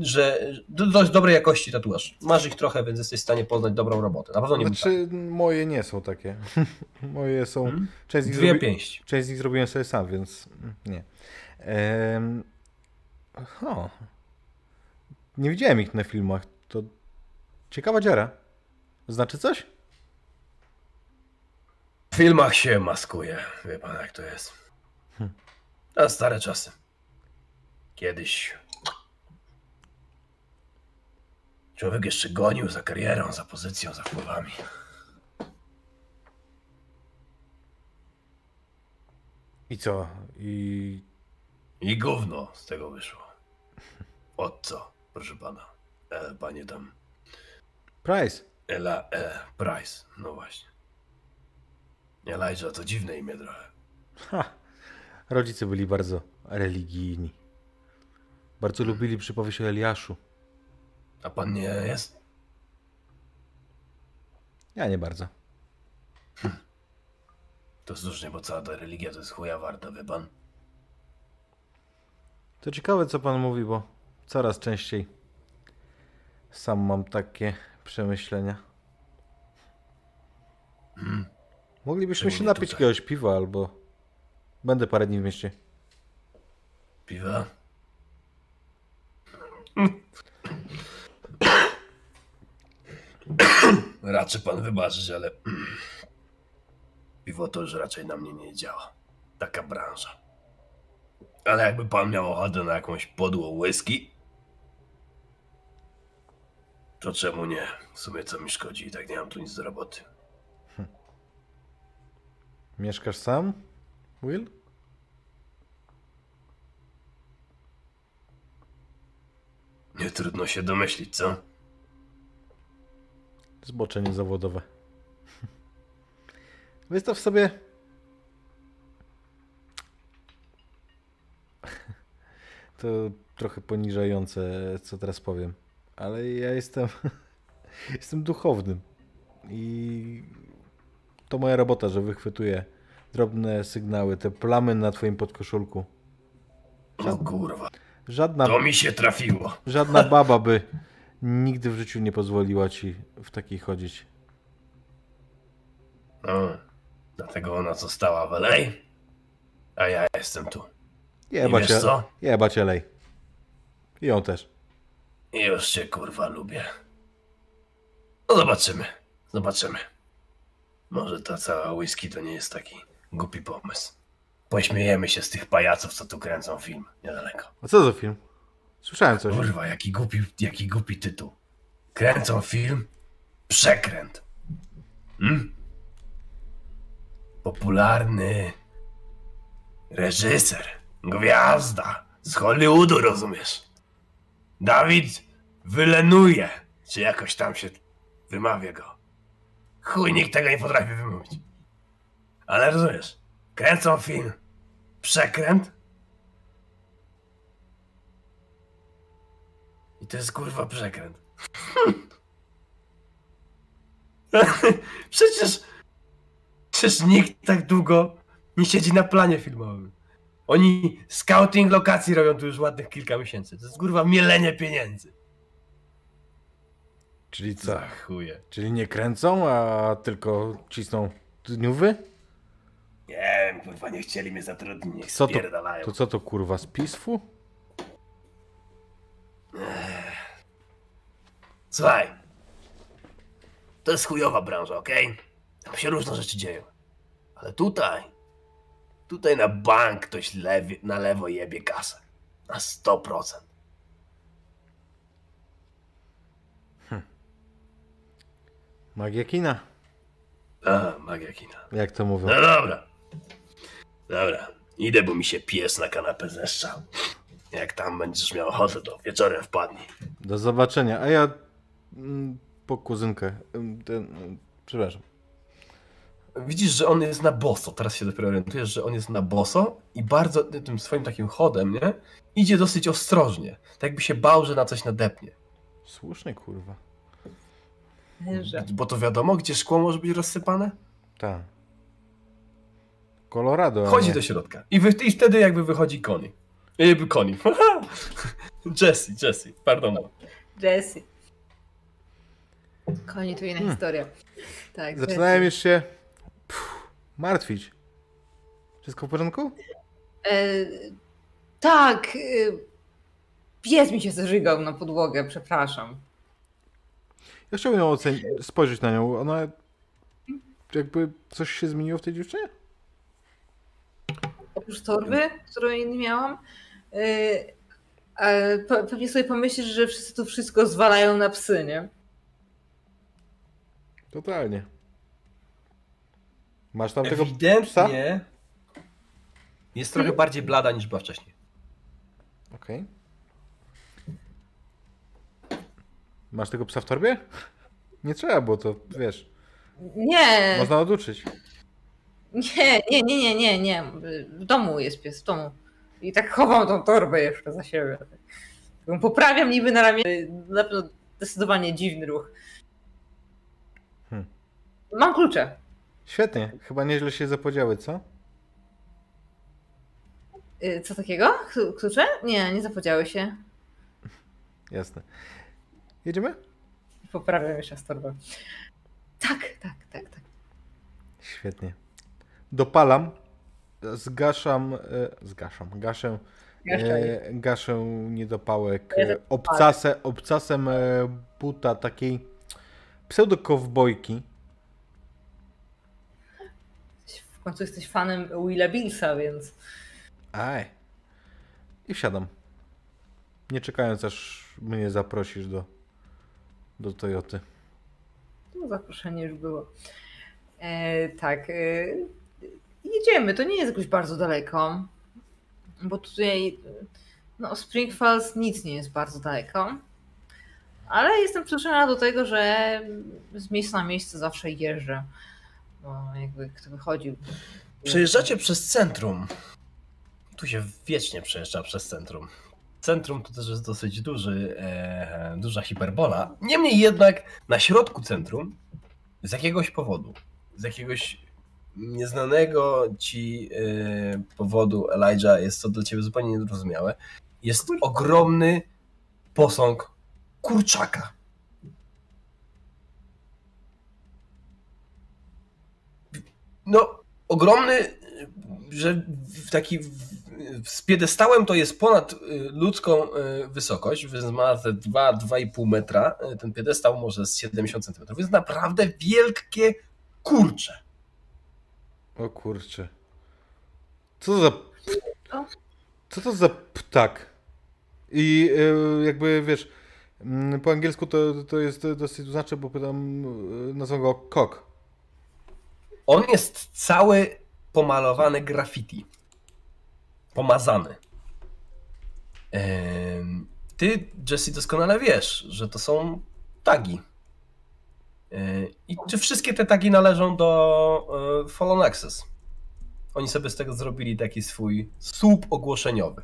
że do- dość dobrej jakości tatuaż. Masz ich trochę, więc jesteś w stanie poznać dobrą robotę. Na pewno nie Znaczy, moje nie są takie. [laughs] moje są. Hmm? Część Dwie zrobi... pięści. Część z nich zrobiłem sobie sam, więc nie. Ehm... ho. Nie widziałem ich na filmach. To ciekawa dziara. Znaczy coś? W filmach się maskuje, wie pan jak to jest. A stare czasy. Kiedyś człowiek jeszcze gonił za karierą, za pozycją, za wpływami. I co? I I gówno z tego wyszło. Od co, proszę pana? E, panie tam. Price. Ela, e, Price, no właśnie. Elijah to dziwne imię trochę. Ha. Rodzice byli bardzo religijni. Bardzo lubili przypowieść o Eliaszu. A pan nie jest? Ja nie bardzo. To słusznie, bo cała ta religia to jest chuja warta, wie pan? To ciekawe, co pan mówi, bo coraz częściej sam mam takie przemyślenia. Moglibyśmy się napić tutaj. jakiegoś piwa, albo będę parę dni w mieście. Piwa? [coughs] Raczy pan wybaczyć, ale piwo to już raczej na mnie nie działa. Taka branża. Ale jakby pan miał ochotę na jakąś podłą whisky, to czemu nie? W sumie co mi szkodzi i tak nie mam tu nic do roboty. Mieszkasz sam, Will? Nie trudno się domyślić, co? Zboczenie zawodowe. [laughs] Wystaw sobie. [laughs] To trochę poniżające, co teraz powiem. Ale ja jestem. [laughs] Jestem duchownym. I to moja robota, że wychwytuję drobne sygnały, te plamy na twoim podkoszulku. No kurwa, Żadna, to mi się trafiło. żadna [laughs] baba by nigdy w życiu nie pozwoliła ci w takiej chodzić. No, dlatego ona została w LA, a ja jestem tu. I Jebać, wiesz co? jebać LA. I ją też. I już cię kurwa lubię. No zobaczymy, zobaczymy. Może ta cała whisky to nie jest taki głupi pomysł. Pośmiejemy się z tych pajaców, co tu kręcą film niedaleko. A co za film? Słyszałem coś. Kurwa, jaki głupi, jaki głupi tytuł. Kręcą film Przekręt. Hmm? Popularny reżyser, gwiazda z Hollywoodu, rozumiesz? Dawid wylenuje, czy jakoś tam się wymawia go. Chuj, nikt tego nie potrafi wymówić. Ale rozumiesz, kręcą film Przekręt I to jest kurwa przekręt. [laughs] Przecież. Przecież nikt tak długo nie siedzi na planie filmowym. Oni scouting lokacji robią tu już ładnych kilka miesięcy. To jest kurwa mielenie pieniędzy. Czyli co? Za chuje. Czyli nie kręcą, a tylko cisną dniówy? Nie wiem, kurwa, nie chcieli mnie zatrudnić, niech Co to, to co to kurwa z pisfu? Słuchaj. To jest chujowa branża, okej? Tam się różne rzeczy dzieją. Ale tutaj, tutaj na bank ktoś lewie, na lewo jebie kasę. Na 100%. Magia kina. A, magia kina. Jak to mówią. No dobra. Dobra. Idę, bo mi się pies na kanapę zeszczał. Jak tam będziesz miał ochotę, to wieczorem wpadnij. Do zobaczenia. A ja mm, po kuzynkę. Ten, ym, przepraszam. Widzisz, że on jest na boso. Teraz się dopiero orientujesz, że on jest na boso i bardzo tym swoim takim chodem, nie? Idzie dosyć ostrożnie. Tak jakby się bał, że na coś nadepnie. Słusznie kurwa. Że... Bo to wiadomo, gdzie szkło może być rozsypane? Tak. Colorado. nie. do środka. I, wy, I wtedy jakby wychodzi Connie. Jakby Connie. [laughs] Jesse, Jesse, pardon. Jesse. Koni to inna Hmm. historia. Tak, Zaczynałem już się pff, martwić. Wszystko w porządku? E, tak. E, pies mi się zażygał na podłogę, przepraszam. Ja chciałbym ją ocenić, spojrzeć na nią. Ona jakby coś się zmieniło w tej dziewczynie? Oprócz torby, którą nie miałam, pe- pewnie sobie pomyślisz, że wszyscy tu wszystko zwalają na psy, nie? Totalnie. Masz tam tego psa? Ewidentnie jest trochę bardziej blada niż była wcześniej. Okej. Masz tego psa w torbie? Nie trzeba, bo to wiesz, Nie, można oduczyć. nie, nie, nie, nie, nie, nie. W domu jest pies, w domu. I tak chowam tą torbę jeszcze za siebie. Poprawiam niby na ramię. Na pewno zdecydowanie dziwny ruch. Hmm. Mam klucze. Świetnie, chyba nieźle się zapodziały, co? Y, Co takiego? Klu- Klucze? Nie, nie zapodziały się. Jasne. Jedziemy? Poprawiam jeszcze raz torbę. Tak, tak, tak, tak. Świetnie. Dopalam, zgaszam, e, zgaszam, gaszę, e, gaszę niedopałek e, obcasem, obcasem e, buta takiej pseudo-kowbojki. W końcu jesteś fanem Willa Billsa, więc Aj. I wsiadam. Nie czekając, aż mnie zaprosisz do, do Toyoty. to zaproszenie już było. E, tak. E, jedziemy. To nie jest jakoś bardzo daleko. Bo tutaj no, Spring Falls nic nie jest bardzo daleko. Ale jestem przyzwyczajona do tego, że z miejsca na miejsce zawsze jeżdżę. Bo jakby kto wychodził. Przejeżdżacie przez centrum. Tu się wiecznie przejeżdża przez centrum. Centrum to też jest dosyć duży, e, duża hiperbola. Niemniej jednak na środku centrum z jakiegoś powodu, z jakiegoś nieznanego ci e, powodu, Elijah, jest to dla ciebie zupełnie niezrozumiałe, jest ogromny posąg kurczaka. No, ogromny, że taki z piedestałem to jest ponad y, ludzką y, wysokość, więc ma te 2-2,5 metra. Y, ten piedestał może z 70 cm. Więc naprawdę wielkie kurcze. O kurczę. Co to za. Co to za ptak? I jakby wiesz, mm, po angielsku to, to jest dosyć znaczy, bo pytam, nazwą go kok. On jest cały pomalowany graffiti. Pomazany. Ty, Jesse, doskonale wiesz, że to są tagi. I czy wszystkie te tagi należą do e, Fallen Access? Oni sobie z tego zrobili taki swój słup ogłoszeniowy.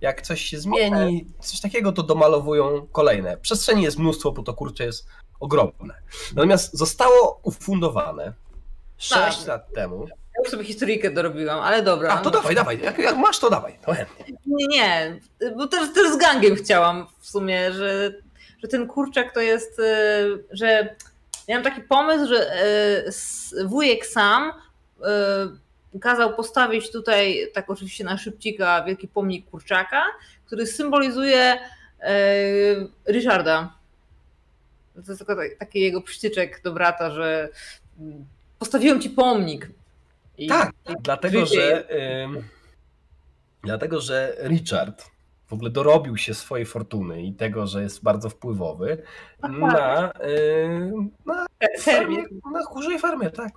Jak coś się zmieni, coś takiego, to domalowują kolejne. Przestrzeni jest mnóstwo, bo to kurczę jest ogromne. Natomiast zostało ufundowane 6 Tak. lat temu. Ja już sobie historyjkę dorobiłam, ale dobra. A to dawaj, dawaj. Jak, jak masz, to dawaj. To. Nie, nie, bo też, też z gangiem chciałam w sumie, że, że ten kurczak to jest, e, że ja mam taki pomysł, że s- wujek sam e, kazał postawić tutaj, tak oczywiście na szybcika, wielki pomnik kurczaka, który symbolizuje Ryszarda. To jest tylko tak- taki jego przytyczek do brata, że mm, postawiłem ci pomnik. I, Tak, i dlatego że, dlatego, że Richard w ogóle dorobił się swojej fortuny i tego, że jest bardzo wpływowy na, ym, na farmie, na chórzej farmie, tak.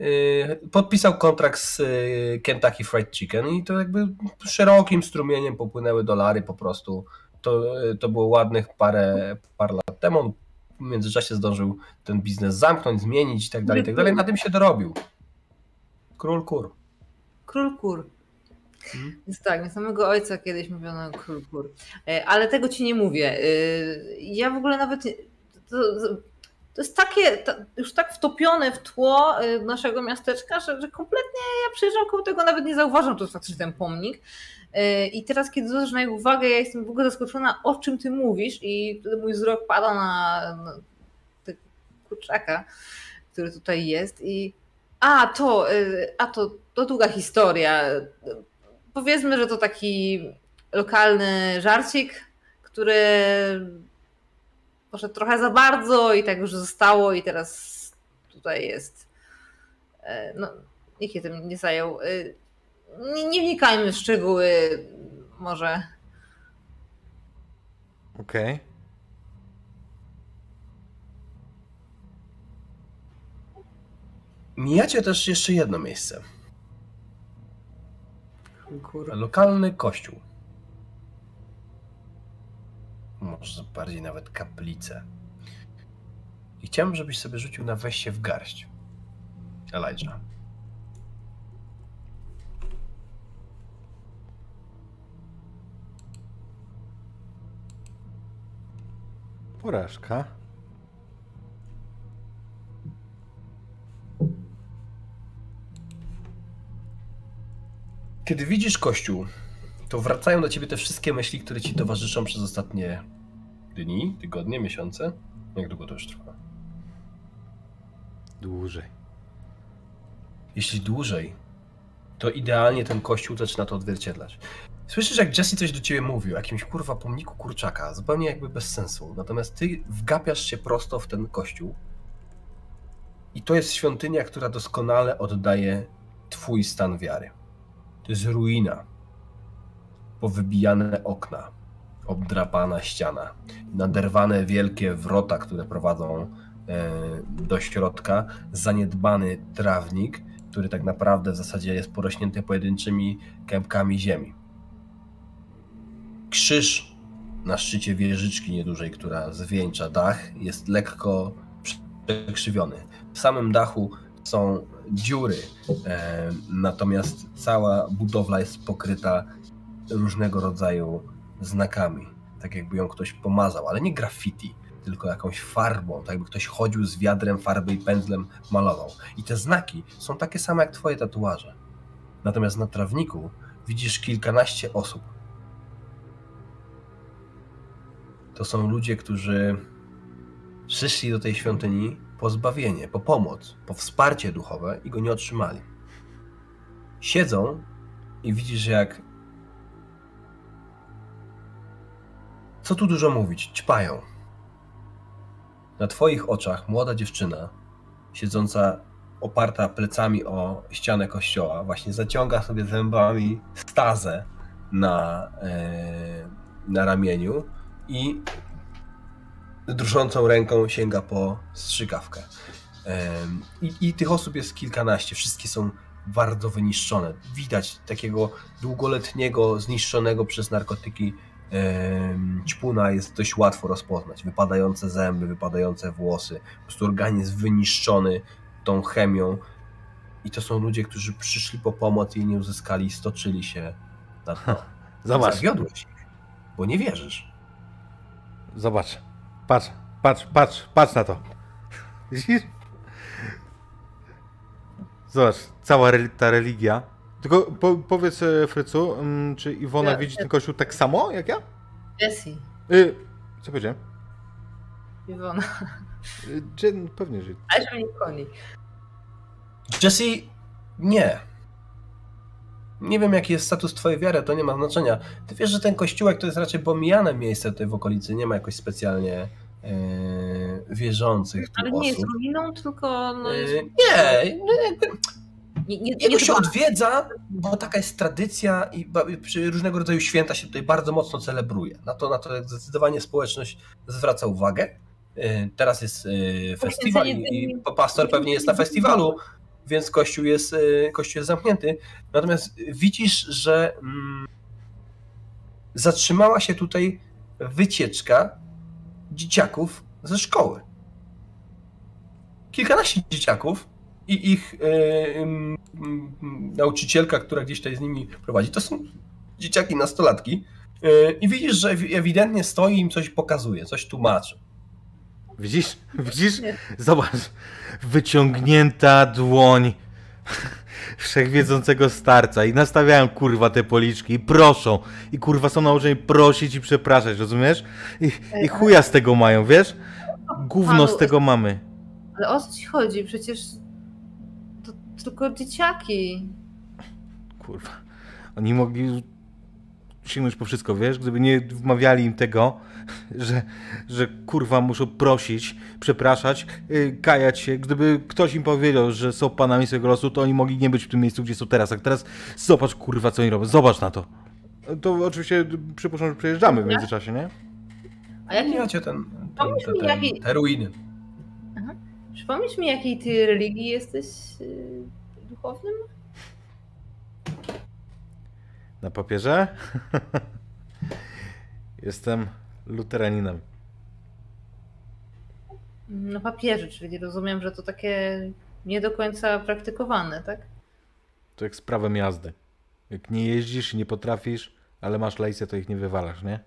Yy, Podpisał kontrakt z yy, Kentucky Fried Chicken i to jakby szerokim strumieniem popłynęły dolary po prostu. To, yy, to było ładnych parę, parę lat temu. On w międzyczasie zdążył ten biznes zamknąć, zmienić i tak dalej, i tak dalej. Na tym się dorobił. Król kur. Król kur. Mhm. Więc tak, na samego ojca kiedyś mówiono król kur. E, Ale tego ci nie mówię. E, Ja w ogóle nawet. To, to, jest takie, to, już tak wtopione w tło e, naszego miasteczka, że, że kompletnie ja przyjeżdżam koło tego, nawet nie zauważam, to jest faktycznie ten pomnik. I teraz, kiedy zwracasz na jego uwagę, ja jestem w ogóle zaskoczona, o czym ty mówisz, i mój wzrok pada na, na tego kurczaka, który tutaj jest. I a, to, y, a to, to długa historia. Powiedzmy, że to taki lokalny żarcik, który poszedł trochę za bardzo i tak już zostało i teraz tutaj jest. E, No, nikt się tym nie zajął. Y, Nie, nie wnikajmy w szczegóły, może. Okej. Mijacie też jeszcze jedno miejsce. Kurwa. Lokalny kościół. Może bardziej nawet kaplicę. I chciałbym, żebyś sobie rzucił na wejście w garść. Elijah. Porażka. Kiedy widzisz kościół, to wracają do ciebie te wszystkie myśli, które ci towarzyszą przez ostatnie dni, tygodnie, miesiące. Jak długo to już trwa? Dłużej. Jeśli dłużej, to idealnie ten kościół zaczyna to odzwierciedlać. Słyszysz, jak Jesse coś do ciebie mówił, o jakimś kurwa pomniku kurczaka, zupełnie jakby bez sensu. Natomiast ty wgapiasz się prosto w ten kościół. I to jest świątynia, która doskonale oddaje twój stan wiary. To jest ruina. Powybijane okna, obdrapana ściana, naderwane wielkie wrota, które prowadzą e, do środka, zaniedbany trawnik, który tak naprawdę w zasadzie jest porośnięty pojedynczymi kępkami ziemi. Krzyż na szczycie wieżyczki niedużej, która zwieńcza dach, jest lekko przekrzywiony. W samym dachu są dziury, e, natomiast cała budowla jest pokryta różnego rodzaju znakami. Tak jakby ją ktoś pomazał, ale nie graffiti, tylko jakąś farbą, tak jakby ktoś chodził z wiadrem farby i pędzlem malował. I te znaki są takie same jak twoje tatuaże. Natomiast na trawniku widzisz kilkanaście osób. to są ludzie, którzy przyszli do tej świątyni po zbawienie, po pomoc, po wsparcie duchowe i go nie otrzymali. Siedzą i widzisz, jak. Co tu dużo mówić? Ćpają. Na twoich oczach młoda dziewczyna, siedząca oparta plecami o ścianę kościoła, właśnie zaciąga sobie zębami stazę na, e, na ramieniu i drżącą ręką sięga po strzykawkę. I, I tych osób jest kilkanaście, wszystkie są bardzo wyniszczone. Widać takiego długoletniego, zniszczonego przez narkotyki ćpuna jest dość łatwo rozpoznać. Wypadające zęby, wypadające włosy, po prostu organizm wyniszczony tą chemią. I to są ludzie, którzy przyszli po pomoc i nie uzyskali, stoczyli się na to. [laughs] Zobacz, Zawiodłeś ich, bo nie wierzysz. zobacz. Patrz, patrz, patrz, patrz na to. Widzisz? Zobacz, cała re- ta religia. Tylko po, powiedz e, Frycu, mm, czy Iwona Ja- widzi ten kościół tak samo jak ja? Jessie, Y, co powiedziałem? Iwona. Y, czy, pewnie, że... Ale że mnie koni. Jesse, nie. Nie wiem, jaki jest status twojej wiary, to nie ma znaczenia. Ty wiesz, że ten kościółek to jest raczej pomijane miejsce tutaj w okolicy, nie ma jakoś specjalnie e, wierzących Ale nie jest osób. ruiną, tylko no jest... E, nie, no jakby Nie, nie, jego nie się odwiedza, bo taka jest tradycja i przy różnego rodzaju święta się tutaj bardzo mocno celebruje. Na to, na to zdecydowanie społeczność zwraca uwagę. E, Teraz jest festiwal i pastor pewnie jest na festiwalu, więc kościół jest, e, kościół jest zamknięty. Natomiast widzisz, że mm, zatrzymała się tutaj wycieczka dzieciaków ze szkoły. Kilkanaście dzieciaków i ich e, nauczycielka, która gdzieś tutaj z nimi prowadzi, to są dzieciaki nastolatki. E, I widzisz, że ewi- ewidentnie stoi im coś pokazuje, coś tłumaczy. Widzisz? Widzisz? Zobacz. Wyciągnięta dłoń [laughs] wszechwiedzącego starca i nastawiają kurwa te policzki i proszą. I kurwa są nauczeni prosić i przepraszać, rozumiesz? I, i chuja z tego mają, wiesz? Gówno z tego mamy. Ale o co ci chodzi? Przecież to tylko dzieciaki. Kurwa. Oni mogli sięgnąć po wszystko, wiesz? Gdyby nie wmawiali im tego, że, że kurwa muszą prosić, przepraszać, yy, kajać się. Gdyby ktoś im powiedział, że są panami swojego losu, to oni mogli nie być w tym miejscu, gdzie są teraz. A teraz zobacz kurwa, co oni robią. Zobacz na to. To oczywiście przypuszczam, że przejeżdżamy w międzyczasie, nie? A jaki, macie ten, ten, Pomyśl te, mi, ten, jaki- te ruiny. przypomnisz mi, jakiej ty religii jesteś yy, duchownym? Na papierze? [laughs] Jestem luteraninem. Na papierze, czyli rozumiem, że to takie nie do końca praktykowane, tak? To jak z prawem jazdy. Jak nie jeździsz i nie potrafisz, ale masz lejce, to ich nie wywalasz, nie?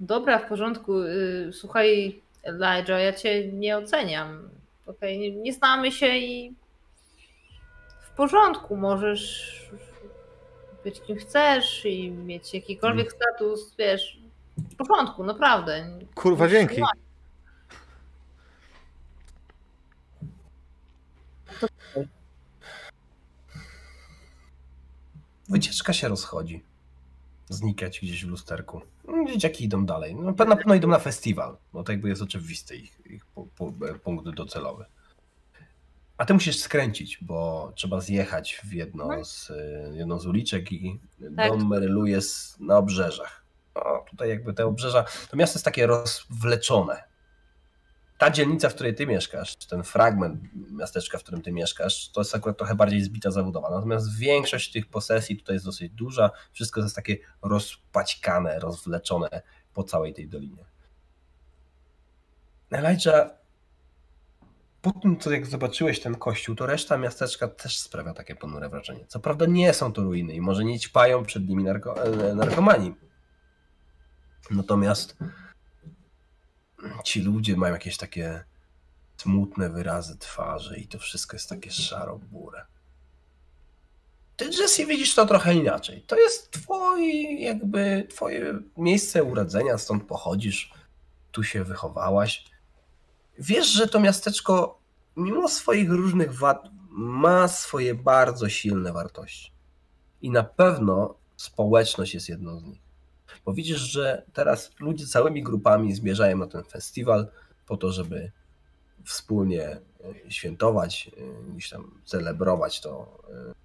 Dobra, w porządku. Yy, Słuchaj, Elijah, ja cię nie oceniam. Okej, nie, nie znamy się i w porządku, możesz być kim chcesz i mieć jakikolwiek status, wiesz, w porządku, naprawdę. Kurwa, dzięki. Wycieczka się rozchodzi. Znikać gdzieś w lusterku. Dzieciaki idą dalej. No, na pewno idą na festiwal, bo to jakby jest oczywisty ich, ich pu- pu- punkt docelowy. A ty musisz skręcić, bo trzeba zjechać w jedno z, e, jedną z uliczek i Tak. dom Merylu jest na obrzeżach. O, tutaj jakby te obrzeża, to miasto jest takie rozwleczone. Ta dzielnica, w której ty mieszkasz, ten fragment miasteczka, w którym ty mieszkasz, to jest akurat trochę bardziej zbita zawodowa. Natomiast większość tych posesji tutaj jest dosyć duża. Wszystko jest takie rozpaćkane, rozwleczone po całej tej dolinie. Elijah, po tym, co jak zobaczyłeś ten kościół, to reszta miasteczka też sprawia takie ponure wrażenie. Co prawda nie są to ruiny i może nie ćpają przed nimi narko, e, narkomani. Natomiast ci ludzie mają jakieś takie smutne wyrazy twarzy i to wszystko jest takie szaro-burę. ty Jesse widzisz to trochę inaczej. To jest twoje, jakby twoje miejsce urodzenia, stąd pochodzisz, tu się wychowałaś. Wiesz, że to miasteczko, mimo swoich różnych wad, ma swoje bardzo silne wartości. I na pewno społeczność jest jedną z nich. Bo widzisz, że teraz ludzie całymi grupami zmierzają na ten festiwal po to, żeby wspólnie e, świętować, e, gdzieś tam celebrować to, e,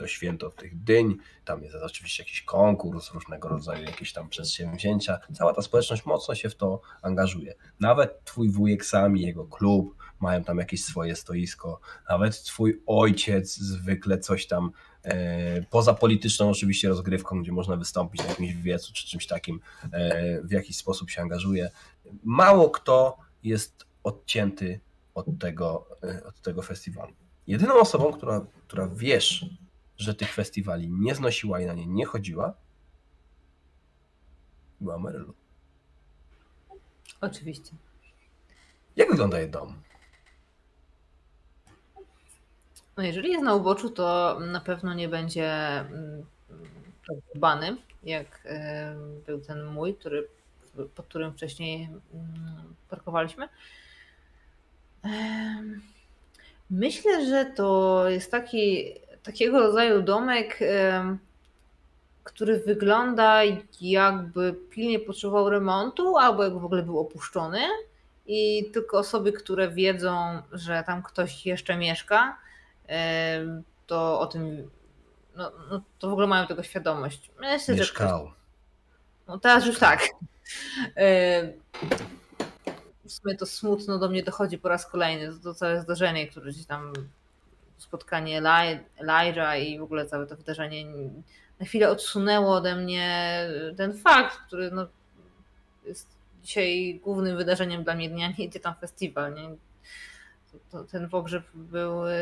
to święto tych dyń. Tam jest oczywiście jakiś konkurs, różnego rodzaju jakieś tam przedsięwzięcia. Cała ta społeczność mocno się w to angażuje. Nawet twój wujek sami, jego klub, mają tam jakieś swoje stoisko. Nawet twój ojciec zwykle coś tam e, poza polityczną oczywiście rozgrywką, gdzie można wystąpić na jakimś wiecu czy czymś takim, e, w jakiś sposób się angażuje. Mało kto jest odcięty od tego, e, od tego festiwalu. Jedyną osobą, która, która wiesz, że tych festiwali nie znosiła i na nie nie chodziła, była Marylu. Oczywiście. Jak wygląda jej dom? No jeżeli jest na uboczu, to na pewno nie będzie mm, tak dbany, jak był ten mój, który, pod którym wcześniej mm, parkowaliśmy. Myślę, że to jest taki, takiego rodzaju domek, który wygląda jakby pilnie potrzebował remontu, albo jakby w ogóle był opuszczony. I tylko osoby, które wiedzą, że tam ktoś jeszcze mieszka, to o tym, no, no to w ogóle mają tego świadomość. Myślę, ktoś, Mieszkał. no teraz już tak. W sumie to smutno do mnie dochodzi po raz kolejny. To całe zdarzenie, które gdzieś tam spotkanie Elijah i w ogóle całe to wydarzenie na chwilę odsunęło ode mnie ten fakt, który no, jest dzisiaj głównym wydarzeniem dla mnie dnia, nie idzie tam festiwal. Nie? Ten pogrzeb był e,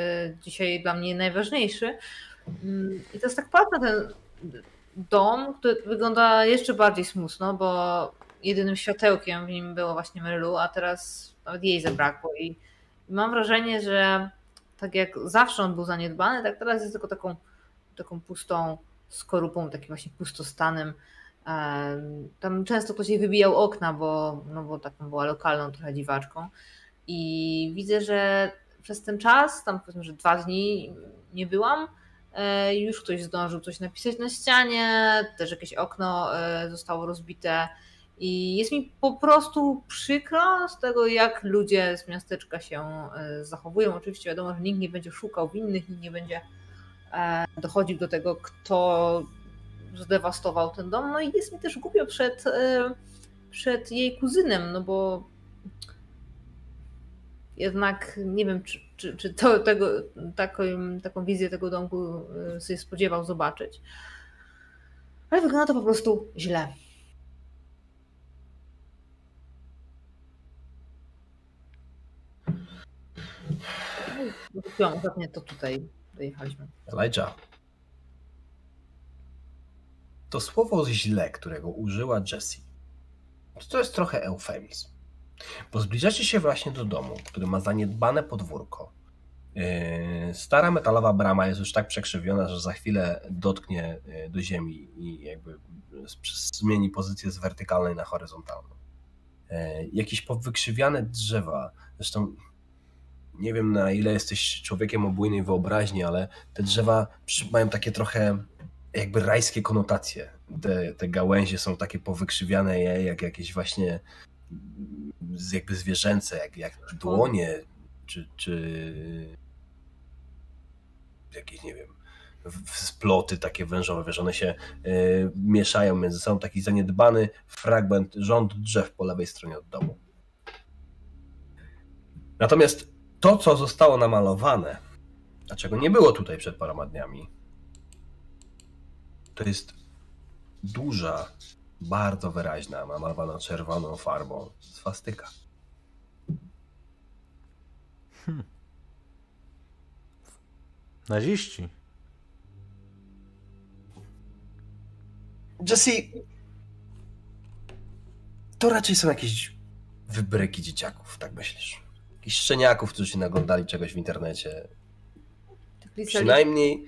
dzisiaj dla mnie najważniejszy. Mm, I teraz tak patrzę ten dom, który wygląda jeszcze bardziej smutno, bo jedynym światełkiem w nim było właśnie Marylu, a teraz nawet jej zabrakło. I mam wrażenie, że tak jak zawsze on był zaniedbany, tak teraz jest tylko taką, taką pustą skorupą, takim właśnie pustostanem. Em, Tam często ktoś jej wybijał okna, bo, no bo taką była lokalną trochę dziwaczką. I widzę, że przez ten czas, tam powiedzmy, że dwa dni nie byłam, e, już ktoś zdążył coś napisać na ścianie, też jakieś okno e, zostało rozbite. I jest mi po prostu przykro z tego, jak ludzie z miasteczka się e, zachowują. Oczywiście wiadomo, że nikt nie będzie szukał winnych, nikt nie będzie e, dochodził do tego, kto zdewastował ten dom. No i jest mi też głupio przed, e, przed jej kuzynem, no bo jednak nie wiem, czy, czy, czy to, tego, taką, taką wizję tego domku sobie spodziewał zobaczyć. Ale wygląda to po prostu źle. Kupiłam ostatnio to tutaj dojechaliśmy. Elijah. To słowo źle, którego użyła Jessie, to, jest trochę eufemizm. Bo zbliżacie się właśnie do domu, który ma zaniedbane podwórko. Yy, Stara metalowa brama jest już tak przekrzywiona, że za chwilę dotknie yy, do ziemi i jakby zmieni pozycję z wertykalnej na horyzontalną. Yy, Jakieś powykrzywiane drzewa, zresztą nie wiem na ile jesteś człowiekiem o bujnej wyobraźni, ale te drzewa mają takie trochę jakby rajskie konotacje. Te, te gałęzie są takie powykrzywiane jak jakieś właśnie jakby zwierzęce, jak, jak dłonie, czy, czy jakieś, nie wiem, sploty takie wężowe, wiesz, one się y, mieszają między sobą, taki zaniedbany fragment, rząd drzew po lewej stronie od domu. Natomiast to, co zostało namalowane, a czego nie było tutaj przed paroma dniami, to jest duża, bardzo wyraźna, namalowana czerwoną farbą swastyka. Naziści. Jesse, to raczej są jakieś wybryki dzieciaków, tak myślisz? Jakichś szczeniaków, którzy się naglądali czegoś w internecie. Tak Przynajmniej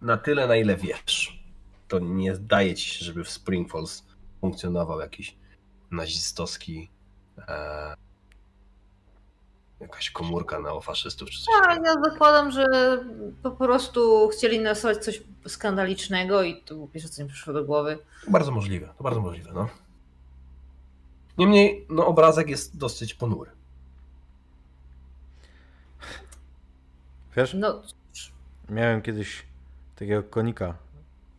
na tyle, na ile wiesz. To nie zdaje ci się, żeby w Spring Falls funkcjonował jakiś nazistowski e, jakaś komórka neofaszystów czy coś Tak, ja zakładam, że po prostu chcieli narysować coś skandalicznego i to pierwsze, co mi przyszło do głowy. To bardzo możliwe, to bardzo możliwe, no. Niemniej, no obrazek jest dosyć ponury. Wiesz, No, miałem kiedyś takiego konika.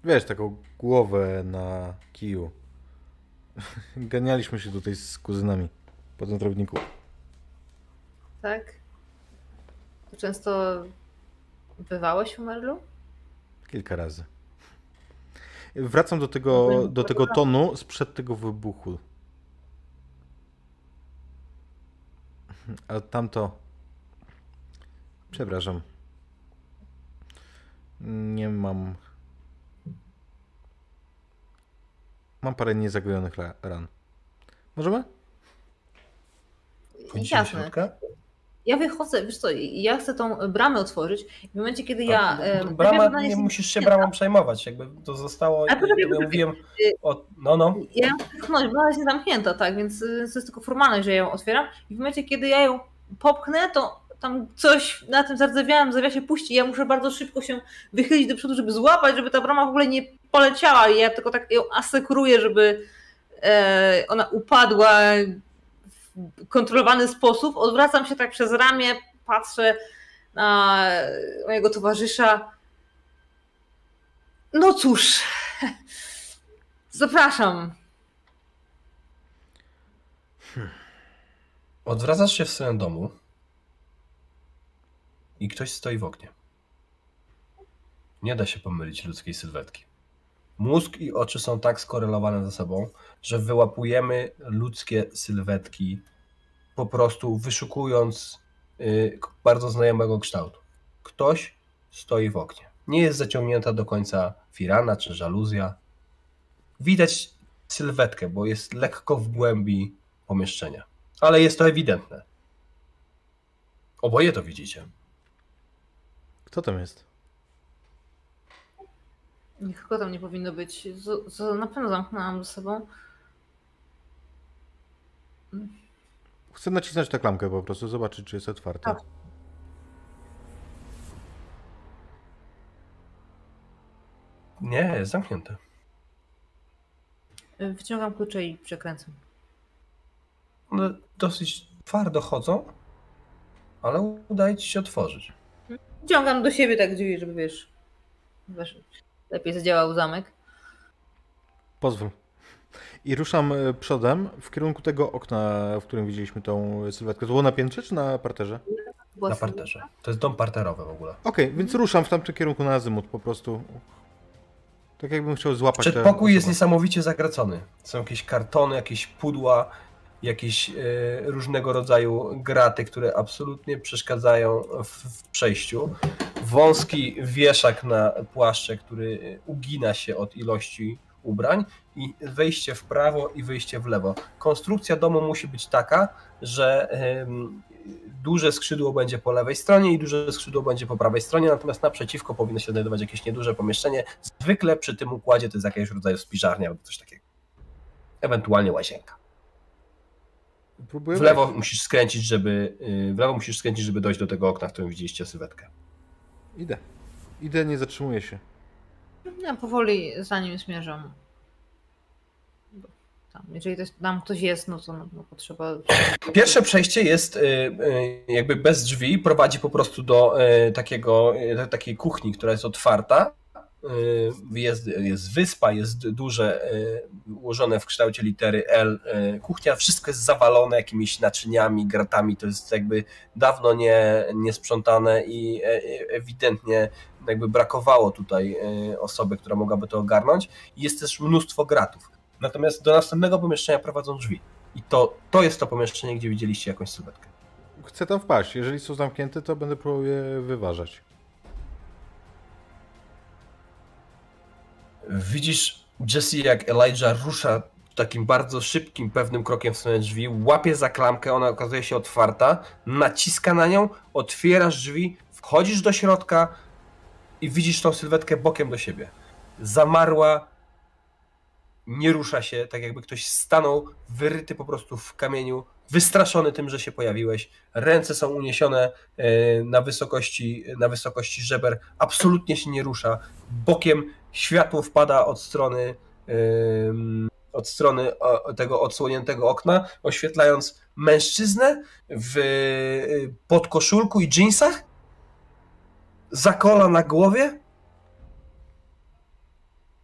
Wiesz, taką głowę na kiju. [laughs] Ganialiśmy się tutaj z kuzynami po tym trawniku. tak? To często bywałeś w Merlu? Kilka razy. Wracam do tego, do tego tonu sprzed tego wybuchu. A tamto. Przepraszam. Nie mam. Mam parę niezagojonych ra- ran. Możemy? Jasne. środka? Ja wychodzę, wiesz co, ja chcę tą bramę otworzyć i w momencie, kiedy ja... A, Brama, nie musisz się zamknięta. bramą przejmować, jakby to zostało, Ale poczekaj, jakby poczekaj. mówiłem, o, no no, Ja pchnąć, bo ona jest niezamknięta, tak, więc to jest tylko formalność, że ja ją otwieram i w momencie, kiedy ja ją popchnę, to tam coś na tym zardzewiałym zawiasie puści ja muszę bardzo szybko się wychylić do przodu, żeby złapać, żeby ta brama w ogóle nie poleciała i ja tylko tak ją asekuruję, żeby e, ona upadła w kontrolowany sposób. Odwracam się tak przez ramię, patrzę na mojego towarzysza. No cóż, [laughs] zapraszam. odwracasz się w swoim domu i ktoś stoi w oknie. Nie da się pomylić ludzkiej sylwetki. Mózg i oczy są tak skorelowane ze sobą, że wyłapujemy ludzkie sylwetki po prostu wyszukując y, bardzo znajomego kształtu. Ktoś stoi w oknie. Nie jest zaciągnięta do końca firana czy żaluzja. Widać sylwetkę, bo jest lekko w głębi pomieszczenia. Ale jest to ewidentne. Oboje to widzicie. Kto tam jest? Nikogo tam nie powinno być. Z, z, na pewno zamknęłam ze sobą. Chcę nacisnąć tę klamkę po prostu, zobaczyć, czy jest otwarta. Tak. Nie, jest zamknięte. Wyciągam klucze i przekręcam. One dosyć twardo chodzą, ale udaje ci się otworzyć. Wciągam do siebie tak drzwi, żeby wiesz, wiesz lepiej zadziałał zamek. Pozwól. I ruszam e, przodem w kierunku tego okna, w którym widzieliśmy tą sylwetkę. To było na piętrze czy na parterze? Na parterze. To jest dom parterowy w ogóle. Okej, więc ruszam w tamtym kierunku na azymut po prostu. Tak jakbym chciał złapać Przedpokój jest osobę. niesamowicie zagracony. Są jakieś kartony, jakieś pudła, jakieś e, różnego rodzaju graty, które absolutnie przeszkadzają w, w przejściu. Wąski wieszak na płaszcze, który ugina się od ilości ubrań i wejście w prawo i wyjście w lewo. Konstrukcja domu musi być taka, że duże skrzydło będzie po lewej stronie i duże skrzydło będzie po prawej stronie, natomiast naprzeciwko powinno się znajdować jakieś nieduże pomieszczenie. Zwykle przy tym układzie to jest jakiegoś rodzaju spiżarnia albo coś takiego. Ewentualnie łazienka. Próbuję W lewo musisz skręcić, żeby y, w lewo musisz skręcić, żeby dojść do tego okna, w którym widzieliście sylwetkę. Idę. Idę, nie zatrzymuję się. Ja powoli za nim zmierzam. Tam, jeżeli to jest, tam ktoś jest, no to no, no, potrzeba. Pierwsze przejście jest y, y, jakby bez drzwi, prowadzi po prostu do takiego, takiej kuchni, która jest otwarta. Y, Jest, jest wyspa, jest duże, y, ułożone w kształcie litery L y, kuchnia. Wszystko jest zawalone jakimiś naczyniami, gratami. To jest jakby dawno nie, nie sprzątane i e- e- ewidentnie jakby brakowało tutaj osoby, która mogłaby to ogarnąć. Jest też mnóstwo gratów. Natomiast do następnego pomieszczenia prowadzą drzwi. I to, to jest to pomieszczenie, gdzie widzieliście jakąś sylwetkę. Chcę tam wpaść. Jeżeli są zamknięte, to będę próbował je wyważać. Widzisz Jesse, jak Elijah rusza takim bardzo szybkim, pewnym krokiem w stronę drzwi, łapie za klamkę, ona okazuje się otwarta, naciska na nią, otwierasz drzwi, wchodzisz do środka i widzisz tą sylwetkę bokiem do siebie. Zamarła, nie rusza się, tak jakby ktoś stanął, wyryty po prostu w kamieniu, wystraszony tym, że się pojawiłeś. Ręce są uniesione e, na wysokości, na wysokości żeber, absolutnie się nie rusza. Bokiem światło wpada od strony od strony tego odsłoniętego okna, oświetlając mężczyznę w y, podkoszulku i dżinsach, zakola na głowie,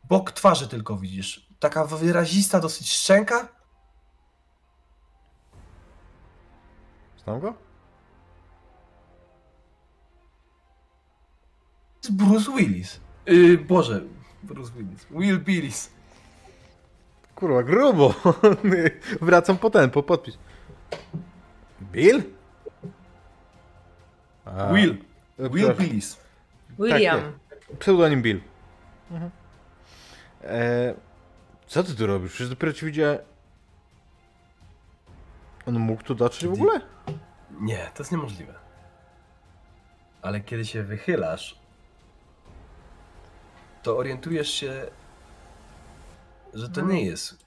bok twarzy tylko widzisz. Taka wyrazista dosyć szczęka. Znam go? jest Bruce Willis. Yy, Boże, Bruce Willis. Will Billis. Kurwa, grubo. [laughs] Wracam po ten, po podpis. Bill? A, Will. e, Will. Billis. William. Pseudonim Bill. E, co ty tu robisz? Przecież dopiero ci widziałem... On mógł tu dotrzeć w ogóle? Nie, to jest niemożliwe. Ale kiedy się wychylasz, to orientujesz się, że to nie jest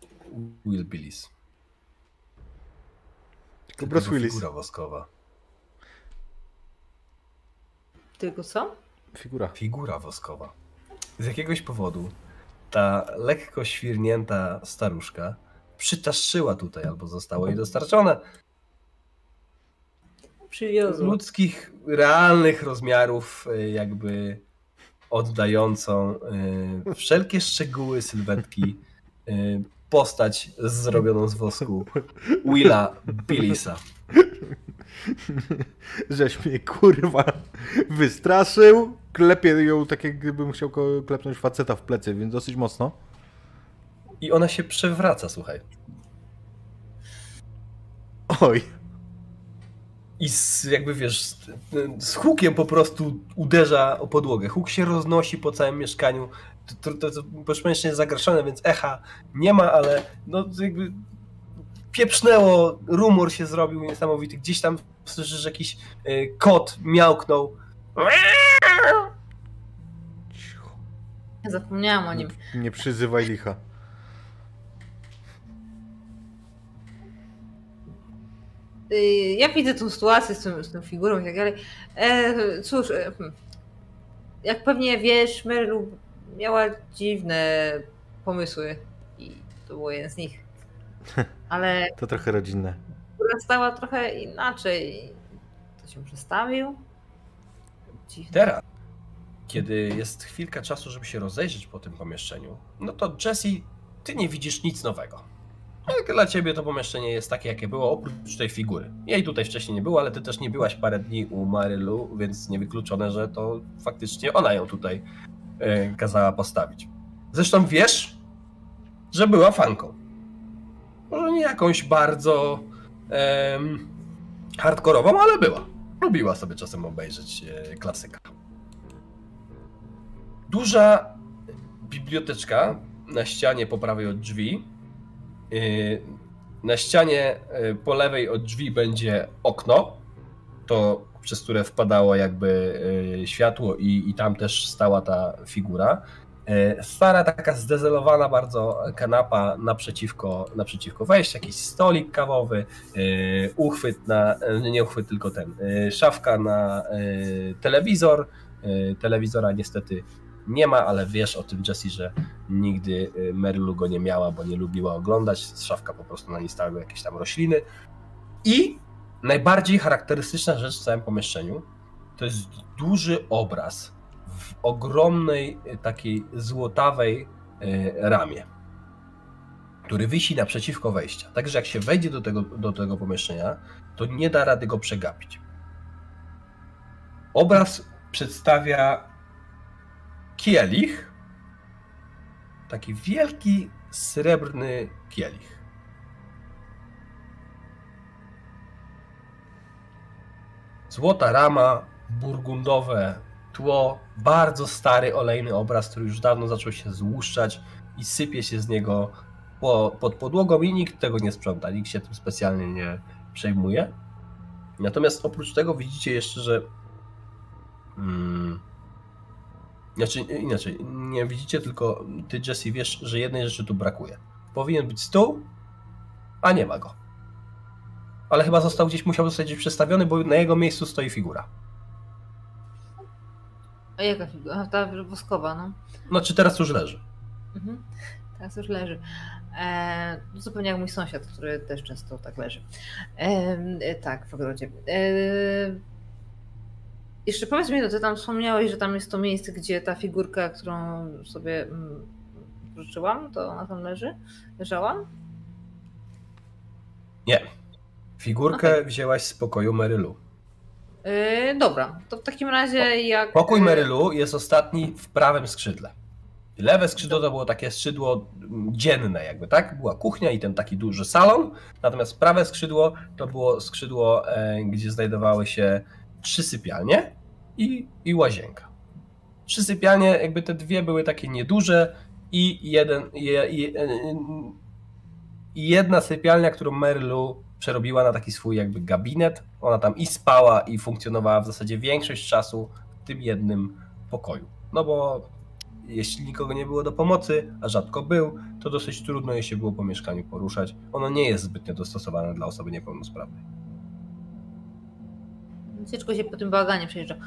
Will Billis. Tylko Bruce Willis. figura woskowa. Tylko co? Figura. Figura woskowa. Z jakiegoś powodu ta lekko świrnięta staruszka przytaszyła tutaj albo zostało jej dostarczone Przywiozło. ludzkich, realnych rozmiarów, y, jakby oddającą y, wszelkie szczegóły sylwetki y, postać zrobioną z wosku Willa Billisa. Żeś mnie kurwa wystraszył. Klepie ją tak jak gdybym chciał klepnąć faceta w plecy, więc dosyć mocno. I ona się przewraca, słuchaj. Oj. I z, jakby wiesz, z, hukiem po prostu uderza o podłogę. Huk się roznosi po całym mieszkaniu. To, to, to, to jest zagraszone, więc echa nie ma, ale no jakby pieprznęło, rumor się zrobił niesamowity. Gdzieś tam słyszysz, że jakiś y, kot miałknął. Cicho. Zapomniałam o nim. Nie przyzywaj licha. Ja widzę tą sytuację z tą, z tą figurą i tak dalej. E, cóż, e, hmm. jak pewnie wiesz, Merlu miała dziwne pomysły i to był jeden z nich. [laughs] Ale To trochę rodzinne. stała trochę inaczej. To się przestawił. Dziwne. Teraz, kiedy jest chwilka czasu, żeby się rozejrzeć po tym pomieszczeniu, no to Jesse, ty nie widzisz nic nowego. Jak dla ciebie to pomieszczenie jest takie, jakie było, oprócz tej figury. Jej tutaj wcześniej nie było, ale ty też nie byłaś parę dni u Marylu, więc niewykluczone, że to faktycznie ona ją tutaj e, kazała postawić. Zresztą wiesz, że była fanką. Może nie jakąś bardzo em, hardkorową, ale była. Lubiła sobie czasem obejrzeć e, klasyka. Duża biblioteczka na ścianie po prawej od drzwi. Yy, Na ścianie yy, po lewej od drzwi będzie okno, to przez które wpadało jakby yy, światło i, i tam też stała ta figura. Stara taka zdezelowana bardzo kanapa naprzeciwko, naprzeciwko wejścia, jakiś stolik kawowy, uchwyt na, nie uchwyt tylko ten, szafka na telewizor. Telewizora niestety nie ma, ale wiesz o tym Jessie, że nigdy y, Merlu go nie miała, bo nie lubiła oglądać. Szafka po prostu na niej stały jakieś tam rośliny. I najbardziej charakterystyczna rzecz w całym pomieszczeniu to jest duży obraz w ogromnej y, takiej złotawej y, ramie, który wisi naprzeciwko wejścia. Także jak się wejdzie do tego, do tego pomieszczenia, to nie da rady go przegapić. Obraz przedstawia kielich, taki wielki srebrny kielich. Złota rama, burgundowe tło, bardzo stary olejny obraz, który już dawno zaczął się złuszczać i sypie się z niego po, pod podłogą i nikt tego nie sprząta, nikt się tym specjalnie nie przejmuje. Natomiast oprócz tego widzicie jeszcze, że mm, Znaczy, inaczej, nie widzicie, tylko ty, Jesse, wiesz, że jednej rzeczy tu brakuje. Powinien być stół, a nie ma go. Ale chyba został gdzieś, musiał zostać gdzieś przestawiony, bo na jego miejscu stoi figura. A jaka figura? Ta woskowa, no. No, czy teraz już leży? Mhm. Teraz już leży. E, no zupełnie jak mój sąsiad, który też często tak leży. E, e, tak, w ogrodzie. E, jeszcze powiedz mi, no ty tam wspomniałeś, że tam jest to miejsce, gdzie ta figurka, którą sobie mm, życzyłam, to ona tam leży? Leżała? Nie. Figurkę Okej. wzięłaś z pokoju Merylu. E, dobra, to w takim razie jak... Pokój e, Merylu jest ostatni w prawym skrzydle. Lewe skrzydło to było takie skrzydło mm, dzienne jakby, tak? Była kuchnia i ten taki duży salon, natomiast prawe skrzydło to było skrzydło, e, gdzie znajdowały się trzy sypialnie i, i łazienka. Trzy sypialnie, jakby te dwie były takie nieduże i jeden, je, je, jedna sypialnia, którą Merylu przerobiła na taki swój jakby gabinet. Ona tam i spała i funkcjonowała w zasadzie większość czasu w tym jednym pokoju. No bo jeśli nikogo nie było do pomocy, a rzadko był, to dosyć trudno jej się było po mieszkaniu poruszać. Ono nie jest zbytnio dostosowane dla osoby niepełnosprawnej. Ciężko się po tym bałaganie przejeżdża. Y,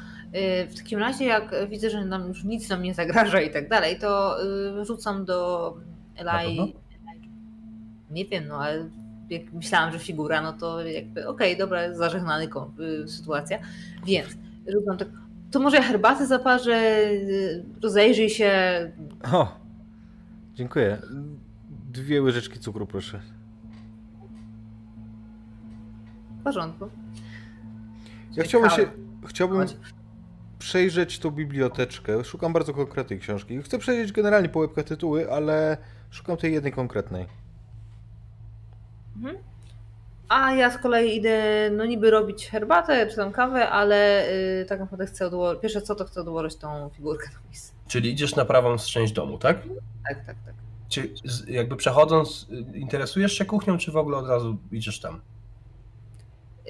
W takim razie, jak widzę, że nam już nic nam nie zagraża i tak dalej, to y, rzucam do Eli. Nie wiem, no ale jak myślałam, że figura, no to jakby okej, dobra, zażegnany y, sytuacja. Więc rzucam tak. To może herbatę zaparzę, rozejrzyj się. O, dziękuję. Dwie łyżeczki cukru, proszę. W porządku. Ja chciałbym się, chciałbym Chodź. przejrzeć tą biblioteczkę. Szukam bardzo konkretnej książki. Chcę przejrzeć generalnie po łebkach tytuły, ale szukam tej jednej konkretnej. Mhm. A ja z kolei idę, no niby robić herbatę czy tam kawę, ale y, tak naprawdę chcę odłożyć, pierwsze co to chcę odłożyć tą figurkę na miejsce. Czyli idziesz na prawą część domu, tak? Tak, tak, tak. Czy jakby przechodząc, y, interesujesz się kuchnią, czy w ogóle od razu idziesz tam?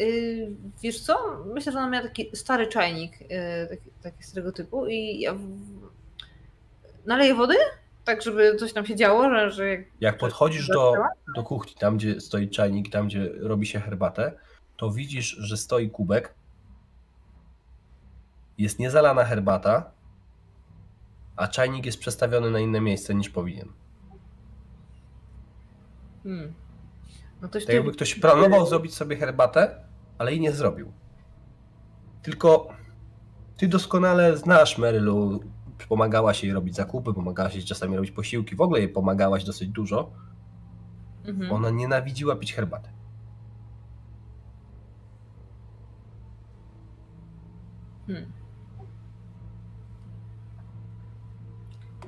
Y, wiesz co? Myślę, że ona miała taki stary czajnik, y, taki, taki starego typu i ja naleję wody, tak żeby coś tam się działo, że, że jak... Jak podchodzisz do, do kuchni, tam gdzie stoi czajnik, tam gdzie robi się herbatę, to widzisz, że stoi kubek. Jest niezalana herbata, a czajnik jest przestawiony na inne miejsce niż powinien. Hmm. No to Tak jakby ktoś planował zrobić sobie herbatę, ale jej nie zrobił. Tylko ty doskonale znasz Merylu, pomagałaś jej robić zakupy, pomagałaś jej czasami robić posiłki, w ogóle jej pomagałaś dosyć dużo. Mhm. Ona nienawidziła pić herbatę. Hmm.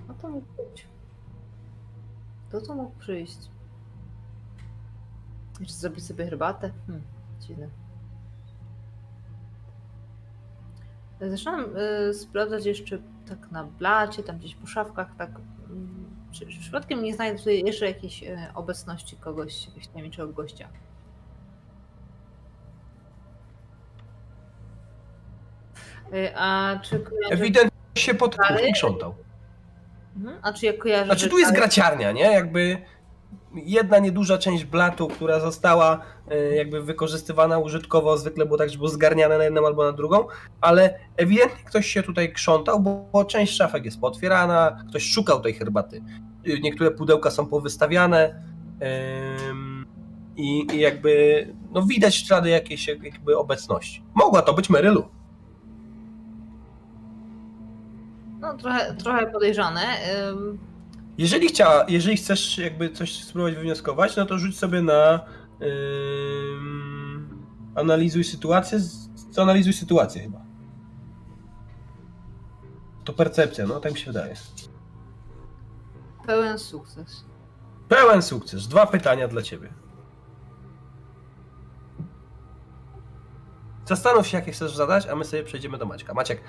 No to mógł być. To to mógł przyjść. Jeszcze zrobić sobie herbatę? Hmm, dziwne. Zaczynam y, sprawdzać jeszcze tak na blacie, tam gdzieś po szafkach, tak. mm, Czy, czy przypadkiem nie znajdę tutaj jeszcze jakiejś y, obecności kogoś, jakiegoś tajemniczego gościa? Y, A czy kojarzę... Ewidentnie się pod Ale- krzątał. Mhm. A czy jak kojarzę... Znaczy tu jest graciarnia, nie? Jakby jedna nieduża część blatu, która została e, jakby wykorzystywana użytkowo, zwykle było tak, że było zgarniane na jedną albo na drugą, ale ewidentnie ktoś się tutaj krzątał, bo, część szafek jest pootwierana, ktoś szukał tej herbaty. Y, Niektóre pudełka są powystawiane i jakby no widać ślady jakiejś jakby obecności. Mogła to być Merylu. No trochę, trochę podejrzane. Jeżeli, chciała, jeżeli chcesz jakby coś spróbować wywnioskować, no to rzuć sobie na ym, analizuj sytuację, analizuj sytuację chyba. To percepcja, no tak mi się wydaje. Pełen sukces. Pełen sukces. Dwa pytania dla ciebie. Zastanów się, jakie chcesz zadać, a my sobie przejdziemy do Maćka. Maciek,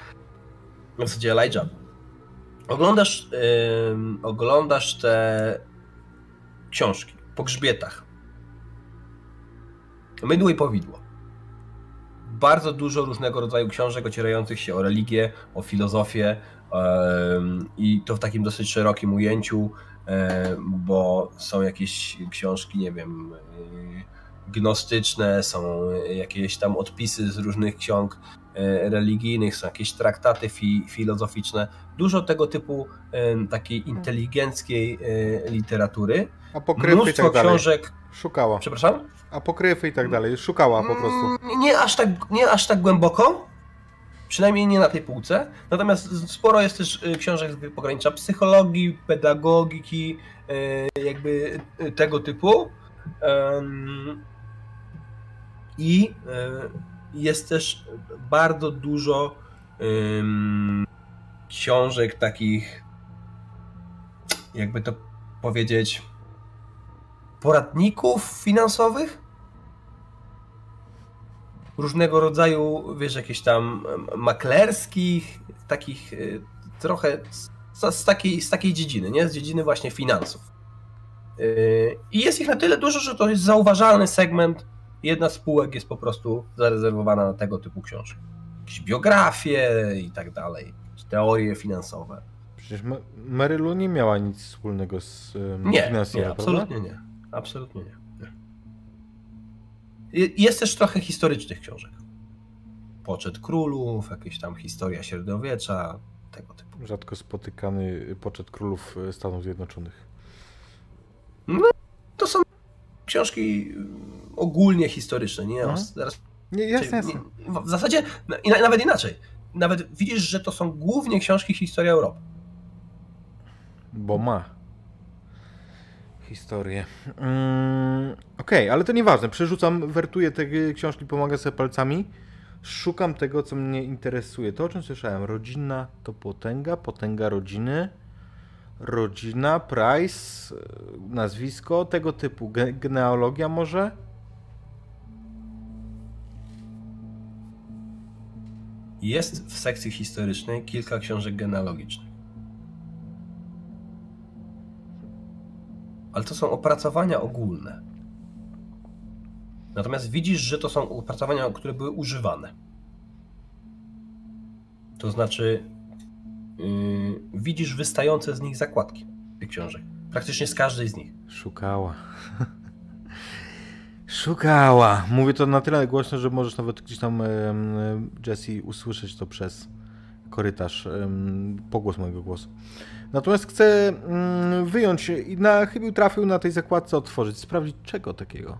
w zasadzie Elijah, oglądasz, ym, oglądasz te książki po grzbietach. Mydło i powidło. Bardzo dużo różnego rodzaju książek ocierających się o religię, o filozofię, i to w takim dosyć szerokim ujęciu, bo są jakieś książki, nie wiem, gnostyczne, są jakieś tam odpisy z różnych ksiąg religijnych, są jakieś traktaty fi, filozoficzne, dużo tego typu em, takiej inteligenckiej e, literatury, Apokrefy i mnóstwo tak dalej. książek, Szukała. przepraszam? Apokryfy i tak dalej. Szukała po prostu. Mm, Nie aż tak, nie aż tak głęboko, przynajmniej nie na tej półce. Natomiast sporo jest też książek z pogranicza psychologii, pedagogiki, jakby tego typu. I jest też bardzo dużo ym, książek takich, jakby to powiedzieć, poradników finansowych różnego rodzaju, wiesz, jakichś tam maklerskich, takich y, trochę z, z, takiej, z takiej dziedziny, nie? Z dziedziny właśnie finansów. Y, I jest ich na tyle dużo, że to jest zauważalny segment. Jedna z spółek jest po prostu zarezerwowana na tego typu książki. Jakieś biografie i tak dalej, teorie finansowe. Przecież Ma- Marylu nie miała nic wspólnego z um, Nie, finansjerem, nie, prawda? absolutnie nie. Absolutnie nie. nie. Je- Jest też trochę historycznych książek. Poczet królów, jakieś tam historia średniowiecza, tego typu. Rzadko spotykany poczet królów e, Stanów Zjednoczonych. To są książki ogólnie historyczne, nie? Mhm. Teraz, Nie, jasne, jasne. nie- w zasadzie i na- nawet inaczej. Nawet widzisz, że to są głównie książki historii Europy. Bo ma historię. Mm, Okej, ale to nieważne. Przerzucam, wertuję te książki, pomagam sobie palcami. Szukam tego, co mnie interesuje. To, o czym słyszałem. Rodzina to potęga, potęga rodziny. Rodzina, Price, nazwisko, tego typu. Ge- genealogia może? Jest w sekcji historycznej kilka książek genealogicznych. Ale to są opracowania ogólne. Natomiast widzisz, że to są opracowania, które były używane. To znaczy, widzisz wystające z nich zakładki tych książek. Praktycznie z każdej z nich. Szukała. [laughs] Szukała. Mówię to na tyle głośno, że możesz nawet gdzieś tam, Jesse, usłyszeć to przez korytarz, pogłos mojego głosu. Natomiast chcę mm, wyjąć i na chybił trafił na tej zakładce otworzyć, sprawdzić czego takiego.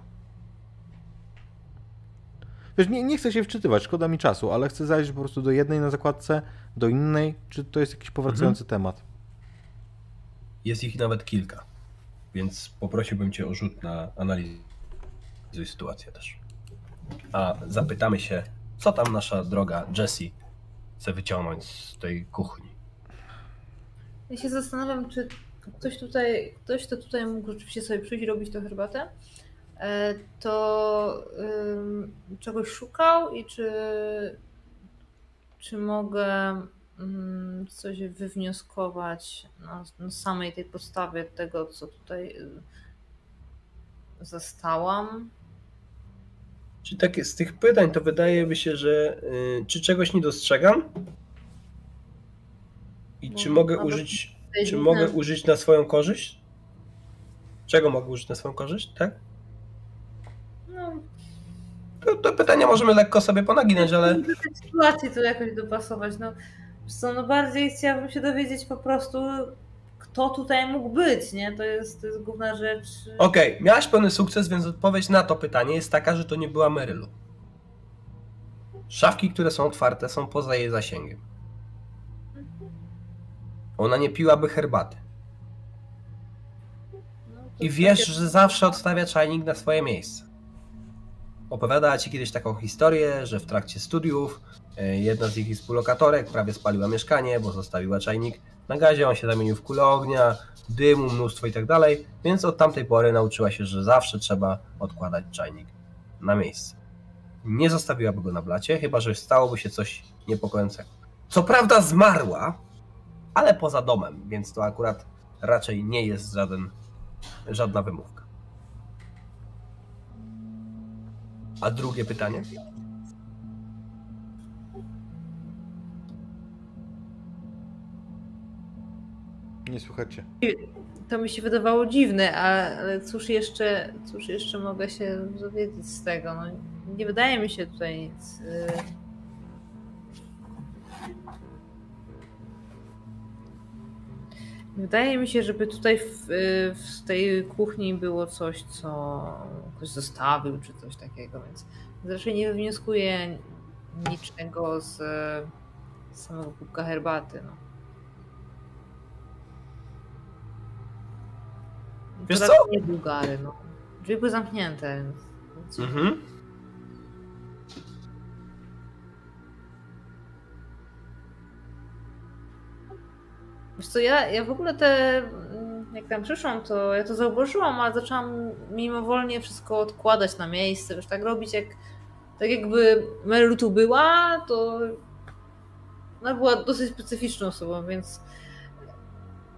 Wiesz, nie, nie chcę się wczytywać, szkoda mi czasu, ale chcę zajrzeć po prostu do jednej na zakładce, do innej, czy to jest jakiś powracający temat. Jest ich nawet kilka. Więc poprosiłbym Cię o rzut na analizę sytuację też. A zapytamy się, co tam nasza droga Jessie chce wyciągnąć z tej kuchni. Ja się zastanawiam, czy ktoś tutaj, ktoś to tutaj mógł rzeczywiście sobie przyjść robić tę herbatę, e, to ym, czegoś szukał i czy, czy mogę ym, coś wywnioskować na, na samej tej podstawie tego, co tutaj y, zastałam. Czy tak z tych pytań to wydaje mi się, że y, czy czegoś nie dostrzegam? I czy No, mogę albo użyć, czy mogę użyć na swoją korzyść? Czego mogę użyć na swoją korzyść, tak? To, to pytanie możemy lekko sobie ponaginać, ale do tej sytuacji to jakoś dopasować. No, co, no bardziej chciałabym się dowiedzieć po prostu, kto tutaj mógł być, nie? To jest, to jest główna rzecz. Okej, miałaś pełny sukces, więc odpowiedź na to pytanie jest taka, że to nie była Merylu. Szafki, które są otwarte, są poza jej zasięgiem. Ona nie piłaby herbaty. No, I wiesz, że zawsze odstawia czajnik na swoje miejsce. Opowiadała ci kiedyś taką historię, że w trakcie studiów e, jedna z ich współlokatorek prawie spaliła mieszkanie, bo zostawiła czajnik na gazie, on się zamienił w kulę ognia, dymu, mnóstwo i tak dalej, więc od tamtej pory nauczyła się, że zawsze trzeba odkładać czajnik na miejsce. Nie zostawiłaby go na blacie, chyba że stałoby się coś niepokojącego. Co prawda zmarła, ale poza domem, więc to akurat raczej nie jest żaden, żadna wymówka. A drugie pytanie? Nie słuchacie. To mi się wydawało dziwne, ale cóż jeszcze, cóż jeszcze mogę się dowiedzieć z tego? No, nie wydaje mi się tutaj nic. y, Wydaje mi się, żeby tutaj w, y, w tej kuchni było coś, co ktoś zostawił, czy coś takiego, więc raczej nie wnioskuję niczego z, z samego kubka herbaty. No. Wiesz co? raczej Nie Bułgary, no. Drzwi były zamknięte, więc Mhm. Wiesz co, ja, ja w ogóle te, mm, jak tam przyszłam, to ja to zauważyłam, ale zaczęłam mimowolnie wszystko odkładać na miejsce, wiesz, tak robić jak, tak jakby Meryl tu była, to ona była dosyć specyficzną osobą, więc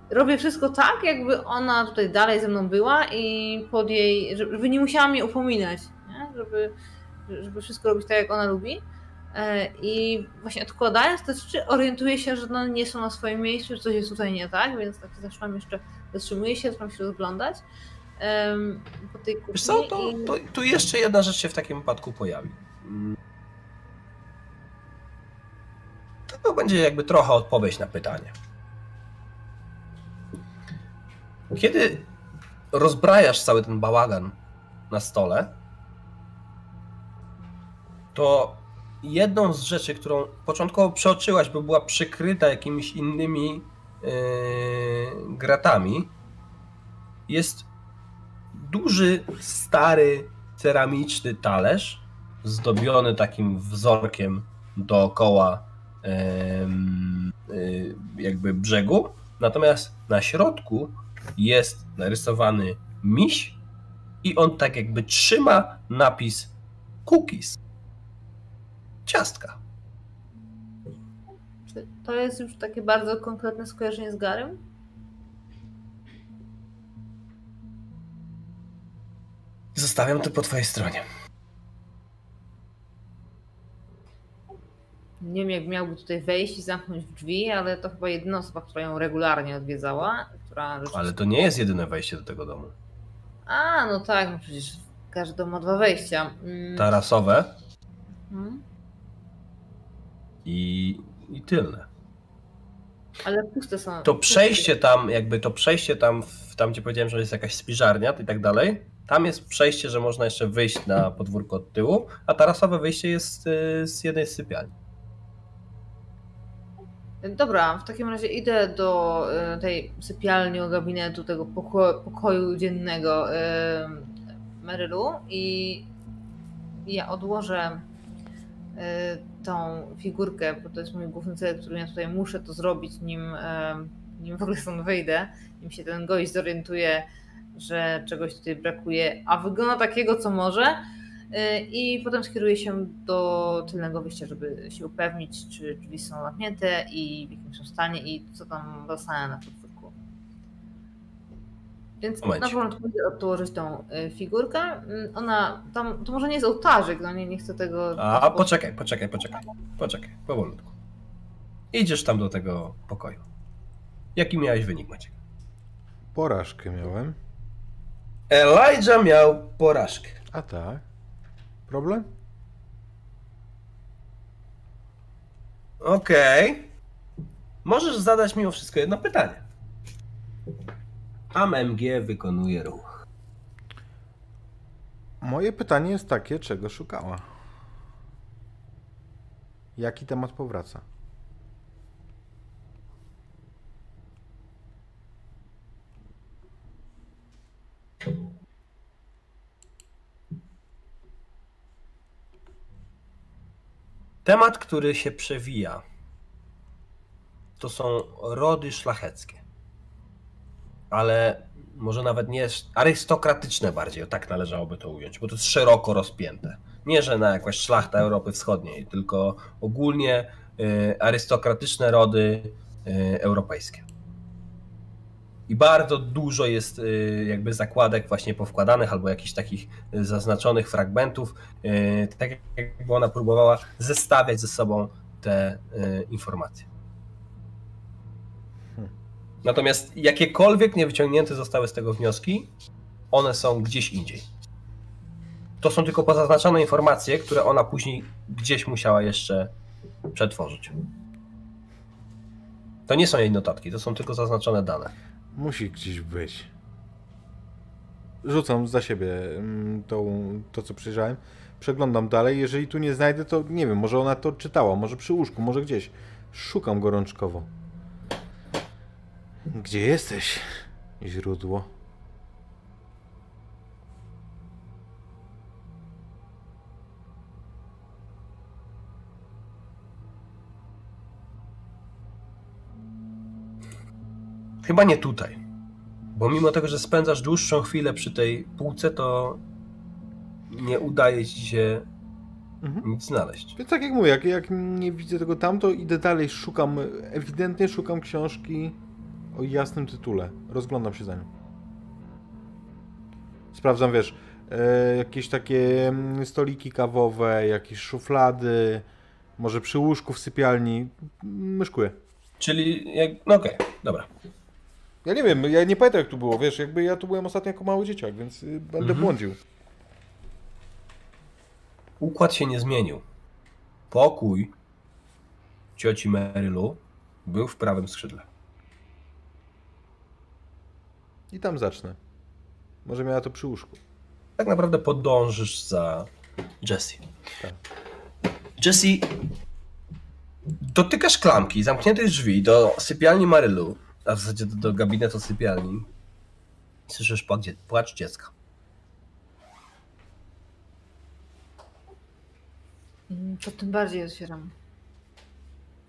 robię wszystko tak, jakby ona tutaj dalej ze mną była i pod jej, żeby nie musiała mnie upominać, nie? Żeby, żeby wszystko robić tak, jak ona lubi. E, I właśnie odkładając te rzeczy, orientuję się, że no nie są na swoim miejscu, że coś jest tutaj nie tak, więc tak zaczęłam jeszcze, zatrzymuję się, zaczęłam się rozglądać em, po tej kuchni. Wiesz co, to, i- to, tu jeszcze jedna rzecz się w takim wypadku pojawi. Mm. To będzie jakby trochę odpowiedź na pytanie. Kiedy rozbrajasz cały ten bałagan na stole, to jedną z rzeczy, którą początkowo przeoczyłaś, bo była przykryta jakimiś innymi yy, gratami, jest duży, stary, ceramiczny talerz zdobiony takim wzorkiem dookoła em, y, jakby brzegu. Natomiast na środku jest narysowany miś i on tak jakby trzyma napis cookies. Ciastka. Czy to jest już takie bardzo konkretne skojarzenie z Garym? Zostawiam to po twojej stronie. Nie wiem, jak miałby tutaj wejść i zamknąć drzwi, ale to chyba jedyna osoba, która ją regularnie odwiedzała, która. Ale to nie jest jedyne wejście do tego domu. A, no tak, no przecież każdy dom ma dwa wejścia. Mm. Tarasowe Mm. I, i tylne. Ale puste są. To przejście tam, jakby to przejście tam, w, tam gdzie powiedziałem, że jest jakaś spiżarnia i tak dalej, tam jest przejście, że można jeszcze wyjść na podwórko od tyłu, a tarasowe wyjście jest y, z jednej z sypialni. Dobra, w takim razie idę do e, tej sypialni, gabinetu, tego poko pokoju dziennego e, Merylu i ja odłożę tą figurkę, bo to jest mój główny cel, który ja tutaj muszę to zrobić, nim, e, nim w ogóle stąd wyjdę, nim się ten gość zorientuje, że czegoś tutaj brakuje, a wygląda takiego, co może. E, I potem skieruję się do tylnego wyjścia, żeby się upewnić, czy drzwi są zamknięte i w jakim są stanie i co tam zostanie na podwórku. Więc Momencik. na początku idę odłożyć tą e, figurkę. Mm, Ona tam, to może nie jest ołtarzyk, no nie, nie chcę tego. A poczekaj, poczekaj, poczekaj, poczekaj, powolutku. Idziesz tam do tego pokoju. Jaki miałeś wynik, Maciek? Porażkę miałem. Elijah miał porażkę. A tak. Problem? Okej. Możesz zadać mimo wszystko jedno pytanie. AMG wykonuje ruch. Moje pytanie jest takie, czego szukała? Jaki temat powraca? Temat, który się przewija, to są rody szlacheckie. Ale może nawet nie arystokratyczne bardziej, tak należałoby to ująć, bo to jest szeroko rozpięte. Nie, że na jakąś szlachtę Europy Wschodniej, tylko ogólnie y, arystokratyczne rody y, europejskie. I bardzo dużo jest y, jakby zakładek właśnie powkładanych albo jakichś takich zaznaczonych fragmentów, tak jakby ona próbowała zestawiać ze sobą te informacje. Natomiast jakiekolwiek nie wyciągnięte zostały z tego wnioski, one są gdzieś indziej. To są tylko pozaznaczone informacje, które ona później gdzieś musiała jeszcze przetworzyć. To nie są jej notatki, to są tylko zaznaczone dane. Musi gdzieś być. Rzucam za siebie mm, to, co przejrzałem. Przeglądam dalej. Jeżeli tu nie znajdę, to nie wiem, może ona to czytała, może przy łóżku, może gdzieś. Szukam gorączkowo. Gdzie jesteś, źródło? Chyba nie tutaj. Bo mimo tego, że spędzasz dłuższą chwilę przy tej półce, to nie udaje ci się Mhm. nic znaleźć. Więc tak jak mówię, jak, jak nie widzę tego tam, to idę dalej, szukam, ewidentnie szukam książki o jasnym tytule. Rozglądam się za nią. Sprawdzam, wiesz, e, jakieś takie mm, stoliki kawowe, jakieś szuflady, może przy łóżku w sypialni. Myszkuję. Czyli, jak... no okej, dobra. Ja nie wiem, ja nie pamiętam jak tu było, wiesz, jakby ja tu byłem ostatnio jako mały dzieciak, więc y, będę Mhm. błądził. Układ się nie zmienił. Pokój cioci Marylu był w prawym skrzydle. I tam zacznę. Może miała to przy łóżku. Tak naprawdę podążysz za Jessie. Tak. Jessie, dotykasz klamki, zamkniętych drzwi do sypialni Marylu, a w zasadzie do, do gabinetu sypialni. Słyszysz płacz, płacz dziecka. Mm, To tym bardziej otwieram.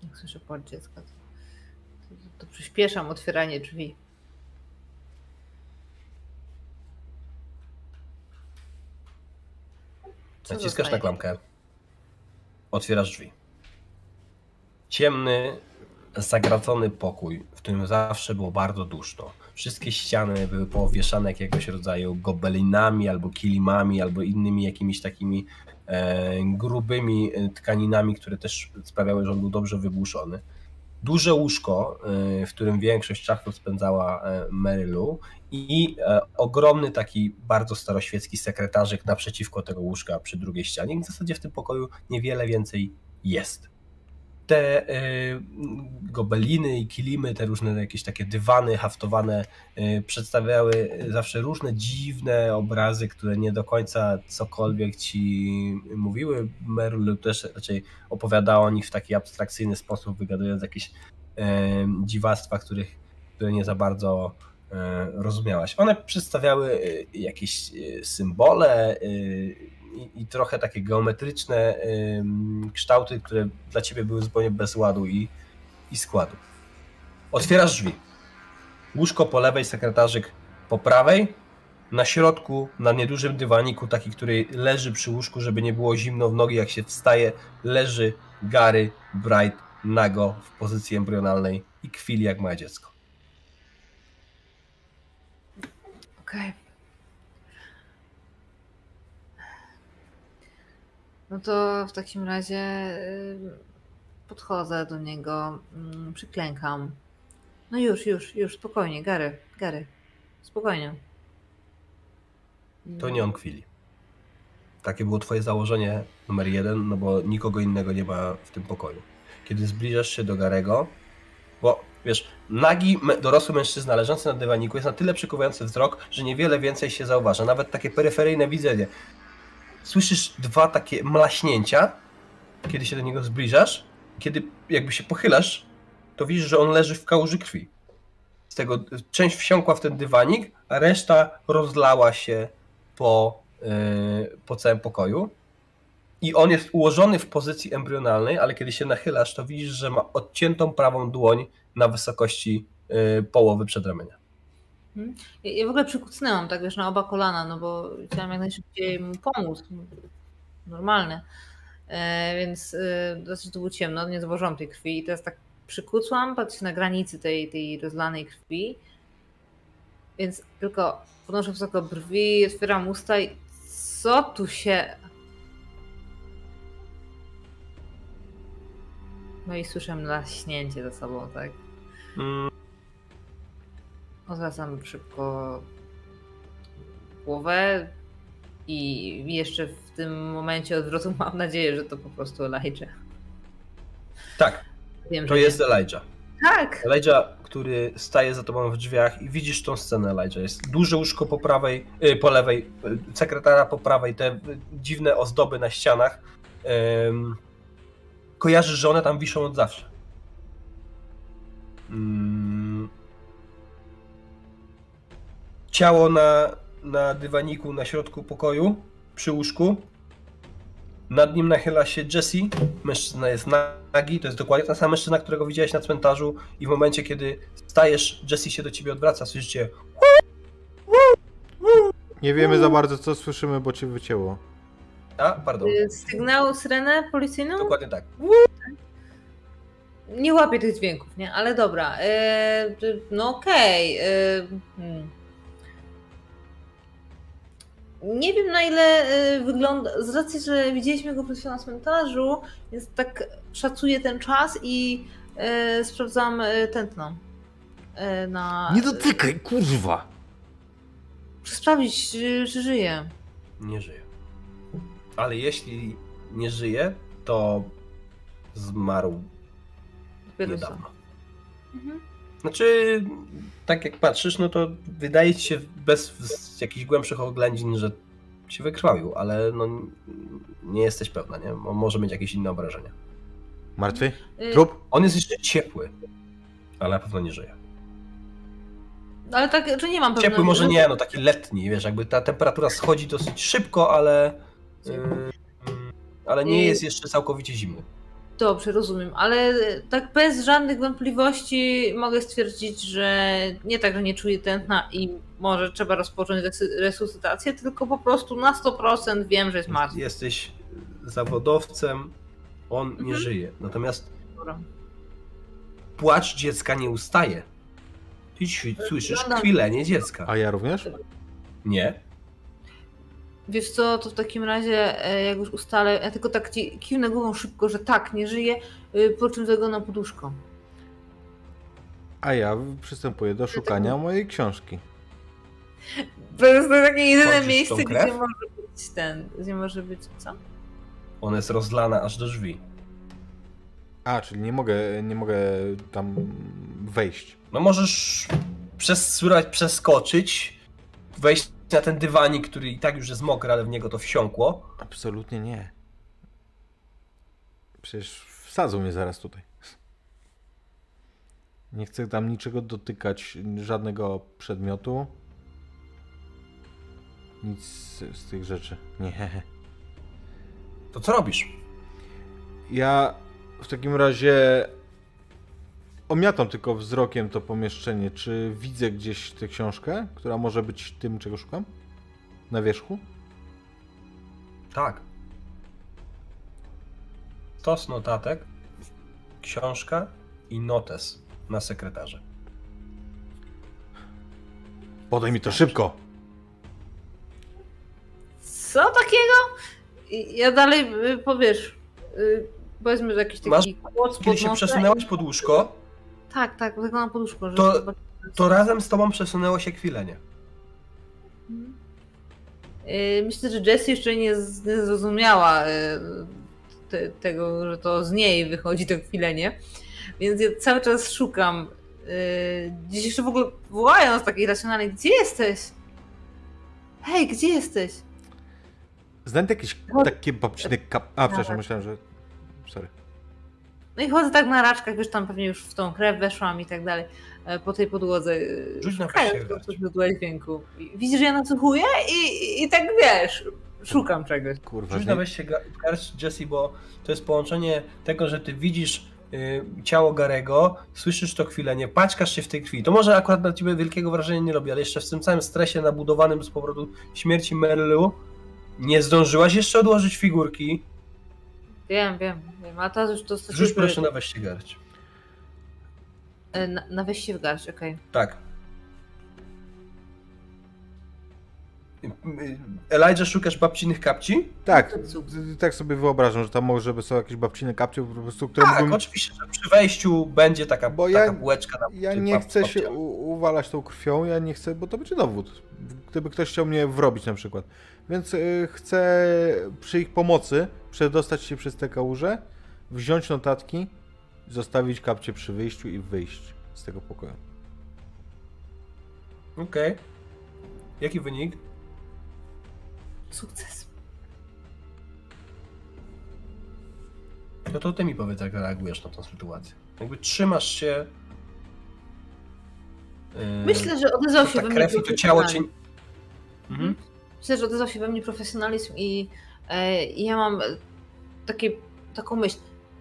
Jak słyszę płacz dziecka, to, to, to przyspieszam otwieranie drzwi. Co Naciskasz zostaje? na klamkę. Otwierasz drzwi. Ciemny, zagracony pokój, w którym zawsze było bardzo duszno. Wszystkie ściany były powieszane jakiegoś rodzaju gobelinami, albo kilimami, albo innymi jakimiś takimi e, grubymi e, tkaninami, które też sprawiały, że on był dobrze wygłuszony. Duże łóżko, e, w którym większość czasu spędzała e, Mary Lou i e, ogromny taki bardzo staroświecki sekretarzyk naprzeciwko tego łóżka przy drugiej ścianie. I w zasadzie w tym pokoju niewiele więcej jest. Te e, gobeliny i kilimy, te różne jakieś takie dywany haftowane e, przedstawiały zawsze różne dziwne obrazy, które nie do końca cokolwiek ci mówiły. Merl też raczej opowiadała o nich w taki abstrakcyjny sposób, wygadując jakieś e, dziwactwa, których, które nie za bardzo rozumiałaś. One przedstawiały jakieś symbole i, trochę takie geometryczne kształty, które dla ciebie były zupełnie bez ładu i, i składu. Otwierasz drzwi. Łóżko po lewej, sekretarzyk po prawej. Na środku, na niedużym dywaniku, taki, który leży przy łóżku, żeby nie było zimno w nogi, jak się wstaje, leży Gary Bright nago w pozycji embrionalnej i kwili jak małe dziecko. Okej. No to w takim razie y, podchodzę do niego, mm, przyklękam. No już, już, już, spokojnie, Gary, Gary, spokojnie. To nie on kwili. Takie było twoje założenie numer jeden, no bo nikogo innego nie ma w tym pokoju. Kiedy zbliżasz się do Garego, bo wiesz, nagi dorosły mężczyzna leżący na dywaniku jest na tyle przykuwający wzrok, że niewiele więcej się zauważa, nawet takie peryferyjne widzenie. Słyszysz dwa takie mlaśnięcia, kiedy się do niego zbliżasz, kiedy jakby się pochylasz, to widzisz, że on leży w kałuży krwi. Z tego część wsiąkła w ten dywanik, a reszta rozlała się po, yy, po całym pokoju. I on jest ułożony w pozycji embrionalnej, ale kiedy się nachylasz, to widzisz, że ma odciętą prawą dłoń na wysokości yy, połowy przedramienia. Ja, ja w ogóle przykucnęłam tak wiesz na oba kolana, no bo chciałam jak najszybciej mu pomóc. Normalne. E, więc e, dosyć to było ciemno, nie zauważyłam tej krwi i teraz tak przykucłam, patrzę na granicy tej, tej rozlanej krwi. Więc tylko podnoszę wysoko brwi, otwieram usta i co tu się... No i słyszę naśnięcie za sobą, tak? Mm. Odwracam szybko głowę i jeszcze w tym momencie odwrotu [laughs] mam nadzieję, że to po prostu Elijah. Tak, Wiem, to jest nie. Elijah. Tak! Elijah, który staje za tobą w drzwiach i widzisz tą scenę, Elijah. Jest duże łóżko po prawej, y, po lewej, y, sekretara po prawej, te y, dziwne ozdoby na ścianach. Kojarzysz, że one tam wiszą od zawsze. Mm. Ciało na, na dywaniku na środku pokoju, przy łóżku. Nad nim nachyla się Jesse. Mężczyzna jest nagi. To jest dokładnie ten sam mężczyzna, którego widziałeś na cmentarzu. I w momencie, kiedy stajesz, Jesse się do ciebie odwraca. Słyszycie. Nie wiemy za bardzo, co słyszymy, bo cię wycięło. A, pardon. Y, Sygnał, syrenę policyjną? Dokładnie tak. Nie łapię tych dźwięków, nie? Ale dobra. E, y, no okej. e, hmm. Nie wiem na ile e, wygląda. Z racji, że widzieliśmy go przed chwilą na cmentarzu, więc tak szacuję ten czas i e, sprawdzam e, tętno. E, na. Nie dotykaj, kurwa! Sprawdzić, czy, żyje. Nie żyje. Ale jeśli nie żyje, to zmarł Dopiero niedawno. Mhm. Znaczy, tak jak patrzysz, no to wydaje ci się bez jakichś głębszych oględzin, że się wykrwawił, ale no nie jesteś pewna, nie? Mo- Może mieć jakieś inne obrażenia. Martwy? Y, Trup? On jest jeszcze ciepły, ale na pewno nie żyje. Ale tak, czy nie mam pewności. Ciepły może nie, no taki letni, wiesz, jakby ta temperatura schodzi dosyć szybko, ale yy, ale nie I- jest jeszcze całkowicie zimny. Dobrze, rozumiem, ale tak bez żadnych wątpliwości mogę stwierdzić, że nie tak, że nie czuję tętna i może trzeba rozpocząć resuscytację, tylko po prostu na 100% wiem, że jest martwy. Jesteś zawodowcem, on nie Mhm. żyje. Natomiast Dobra. płacz dziecka nie ustaje. Ty słyszysz kwilenie dziecka. A ja również? Nie? Wiesz co, to w takim razie, e, jak już ustalę, ja tylko tak ci kiwnę głową szybko, że tak, nie żyje, y, po czym tego na poduszką. A ja przystępuję do szukania mojej książki. To jest to takie jedyne tą miejsce, gdzie może być ten, gdzie może być co? Ona jest rozlana aż do drzwi. A, czyli nie mogę, nie mogę tam wejść. No możesz przez, spróbować przeskoczyć, wejść na ten dywanik, który i tak już jest mokry, ale w niego to wsiąkło. Absolutnie nie. Przecież wsadzą mnie zaraz tutaj. Nie chcę tam niczego dotykać, żadnego przedmiotu. Nic z, z tych rzeczy. Nie. To co robisz? Ja w takim razie omiatam tylko wzrokiem to pomieszczenie. Czy widzę gdzieś tę książkę, która może być tym, czego szukam? Na wierzchu? Tak. Stos notatek, książka i notes na sekretarze. Podaj mi to szybko! Co takiego? Ja dalej, y, powiesz, y, powiedzmy, że jakiś taki Masz- Kiedy się przesunęłaś pod łóżko, Tak, tak, tak na poduszku. Żeby To- to razem z tobą przesunęło się kwilenie. Y, Myślę, że Jessie jeszcze nie, z- nie zrozumiała y, te, tego, że to z niej wychodzi to kwilenie, więc ja cały czas szukam. y, Gdzieś jeszcze w ogóle wołając tak irracjonalnie, gdzie jesteś? Hej, gdzie jesteś? Znajdę jakieś takie babcine kap... A, przepraszam, myślałem, że... Sorry. No i chodzę tak na raczkach, wiesz, tam pewnie już w tą krew weszłam i tak dalej, e, po tej podłodze, Rzuć na źródła dźwięku. Widzisz, że ja nasłuchuję i, i tak wiesz, szukam czegoś. Kurwa, Rzuć nie... na weźcie garść Jesse, bo to jest połączenie tego, że ty widzisz y, ciało Garego, słyszysz to kwilenie, paćkasz się w tej krwi. To może akurat na ciebie wielkiego wrażenia nie robi, ale jeszcze w tym całym stresie nabudowanym z powodu śmierci Merlu nie zdążyłaś jeszcze odłożyć figurki. Wiem, wiem, wiem, a teraz już to... Rzuć proszę na weźcie garść. E, Na, na weźcie w garść, okej. Tak. Elijah, szukasz babcinych kapci? Tak, tak sobie wyobrażam, że tam może są jakieś babcine kapcie, po prostu, które Tak, mógłbym... oczywiście, że przy wejściu będzie taka, Bo taka ja- bułeczka na Ja nie chcę się uwalać tą krwią, ja nie chcę, bo to będzie dowód. Gdyby ktoś chciał mnie wrobić na przykład. Więc y, chcę przy ich pomocy przedostać się przez te kałuże, wziąć notatki, zostawić kapcie przy wyjściu i wyjść z tego pokoju. Okej. Jaki wynik? Sukces. No to ty mi powiedz, jak reagujesz na tę sytuację. Jakby trzymasz się... Yy, Myślę, że odezwał się ta krew i to ciało cię... Mhm. Myślę, że odezwał się we mnie profesjonalizm i, e, i ja mam takie, taką myśl.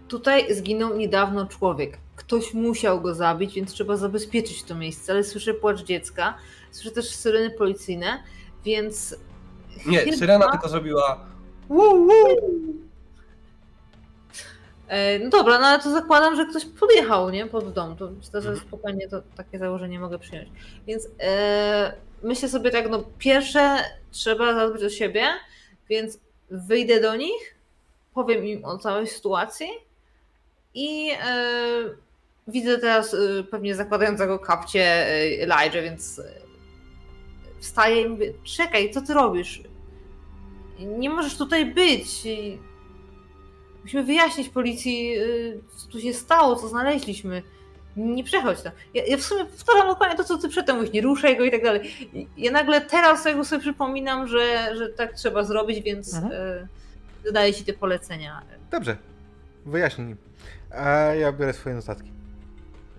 Tutaj zginął niedawno człowiek. Ktoś musiał go zabić, więc trzeba zabezpieczyć to miejsce. Ale słyszę płacz dziecka, słyszę też syreny policyjne, więc. Nie, chyba- Syrena tylko zrobiła... E, No dobra, no ale to zakładam, że ktoś podjechał, nie? Pod dom. To myślę, że Mhm. spokojnie to takie założenie mogę przyjąć. Więc e, myślę sobie tak, no pierwsze trzeba zadbać o siebie, więc wyjdę do nich, powiem im o całej sytuacji i e, widzę teraz e, pewnie zakładającego kapcie e, Elijah, więc wstaję i mówię, czekaj, co ty robisz? Nie możesz tutaj być. Musimy wyjaśnić policji, co tu się stało, co znaleźliśmy. Nie przechodź tam. Ja, ja w sumie powtarzam dokładnie to, co ty przedtem mówisz, nie ruszaj go i tak dalej. Ja nagle teraz jakby sobie przypominam, że, że tak trzeba zrobić, więc Mhm. y, dodaję ci te polecenia. Dobrze, wyjaśnij. A ja biorę swoje notatki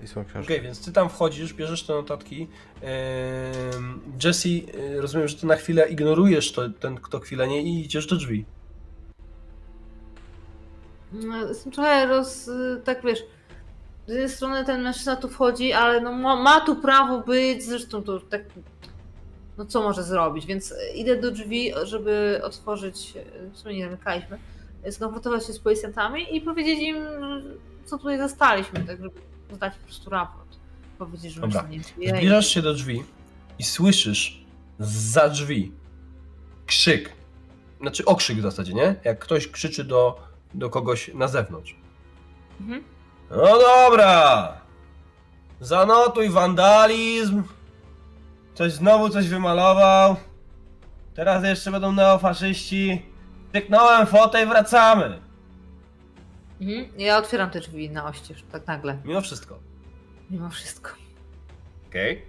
i swoją książkę. Okej, więc ty tam wchodzisz, bierzesz te notatki. Jesse, y, rozumiem, że ty na chwilę ignorujesz to, ten, to kwilenie i idziesz do drzwi. No, Jestem trochę roz... y, tak wiesz, z jednej strony ten mężczyzna tu wchodzi, ale no ma, ma tu prawo być, zresztą to tak... No co może zrobić, więc y, idę do drzwi, żeby otworzyć, y, w sumie nie zamykaliśmy, y, skonfrontować się z policjantami i powiedzieć im, co tutaj zostaliśmy, tak żeby zdać po prostu raport. Powiedzieć, że Dobra. nie żyje. Zbliżasz się do drzwi i słyszysz za drzwi krzyk. Znaczy okrzyk w zasadzie, nie? Jak ktoś krzyczy do, do kogoś na zewnątrz. Mhm. No dobra! Zanotuj wandalizm. Coś znowu coś wymalował. Teraz jeszcze będą neofaszyści. Tyknąłem fotę i wracamy. Mhm. Ja otwieram te drzwi na oścież, tak nagle, Mimo wszystko. mimo wszystko. Okej.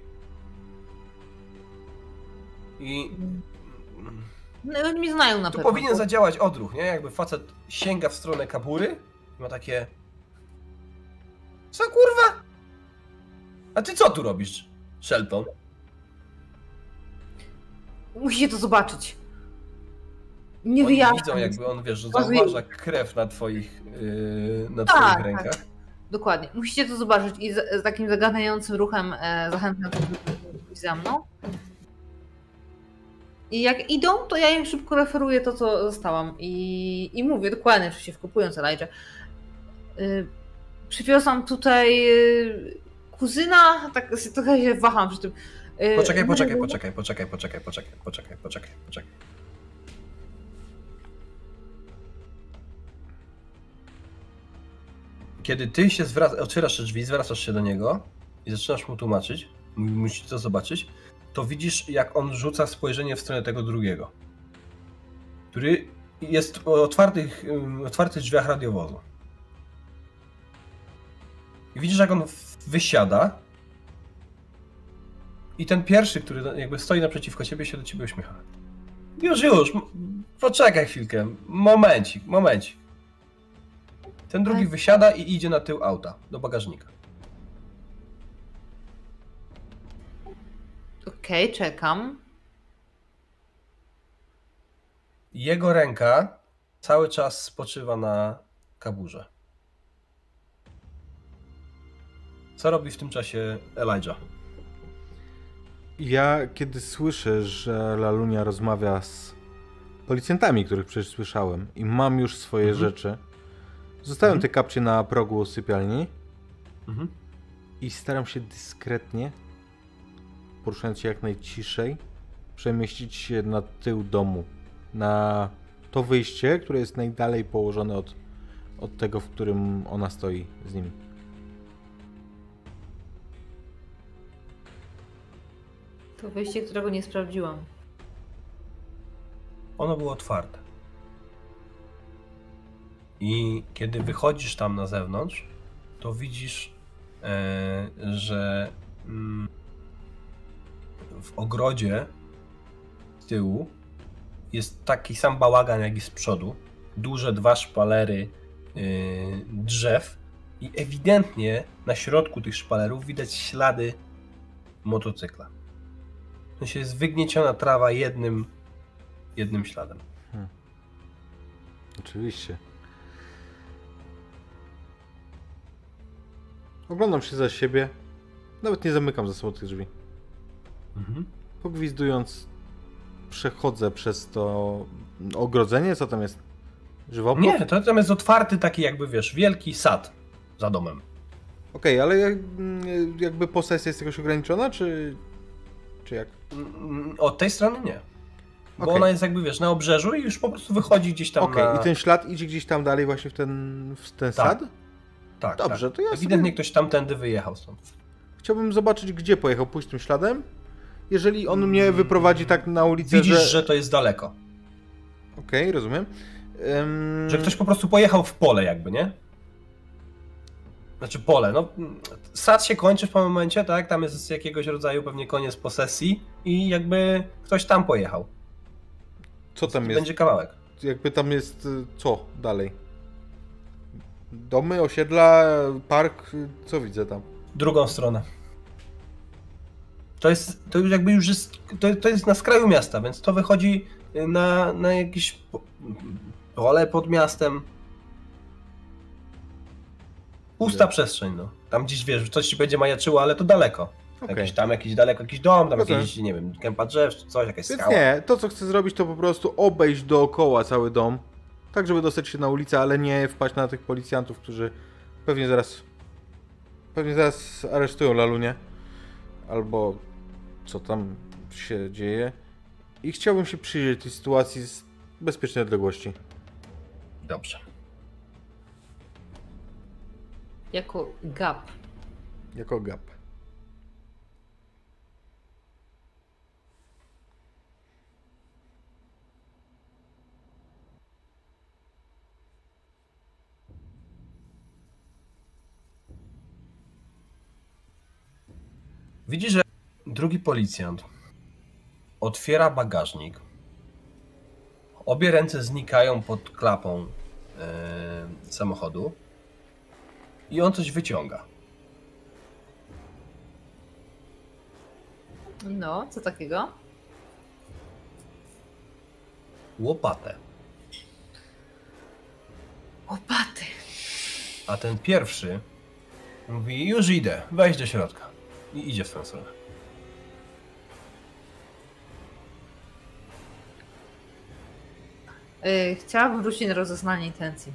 I No, oni mnie znają na tu pewno. powinien bo- zadziałać odruch, nie? Jakby facet sięga w stronę kabury. Ma takie... Co kurwa? A ty co tu robisz, Shelton? Musicie to zobaczyć. Nie Oni wyjaśniam. widzą jakby on, wiesz, że zauważa krew na twoich, yy, na Tak, twoich tak. rękach. Dokładnie. Musicie to zobaczyć i z, z takim zagadniającym ruchem e, zachęcam pójść za mną. I jak idą, to ja im szybko referuję to, co zostałam. I, i mówię dokładnie, oczywiście wkupując Elijah. Y, przywiozłam tutaj y, kuzyna, tak trochę się waham przy tym. Y, Poczekaj, poczekaj, poczekaj, poczekaj, poczekaj, poczekaj, poczekaj, poczekaj, poczekaj. Kiedy ty się zwracasz, otwierasz te drzwi, zwracasz się do niego i zaczynasz mu tłumaczyć, musisz to zobaczyć, to widzisz, jak on rzuca spojrzenie w stronę tego drugiego, który jest o otwartych, otwartych drzwiach radiowozu. I widzisz, jak on wysiada i ten pierwszy, który jakby stoi naprzeciwko ciebie, się do ciebie uśmiecha. Już, już, poczekaj chwilkę, momencik, momencik. Ten drugi wysiada i idzie na tył auta, do bagażnika. Okej, czekam. Jego ręka cały czas spoczywa na kaburze. Co robi w tym czasie Elijah? Ja, kiedy słyszę, że Lalunia rozmawia z policjantami, których przecież słyszałem, i mam już swoje Mhm. rzeczy, zostawiam Mhm. te kapcie na progu sypialni Mhm. i staram się dyskretnie, poruszając się jak najciszej, przemieścić się na tył domu. Na to wyjście, które jest najdalej położone od, od tego, w którym ona stoi z nimi. To wyjście, którego nie sprawdziłam. Ono było otwarte. I kiedy wychodzisz tam na zewnątrz, to widzisz, e, że mm, w ogrodzie z tyłu jest taki sam bałagan jak i z przodu. Duże dwa szpalery yy, drzew i ewidentnie na środku tych szpalerów widać ślady motocykla. Sensie jest wygnieciona trawa jednym, jednym śladem. Oczywiście. Oglądam się za siebie. Nawet nie zamykam za sobą tych drzwi. Mhm. Pogwizdując, przechodzę przez to ogrodzenie. Co tam jest? Żywopłot? Nie, to tam jest otwarty taki jakby, wiesz, wielki sad za domem. Okej, ale jak, mm, jakby posesja jest jakoś ograniczona, czy, czy jak? Mm, Od tej strony nie. Bo Okej. ona jest jakby, wiesz, na obrzeżu i już po prostu wychodzi gdzieś tam Okej, na... i ten ślad idzie gdzieś tam dalej właśnie w ten, w ten Tak. sad? Tak, Dobrze, tak. to ja Ewidentnie sobie- ktoś tamtędy wyjechał stąd. Chciałbym zobaczyć, gdzie pojechał, pójść tym śladem. Jeżeli on mnie wyprowadzi tak na ulicę, Widzisz, że... że to jest daleko. Okej, rozumiem. Ym, Że ktoś po prostu pojechał w pole jakby, nie? Znaczy pole, no sad się kończy w pewnym momencie, tak? Tam jest jakiegoś rodzaju pewnie koniec posesji i jakby ktoś tam pojechał. Co tam jest? Będzie kawałek. Jakby tam jest y, co dalej? Domy, osiedla, park, y, co widzę tam? Drugą stronę. To jest, to już jakby już jest, to, to jest na skraju miasta, więc to wychodzi na, na jakieś po- pole pod miastem. Pusta przestrzeń, no. Tam gdzieś, wiesz, coś ci będzie majaczyło, ale to daleko. Okej. Jakiś tam, jakiś daleko, jakiś dom, tam Rozumiem. jakieś, nie wiem, kępa drzew, czy coś, jakaś Więc skała. nie, to co chcę zrobić to po prostu obejść dookoła cały dom, tak żeby dostać się na ulicę, ale nie wpaść na tych policjantów, którzy pewnie zaraz pewnie zaraz aresztują Lalunię albo co tam się dzieje i chciałbym się przyjrzeć tej sytuacji z bezpiecznej odległości. Dobrze. Jako gap. Jako gap. Widzisz, że drugi policjant otwiera bagażnik. Obie ręce znikają pod klapą e, samochodu i on coś wyciąga. No, co takiego? Łopatę. Łopaty. A ten pierwszy mówi: Już idę, wejdź do środka. I idzie w tę stronę. Yy, chciałabym wrócić na rozeznanie intencji.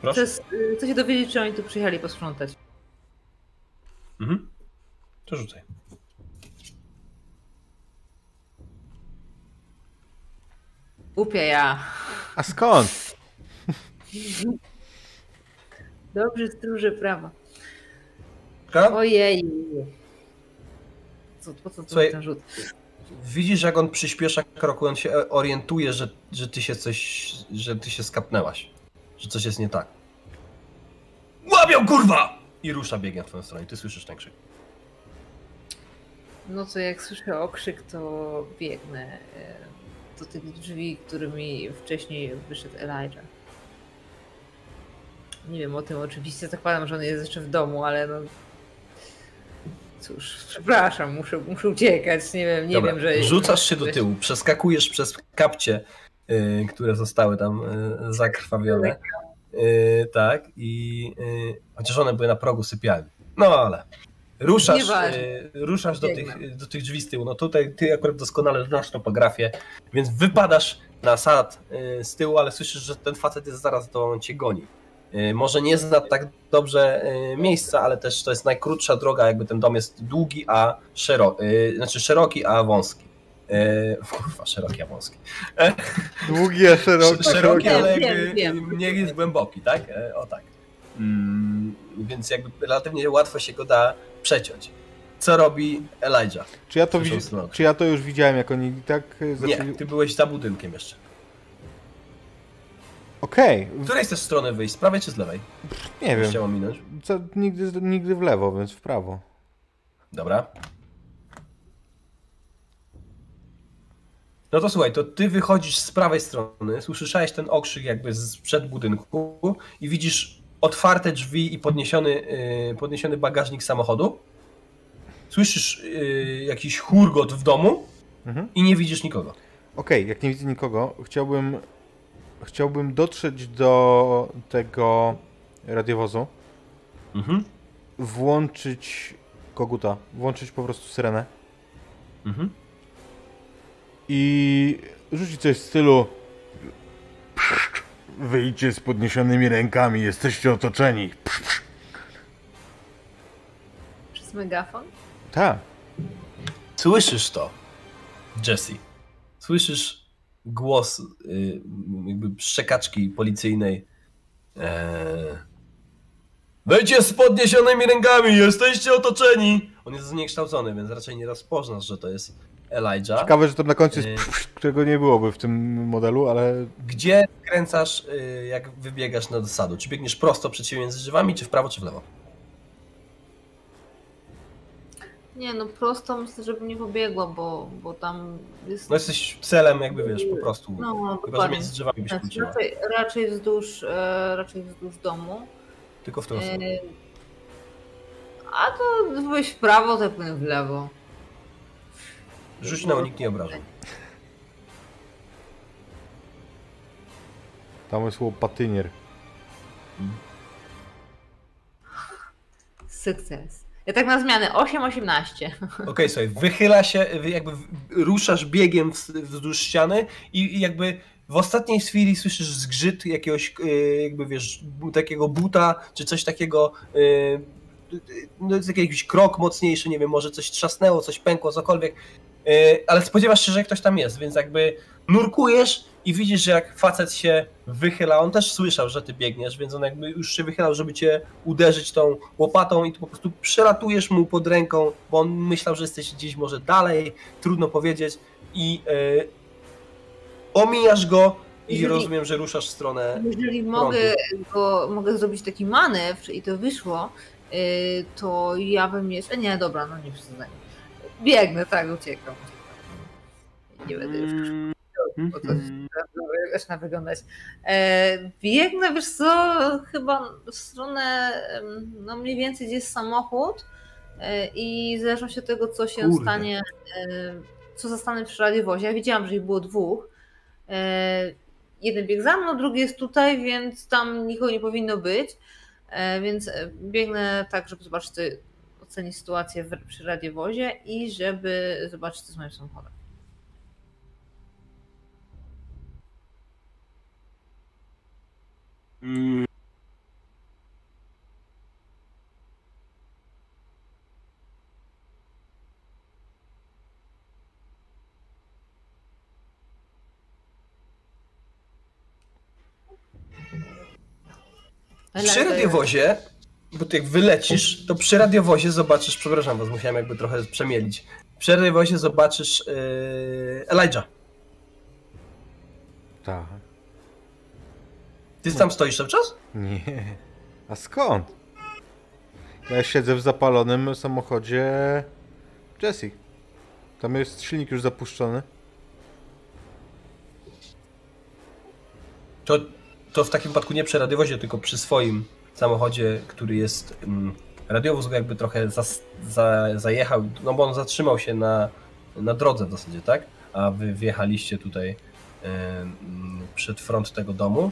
Proszę. Przez, yy, chcę się dowiedzieć, czy oni tu przyjechali posprzątać. Mhm. To rzucaj. Głupia ja. A skąd? [laughs] Dobrzy stróże prawa. Ka? Ojej. Co, po co tu Słuchaj, ten rzut? Widzisz, jak on przyspiesza kroku, on się orientuje, że, że ty się coś, że ty się skapnęłaś. Że coś jest nie tak. Łabią, kurwa! I rusza biegiem w twoją stronę. Ty słyszysz ten krzyk. No to jak słyszę okrzyk, to biegnę e, do tych drzwi, którymi wcześniej wyszedł Elijah. Nie wiem o tym oczywiście, zakładam, że on jest jeszcze w domu, ale no... Cóż, przepraszam, muszę, muszę uciekać, nie wiem, nie Dobra, wiem, że... Rzucasz się do tyłu, przeskakujesz przez kapcie, które zostały tam y, zakrwawione. Y, tak, i y, chociaż one były na progu sypialni. No ale. Ruszasz, y, ruszasz do tych, do tych drzwi z tyłu. No tutaj ty akurat doskonale znasz topografię, więc wypadasz na sad y, z tyłu, ale słyszysz, że ten facet jest zaraz on cię goni. y, może nie zna tak dobrze y, miejsca, ale też to jest najkrótsza droga, jakby ten dom jest długi, a szeroki, znaczy szeroki, a wąski. Y, [laughs] Kurwa, szeroki, a wąski. Długi, a [laughs] szeroki. Szeroki, Wiem, ale wiem, jakby wiem. nie jest głęboki, tak? E, O tak. Mm, Więc jakby relatywnie łatwo się go da przeciąć. Co robi Elijah? Czy ja, to widzi... Czy ja to już widziałem, jak oni tak y, zaczęli... Nie, ty byłeś za budynkiem jeszcze. Okej, Z której chcesz strony wyjść? Z prawej czy z lewej? nie wiem. Chciał minąć. Co, nigdy, nigdy w lewo, więc w prawo. Dobra. No to słuchaj, to ty wychodzisz z prawej strony, słyszałeś ten okrzyk jakby sprzed budynku i widzisz otwarte drzwi i podniesiony, yy, podniesiony bagażnik samochodu. Słyszysz yy, jakiś hurgot w domu Mhm. i nie widzisz nikogo. Okej, jak nie widzę nikogo, chciałbym... Chciałbym dotrzeć do tego radiowozu, Mhm. włączyć koguta, włączyć po prostu syrenę Mhm. I rzucić coś w stylu Wyjdźcie z podniesionymi rękami, jesteście otoczeni. Przez megafon? Tak. Słyszysz to, Jesse. Słyszysz głos y, jakby szczekaczki policyjnej. Eee... Wejdźcie z podniesionymi rękami, jesteście otoczeni! On jest zniekształcony, więc raczej nie rozpoznasz, że to jest Elijah. Ciekawe, że to na końcu jest Yy. którego nie byłoby w tym modelu, ale Gdzie kręcasz, y, jak wybiegasz na dosadu? Czy biegniesz prosto przed siebie między drzewami, czy w prawo, czy w lewo? Nie, no prosto myślę, żeby nie pobiegła, bo, bo tam jest... No jesteś celem, jakby wiesz, po prostu. No, Chyba, że dokładnie. między drzewami byś wróciła. raczej, raczej, wzdłuż, e, raczej wzdłuż domu. Tylko w tą stronę. E, a to byłeś w prawo, to w lewo. Rzuć na uniknie obrażeń. tam jest łopatynier. Sukces. Ja tak na zmianę, 8-18. Okej, słuchaj, wychyla się, jakby ruszasz biegiem wz- wzdłuż ściany i, jakby w ostatniej chwili słyszysz zgrzyt jakiegoś, e, jakby wiesz, takiego buta, czy coś takiego, e, no jest jakiś krok mocniejszy, nie wiem, może coś trzasnęło, coś pękło, cokolwiek, ale spodziewasz się, że ktoś tam jest, więc jakby nurkujesz i widzisz, że jak facet się wychyla, on też słyszał, że ty biegniesz, więc on jakby już się wychylał, żeby cię uderzyć tą łopatą i ty po prostu przelatujesz mu pod ręką, bo on myślał, że jesteś gdzieś może dalej, trudno powiedzieć i e, omijasz go i Jeżeli- rozumiem, że ruszasz w stronę Jeżeli mogę, go, mogę zrobić taki manewr i to wyszło, y, to ja bym jeszcze... Nie, dobra, no nie przesadzajmy. Biegnę, tak, uciekam. Nie będę już Mm, bo to zaczyna wyglądać. E, biegnę, wiesz co, chyba w stronę, no mniej więcej gdzie jest samochód e, i zależności od tego, co się Kurde. stanie, e, co zostanę przy radiowozie. Ja widziałam, że ich było dwóch. E, jeden biegł za mną, drugi jest tutaj, więc tam nikogo nie powinno być. E, więc biegnę tak, żeby zobaczyć, co, ocenić sytuację w, przy radiowozie i żeby zobaczyć, co z moim samochodem. mm. Przy radiowozie, bo ty jak wylecisz, to przy radiowozie zobaczysz, przepraszam was, musiałem jakby trochę przemielić. Przy radiowozie zobaczysz yy, Elijah. Tak. Ty tam stoisz cały czas? Nie. A skąd? Ja siedzę w zapalonym samochodzie Jessie. Tam jest silnik już zapuszczony. To, to w takim wypadku nie przy radiowozie, tylko przy swoim samochodzie, który jest. Mm, radiowóz go jakby trochę za, zajechał, no bo on zatrzymał się na, na drodze w zasadzie, tak? A wy wjechaliście tutaj em, przed front tego domu.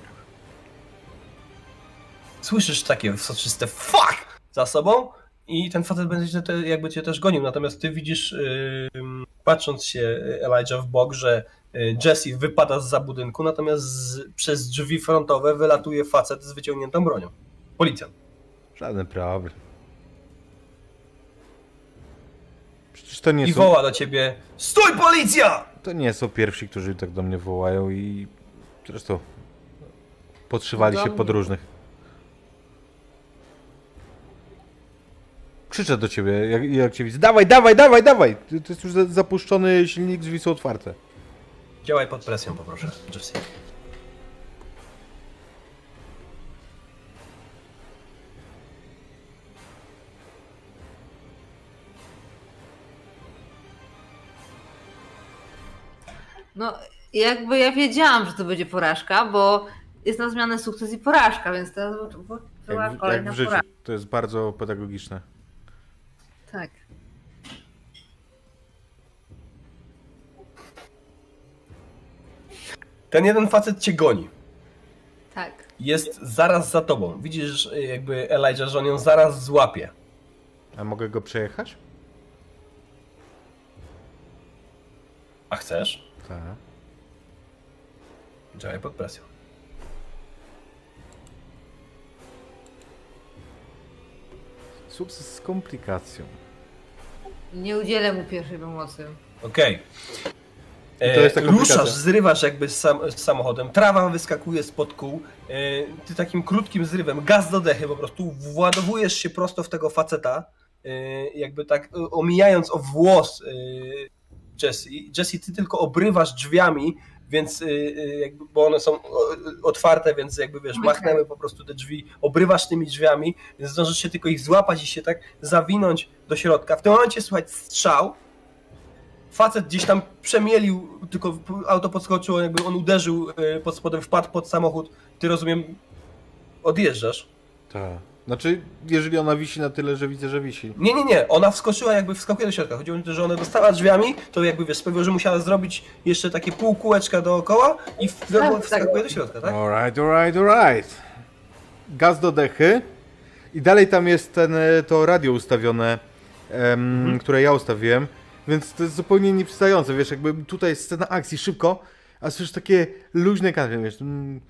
Słyszysz takie soczyste fuck za sobą i ten facet będzie te, jakby cię też gonił, natomiast ty widzisz, ym, patrząc się Elijah w bok, że y, Jesse wypada z za budynku, natomiast z, przez drzwi frontowe wylatuje facet z wyciągniętą bronią. Policjant. Żaden problem. Przecież to nie, I są, woła do ciebie: Stój, policja! to nie są pierwsi, którzy tak do mnie wołają i zresztą podszywali się mnie. podróżnych. Krzyczę do ciebie, jak, jak cię widzę. Dawaj, dawaj, dawaj, dawaj! To to jest już za- zapuszczony silnik, drzwi są otwarte. Działaj pod presją, poproszę, Jesse. No, jakby ja wiedziałam, że to będzie porażka, bo jest na zmianę sukces i porażka, więc teraz bo- była Jak, w- jak kolejna w życiu. porażka. To jest bardzo pedagogiczne. Tak. Ten jeden facet cię goni. Tak. Jest zaraz za tobą. Widzisz, y, jakby Elijah, że on ją zaraz złapie. A mogę go przejechać? A chcesz? Tak. Działaj pod presją. Sukces z komplikacją. Nie udzielę mu pierwszej pomocy. Okej. I to jest ta E. Ruszasz, zrywasz jakby z, sam, z samochodem, trawa wyskakuje spod kół, e, ty takim krótkim zrywem, gaz do dechy po prostu, władowujesz się prosto w tego faceta, e, jakby tak e, omijając o włos e, Jesse. Jesse, ty tylko obrywasz drzwiami, więc e, e, jakby, bo one są otwarte, więc jakby wiesz, Okej. machnęły po prostu te drzwi, obrywasz tymi drzwiami, więc zdążysz się tylko ich złapać i się tak zawinąć do środka. W tym momencie słychać strzał, facet gdzieś tam przemielił, tylko auto podskoczyło, jakby on uderzył e, pod spodem, wpadł pod samochód. Ty rozumiem, odjeżdżasz. Tak. Znaczy, jeżeli ona wisi na tyle, że widzę, że wisi. Nie, nie, nie, ona wskoczyła, jakby wskakuje do środka. Chodziło mi o to, że ona dostała drzwiami, to jakby wiesz, sprawiło, że musiała zrobić jeszcze takie pół kółeczka dookoła i w, Tak, wskakuje tak. do środka, tak? Alright, alright, alright. Gaz do dechy. I dalej tam jest ten, e, to radio ustawione, em, które ja ustawiłem. Więc to jest zupełnie nieprzystające, wiesz, jakby tutaj jest scena akcji, szybko, a słyszysz takie luźne country, wiesz, mm,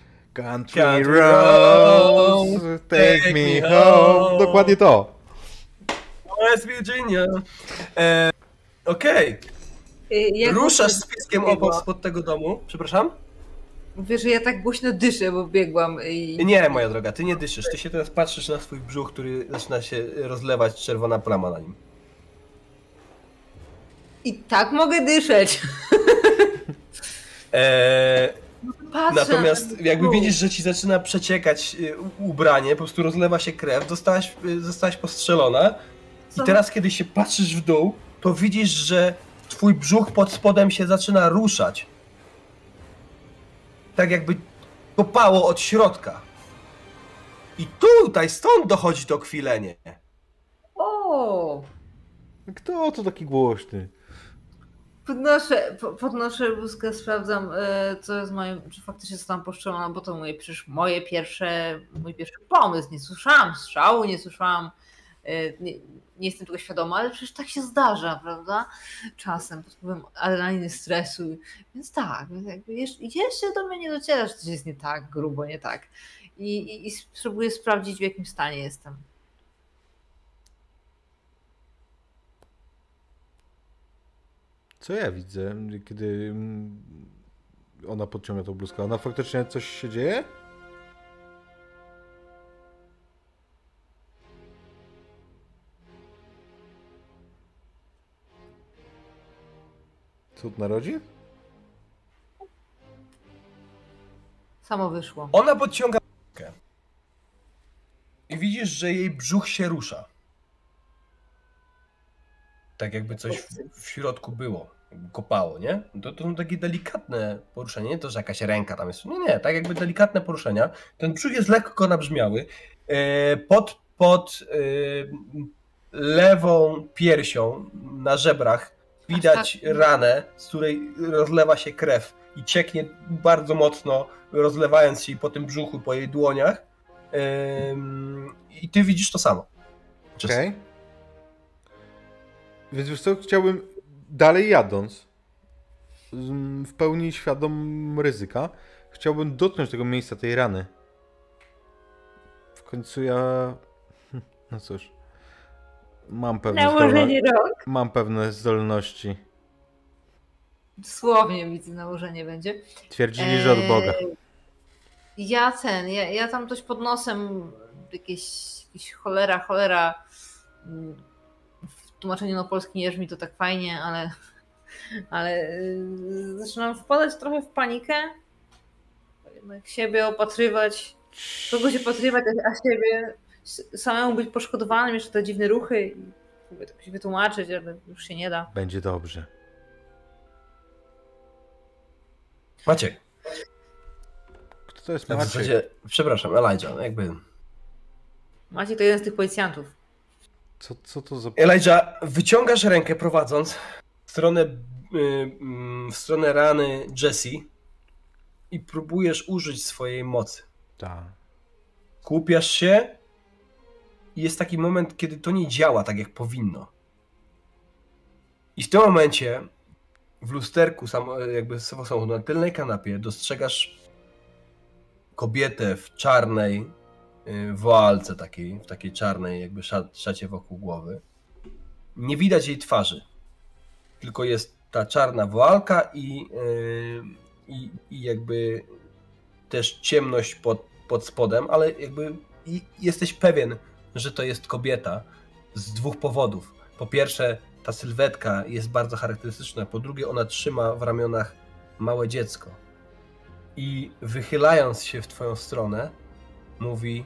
Country, Country roads, roads, take me home. Dokładnie to. West Virginia. E, Okej, Y, jak ruszasz z pieskiem biegła? obok spod tego domu. Przepraszam? Mówię, że ja tak głośno dyszę, bo biegłam i... Nie, moja droga, ty nie dyszysz. Ty się teraz patrzysz na swój brzuch, który zaczyna się rozlewać czerwona plama na nim. I tak mogę dyszeć. Eee, Patrzę natomiast jakby widzisz, że ci zaczyna przeciekać y, ubranie, po prostu rozlewa się krew, zostałaś, y, zostałaś postrzelona i teraz kiedy się patrzysz w dół, to widzisz, że twój brzuch pod spodem się zaczyna ruszać. Tak jakby kopało od środka. I tutaj, stąd dochodzi to kwilenie. O! Kto to taki głośny? Podnoszę, po- podnoszę bluzkę, sprawdzam, e, co jest moim, czy faktycznie zostałam poszczelona, bo to moje, przecież moje pierwsze, mój pierwszy pomysł. Nie słyszałam strzału, nie słyszałam, e, nie, nie jestem tego świadoma, ale przecież tak się zdarza, prawda? Czasem pod wpływem adrenaliny, stresu. Więc tak, jakby jeszcze do mnie nie dociera, że coś jest nie tak, grubo nie tak. I, i, i spróbuję sprawdzić, w jakim stanie jestem. Co ja widzę, kiedy mm, ona podciąga tą bluzkę? Ona faktycznie coś się dzieje? Cud narodzin? Samo wyszło. Ona podciąga rękę. I widzisz, że jej brzuch się rusza. Tak jakby coś w, w środku było. Kopało, nie? To, to są takie delikatne poruszenia, nie to, że jakaś ręka tam jest. Nie, nie, tak jakby delikatne poruszenia. Ten brzuch jest lekko nabrzmiały. E, Pod, pod e, lewą piersią na żebrach widać tak. ranę, z której rozlewa się krew i cieknie bardzo mocno, rozlewając się po tym brzuchu, po jej dłoniach. I ty widzisz to samo. Okej. Więc wiesz co, chciałbym dalej jadąc mm, w pełni świadom ryzyka, chciałbym dotknąć tego miejsca, tej rany. W końcu ja... [laughs] No cóż... Mam pewne, zdolno... Nałożenie rąk. mam pewne zdolności. Dosłownie widzę, nałożenie będzie. Twierdzili, że od Boga. Eee, Ja ten, ja, ja tam coś pod nosem, jakieś, jakieś cholera, cholera. W tłumaczeniu na polski nie brzmi to tak fajnie, ale, ale yy, zaczynam wpadać trochę w panikę. Jednak siebie opatrywać, kogoś opatrywać, a- a siebie samemu być poszkodowanym, jeszcze te dziwne ruchy i próbuję to jakoś wytłumaczyć, ale już się nie da. Będzie dobrze. Maciek, Kto to jest w Maciek? zasadzie, przepraszam, Elijah, no jakby... Macie to jeden z tych policjantów. Co, co to za... Elijah, wyciągasz rękę prowadząc w stronę, y, mm, w stronę rany Jessie i próbujesz użyć swojej mocy. Ta. Kupiasz się i jest taki moment, kiedy to nie działa tak, jak powinno. I w tym momencie w lusterku, samo, jakby samochodu na tylnej kanapie dostrzegasz kobietę w czarnej woalce takiej, w takiej czarnej jakby szacie wokół głowy. Nie widać jej twarzy, tylko jest ta czarna woalka i, y, i, i jakby też ciemność pod, pod spodem, ale jakby jesteś pewien, że to jest kobieta z dwóch powodów. Po pierwsze, ta sylwetka jest bardzo charakterystyczna, po drugie, ona trzyma w ramionach małe dziecko. I wychylając się w twoją stronę, mówi: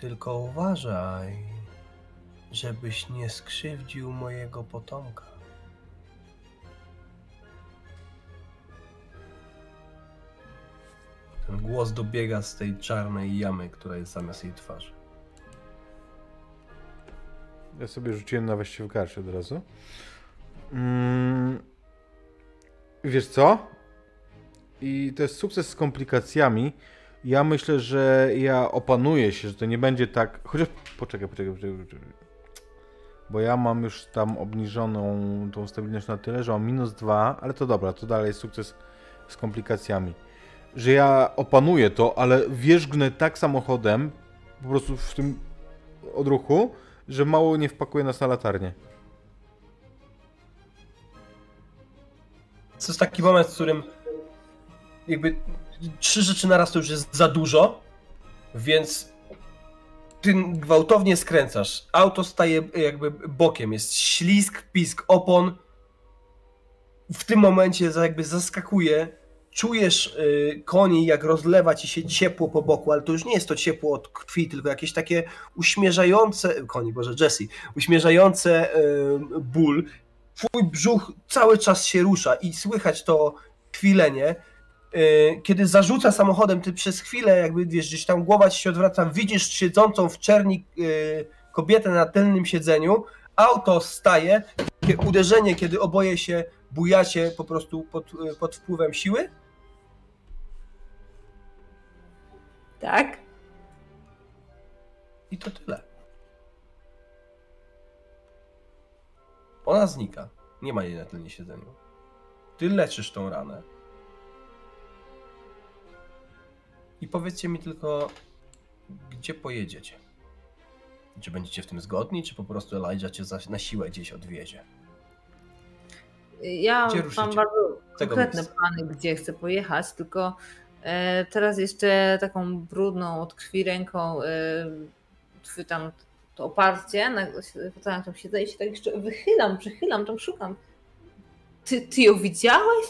Tylko uważaj, żebyś nie skrzywdził mojego potomka. Ten głos dobiega z tej czarnej jamy, która jest zamiast jej twarzy. Ja sobie rzuciłem na właściwy karsz od razu. Mm, wiesz co? I to jest sukces z komplikacjami. Ja myślę, że ja opanuję się, że to nie będzie tak. Chociaż poczekaj, poczekaj, poczekaj. Bo ja mam już tam obniżoną tą stabilność na tyle, że mam minus dwa, ale to dobra, to dalej jest sukces z komplikacjami. Że ja opanuję to, ale wierzgnę tak samochodem, po prostu w tym odruchu, że mało nie wpakuje nas na latarnię. To jest taki moment, w którym jakby trzy rzeczy naraz to już jest za dużo, więc ty gwałtownie skręcasz. Auto staje jakby bokiem, jest ślisk, pisk opon. W tym momencie jakby zaskakuje. Czujesz y, koni, jak rozlewa ci się ciepło po boku, ale to już nie jest to ciepło od krwi, tylko jakieś takie uśmierzające, koni, Boże, Jesse, uśmierzające y, ból. Twój brzuch cały czas się rusza i słychać to kwilenie. Yy, Kiedy zarzuca samochodem, ty przez chwilę, jakby wiesz, gdzieś tam głowa ci się odwraca, widzisz siedzącą w czerni yy, kobietę na tylnym siedzeniu, auto staje, takie uderzenie, kiedy oboje się bujacie po prostu pod, yy, pod wpływem siły. Tak? I to tyle. Ona znika. Nie ma jej na tylnym siedzeniu. Ty leczysz tą ranę. I powiedzcie mi tylko, gdzie pojedziecie? Czy będziecie w tym zgodni, czy po prostu Elijah cię na siłę gdzieś odwiezie? Ja Gdzie mam ruszycie? bardzo konkretne miejsca. plany, gdzie chcę pojechać, tylko e, teraz jeszcze taką brudną od krwi ręką e, chwytam to oparcie, na tam siedzę i się tak jeszcze wychylam, przychylam, tam szukam. Ty, ty ją widziałeś?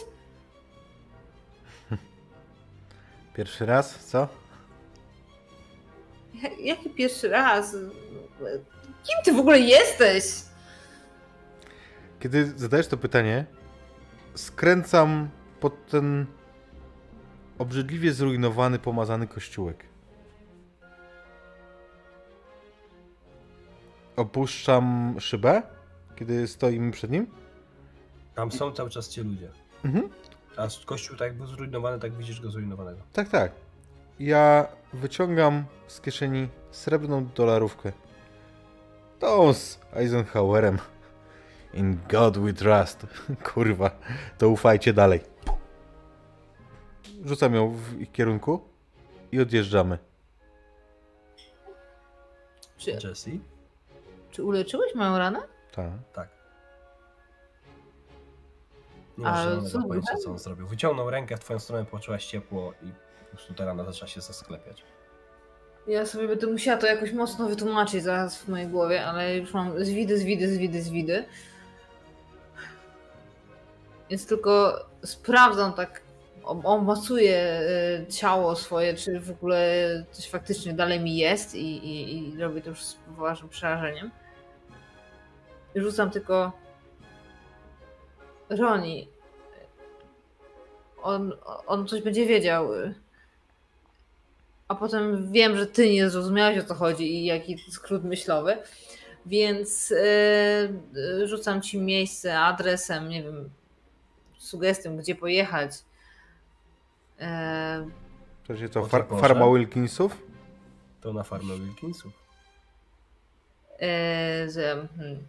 Pierwszy raz, co? Ja- Jaki pierwszy raz? Kim ty w ogóle jesteś? Kiedy zadajesz to pytanie, skręcam pod ten obrzydliwie zrujnowany, pomazany kościółek. Opuszczam szybę, kiedy stoimy przed nim. Tam są cały czas ci ludzie. Mhm. A kościół tak był zrujnowany, tak widzisz go zrujnowanego. Tak, tak. Ja wyciągam z kieszeni srebrną dolarówkę. Tą z Eisenhowerem. In God we trust. [laughs] Kurwa, to ufajcie dalej. Rzucam ją w ich kierunku i odjeżdżamy. Czy, Jesse? czy uleczyłeś moją ranę? Tak. Tak. Nie masz żadnego co pojęcia, co on zrobił. Wyciągnął rękę w twoją stronę, poczułaś ciepło i po prostu ta rana zaczęła się zasklepiać. Ja sobie będę musiała to jakoś mocno wytłumaczyć zaraz w mojej głowie, ale już mam zwidy, zwidy, zwidy, zwidy. Więc tylko sprawdzam tak, o- omacuję y, ciało swoje, czy w ogóle coś faktycznie dalej mi jest i, i, i robię to już z poważnym przerażeniem. Rzucam tylko Roni. On, on coś będzie wiedział. A potem wiem, że ty nie zrozumiałeś o co chodzi i jaki skrót myślowy. Więc yy, rzucam ci miejsce, adresem, nie wiem, sugestią, gdzie pojechać. Yy, To się co, O, far, farma Wilkinsów? To na farmę Wilkinsów. yy, że, hmm.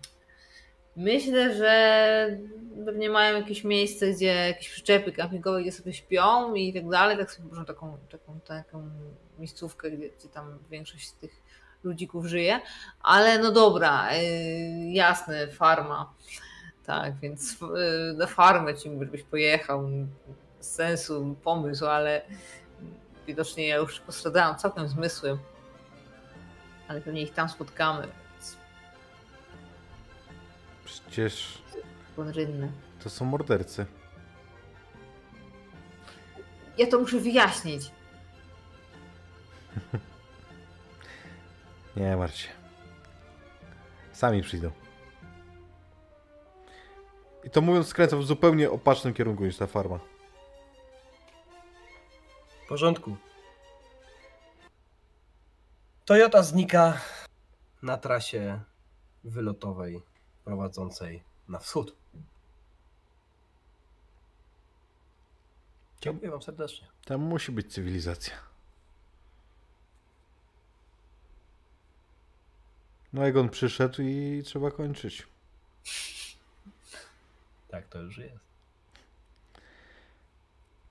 Myślę, że pewnie mają jakieś miejsce, gdzie jakieś przyczepy kampingowe, gdzie sobie śpią i tak dalej. Tak sobie można taką, taką, taką miejscówkę, gdzie, gdzie tam większość z tych ludzików żyje. Ale no dobra, yy, jasne, farma. Tak, więc yy, na farmę ci żebyś pojechał. Sensu, pomysł, ale widocznie ja już postradałam całkiem zmysły. Ale pewnie ich tam spotkamy. Przecież rynny. to są mordercy. Ja to muszę wyjaśnić. [laughs] Nie martw się. Sami przyjdą. I to mówiąc, skręcam w zupełnie opacznym kierunku niż ta farma. W porządku. Toyota znika na trasie wylotowej prowadzącej na wschód. Dziękuję wam serdecznie. Tam musi być cywilizacja. No jak on przyszedł i trzeba kończyć. Tak to już jest.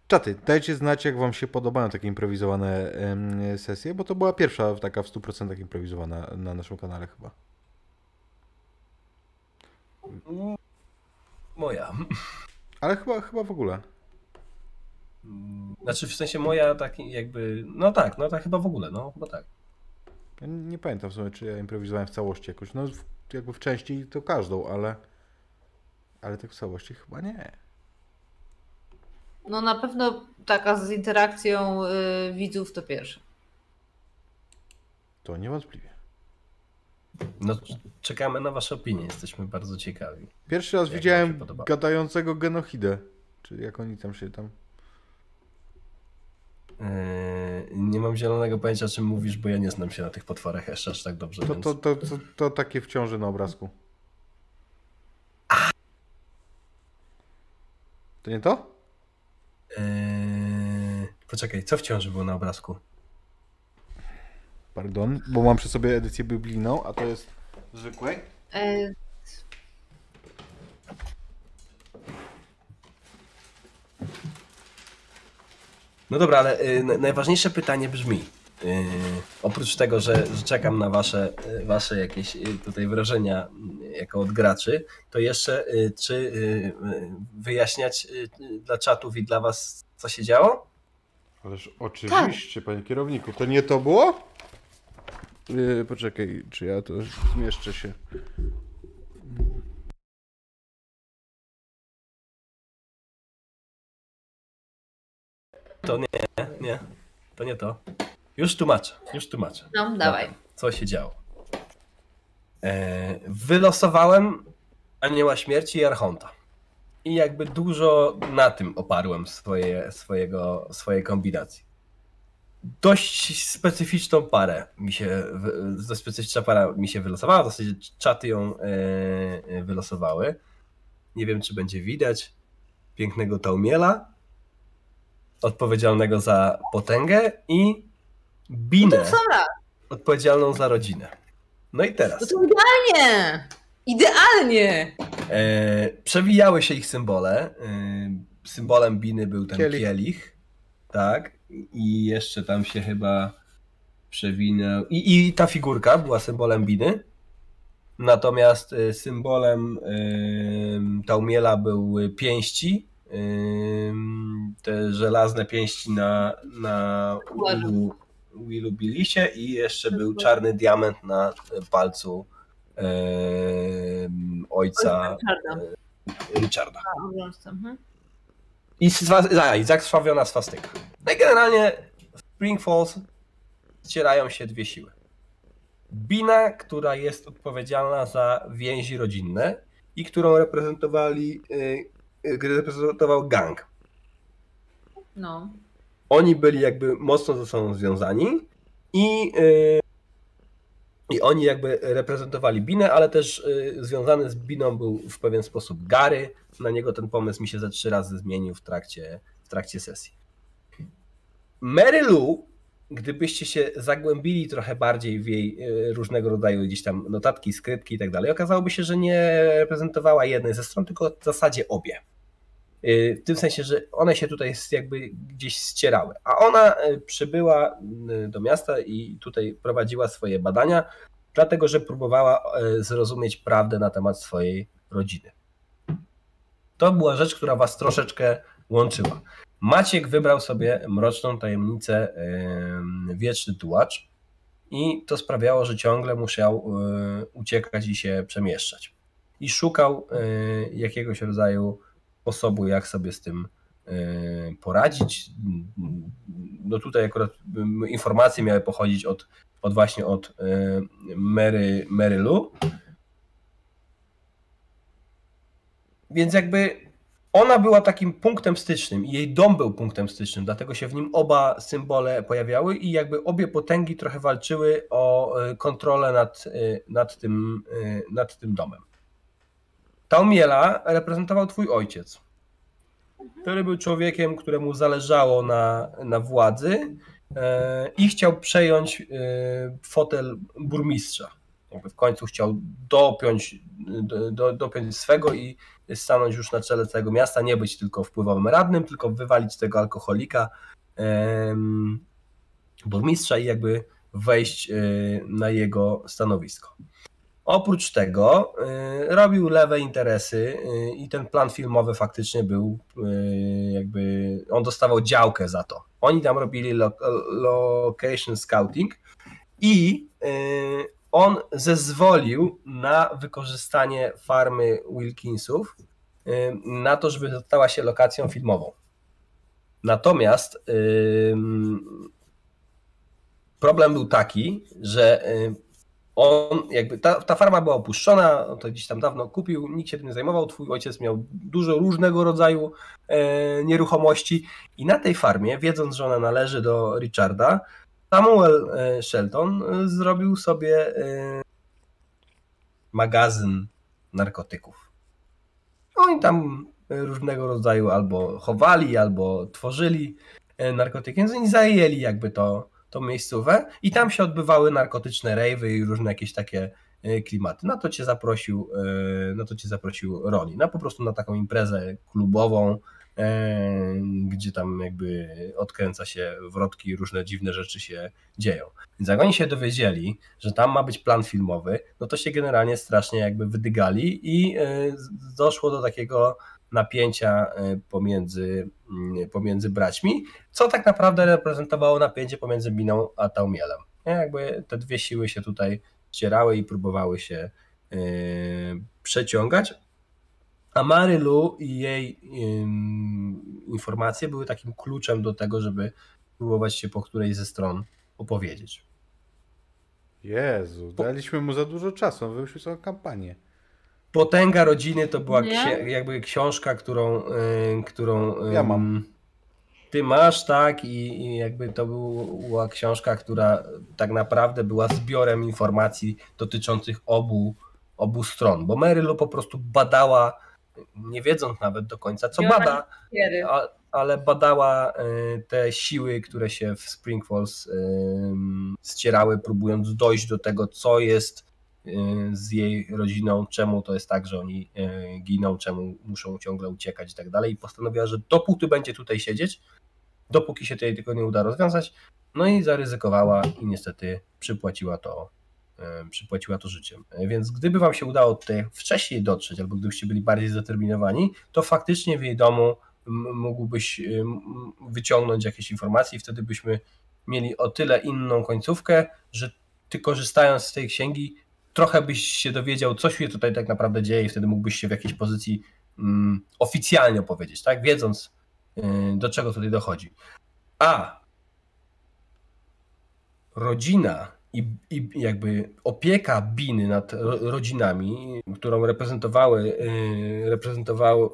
Czaty, dajcie znać, jak wam się podobają takie improwizowane sesje, bo to była pierwsza taka w 100% improwizowana na naszym kanale chyba. Moja. Ale chyba, chyba w ogóle. Znaczy w sensie moja taki jakby. No tak, no tak chyba w ogóle, no chyba tak. Ja nie pamiętam w sumie, czy ja improwizowałem w całości jakoś. No w, jakby w części to każdą, ale ale tak w całości chyba nie. No na pewno taka z interakcją y, widzów to pierwsze. To niewątpliwie. No czekamy na wasze opinie, jesteśmy bardzo ciekawi. Pierwszy raz widziałem gadającego genohidę. Czy jak oni tam się tam... Eee, nie mam zielonego pojęcia, o czym mówisz, bo ja nie znam się na tych potworach jeszcze aż tak dobrze. To, więc... to, to, to, to takie w ciąży na obrazku. To nie to? Eee, poczekaj, co w ciąży było na obrazku? Pardon, bo mam przy sobie edycję biblijną, a to jest zwykłej. E, No dobra, ale y, na- najważniejsze pytanie brzmi. y, oprócz tego, że, że czekam na wasze, y, wasze jakieś y, tutaj wrażenia y, jako od graczy, to jeszcze y, czy y, y, wyjaśniać dla czatów i dla was, co się działo? Ależ oczywiście, panie kierowniku. To nie to było? Yy, poczekaj, czy ja to zmieszczę się. To nie, nie, to nie to. Już tłumaczę, już tłumaczę. no, dawaj. co się działo. E, wylosowałem Anioła Śmierci i Archonta. I jakby dużo na tym oparłem swoje, swojego, swojej kombinacji. Dość specyficzną parę mi się, dość specyficzna para mi się wylosowała, w zasadzie czaty ją e, e, wylosowały. Nie wiem, czy będzie widać pięknego Taumiela, odpowiedzialnego za potęgę i Binę raz? odpowiedzialną za rodzinę. No i No teraz. to idealnie! Idealnie! E, przewijały się ich symbole. E, symbolem Biny był ten Kielich. kielich. Tak. I jeszcze tam się chyba przewinął. I, I ta figurka była symbolem Biny. Natomiast e, symbolem e, Taumiela były pięści. Te żelazne pięści na, na Willu, Willu Bilisie i jeszcze był czarny diament na palcu ojca Richarda. Richarda. A, obrączce, mhm. I, swa- a, i zakrwawiona swastyka. No i generalnie w Spring Falls ścierają się dwie siły. Bina, która jest odpowiedzialna za więzi rodzinne i którą reprezentowali, y, y, reprezentował gang. No. Oni byli jakby mocno ze sobą związani i, y, i oni jakby reprezentowali Binę, ale też y, związany z Biną był w pewien sposób Gary. Na niego ten pomysł mi się ze trzy razy zmienił w trakcie, w trakcie sesji. Mary Lou, gdybyście się zagłębili trochę bardziej w jej y, różnego rodzaju gdzieś tam notatki, skrypki i tak dalej, okazałoby się, że nie reprezentowała jednej ze stron, tylko w zasadzie obie. Y, W tym sensie, że one się tutaj jakby gdzieś ścierały. A ona y, przybyła do miasta i tutaj prowadziła swoje badania, dlatego że próbowała zrozumieć prawdę na temat swojej rodziny. To była rzecz, która was troszeczkę łączyła. Maciek wybrał sobie mroczną tajemnicę Wieczny Tułacz i to sprawiało, że ciągle musiał y, uciekać i się przemieszczać. I szukał y, jakiegoś rodzaju sposobu, jak sobie z tym y, poradzić. No tutaj akurat informacje miały pochodzić od, od właśnie od Mary, Mary Lou. Więc jakby ona była takim punktem stycznym i jej dom był punktem stycznym, dlatego się w nim oba symbole pojawiały i jakby obie potęgi trochę walczyły o y, kontrolę nad, y, nad, tym, y, nad tym domem. Taumiela reprezentował twój ojciec, który był człowiekiem, któremu zależało na, na władzy i chciał przejąć fotel burmistrza. Jakby w końcu chciał dopiąć, do, do, dopiąć swego i stanąć już na czele całego miasta, nie być tylko wpływowym radnym, tylko wywalić tego alkoholika burmistrza i jakby wejść e, na jego stanowisko. Oprócz tego y, robił lewe interesy y, i ten plan filmowy faktycznie był jakby, on dostawał działkę za to. Oni tam robili lo, location scouting i on zezwolił na wykorzystanie farmy Wilkinsów na to, żeby stała się lokacją filmową. Natomiast problem był taki, że y, on jakby, ta, ta farma była opuszczona, on to gdzieś tam dawno kupił, nikt się tym nie zajmował, twój ojciec miał dużo różnego rodzaju e, nieruchomości i na tej farmie, wiedząc, że ona należy do Richarda, Samuel e, Shelton e, zrobił sobie e, magazyn narkotyków. Oni tam różnego rodzaju albo chowali, albo tworzyli narkotyki, więc oni zajęli jakby to, tą miejscówę i tam się odbywały narkotyczne rejwy i różne jakieś takie klimaty. Na to cię zaprosił, na to cię zaprosił Roni, na po prostu na taką imprezę klubową, gdzie tam jakby odkręca się wrotki i różne dziwne rzeczy się dzieją. Więc jak oni się dowiedzieli, że tam ma być plan filmowy, no to się generalnie strasznie jakby wydygali i e, doszło do takiego napięcia e, pomiędzy, pomiędzy braćmi, co tak naprawdę reprezentowało napięcie pomiędzy Biną a Taumielem. Jakby te dwie siły się tutaj ścierały i próbowały się e, przeciągać, a Marylu i jej informacje były takim kluczem do tego, żeby próbować się po której ze stron opowiedzieć. Jezu, daliśmy mu za dużo czasu, on wymyślił całą kampanię. Potęga rodziny to była księ- jakby książka, którą, y, którą Ja mam. Ty masz, tak, i, i jakby to była książka, która tak naprawdę była zbiorem informacji dotyczących obu, obu stron, bo Marylu po prostu badała, nie wiedząc nawet do końca, co bada, a, ale badała y, te siły, które się w Spring Falls ym, ścierały, próbując dojść do tego, co jest z jej rodziną, czemu to jest tak, że oni giną, czemu muszą ciągle uciekać i tak dalej. I postanowiła, że dopóty będzie tutaj siedzieć, dopóki się tej tego nie uda rozwiązać. No i zaryzykowała i niestety przypłaciła to, przypłaciła to życiem. Więc gdyby wam się udało tutaj wcześniej dotrzeć, albo gdybyście byli bardziej zdeterminowani, to faktycznie w jej domu mógłbyś wyciągnąć jakieś informacje i wtedy byśmy mieli o tyle inną końcówkę, że ty korzystając z tej księgi trochę byś się dowiedział, co się tutaj tak naprawdę dzieje i wtedy mógłbyś się w jakiejś pozycji um, oficjalnie opowiedzieć, tak? Wiedząc, do czego tutaj dochodzi. A rodzina i, i jakby opieka Biny nad rodzinami, którą reprezentowały, y, reprezentował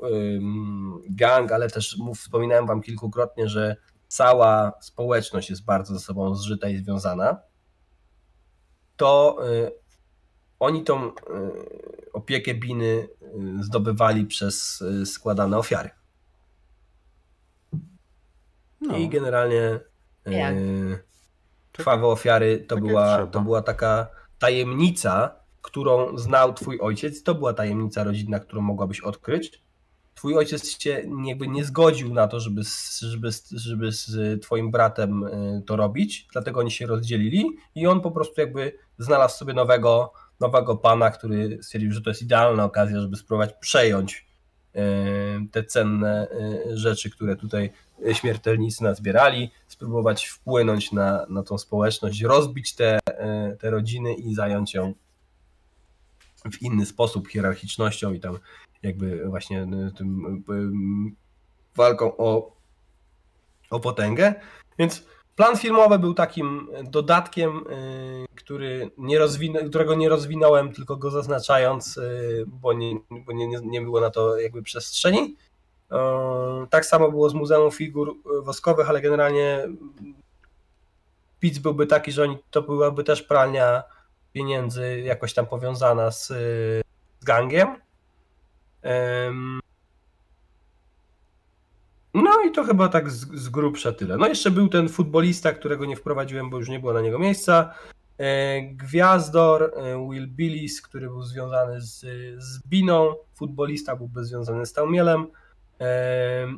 gang, ale też wspominałem wam kilkukrotnie, że cała społeczność jest bardzo ze sobą zżyta i związana, to y, oni tą y, opiekę Biny zdobywali przez składane ofiary. No. I generalnie Jak? Krwawe ofiary to, tak była, to była taka tajemnica, którą znał twój ojciec. To była tajemnica rodzinna, którą mogłabyś odkryć. Twój ojciec się jakby nie zgodził na to, żeby, żeby, żeby z twoim bratem y, to robić, dlatego oni się rozdzielili i on po prostu jakby znalazł sobie nowego, nowego pana, który stwierdził, że to jest idealna okazja, żeby spróbować przejąć te cenne y, rzeczy, które tutaj śmiertelnicy nazbierali, spróbować wpłynąć na, na tą społeczność, rozbić te, e, te rodziny i zająć ją w inny sposób, hierarchicznością i tam jakby właśnie tym walką o, o potęgę. Więc plan filmowy był takim dodatkiem, który nie którego nie rozwinąłem, tylko go zaznaczając, bo, nie, bo nie, nie było na to jakby przestrzeni. Tak samo było z Muzeum Figur Woskowych, ale generalnie pic byłby taki, że oni, to byłaby też pralnia pieniędzy jakoś tam powiązana z, z gangiem. No i to chyba tak z, z grubsza tyle. No jeszcze był ten futbolista, którego nie wprowadziłem, bo już nie było na niego miejsca. E, Gwiazdor, e, Will Billis, który był związany z, z Biną. Futbolista byłby związany z Taumielem.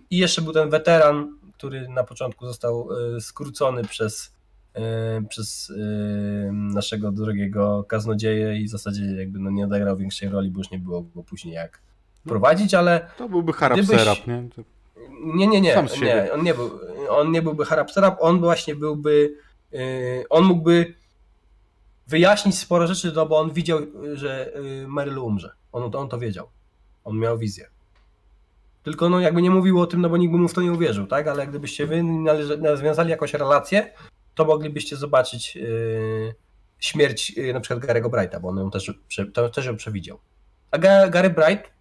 I jeszcze był ten weteran, który na początku został e, skrócony przez, e, przez e, naszego drogiego kaznodzieję i w zasadzie jakby no nie odegrał większej roli, bo już nie było go później jak prowadzić, ale... To byłby harap serap, nie? Nie, nie, nie, nie, on nie, był, on nie byłby harap serap, on właśnie byłby, on mógłby wyjaśnić sporo rzeczy, no bo on widział, że Meryl umrze. On, on to wiedział. On miał wizję. Tylko no jakby nie mówił o tym, no bo nikt by mu w to nie uwierzył, tak? Ale gdybyście wy nawiązali jakąś relację, to moglibyście zobaczyć yy, śmierć yy, na przykład Gary'ego Brighta, bo on ją też, to, też ją przewidział. A Gary Bright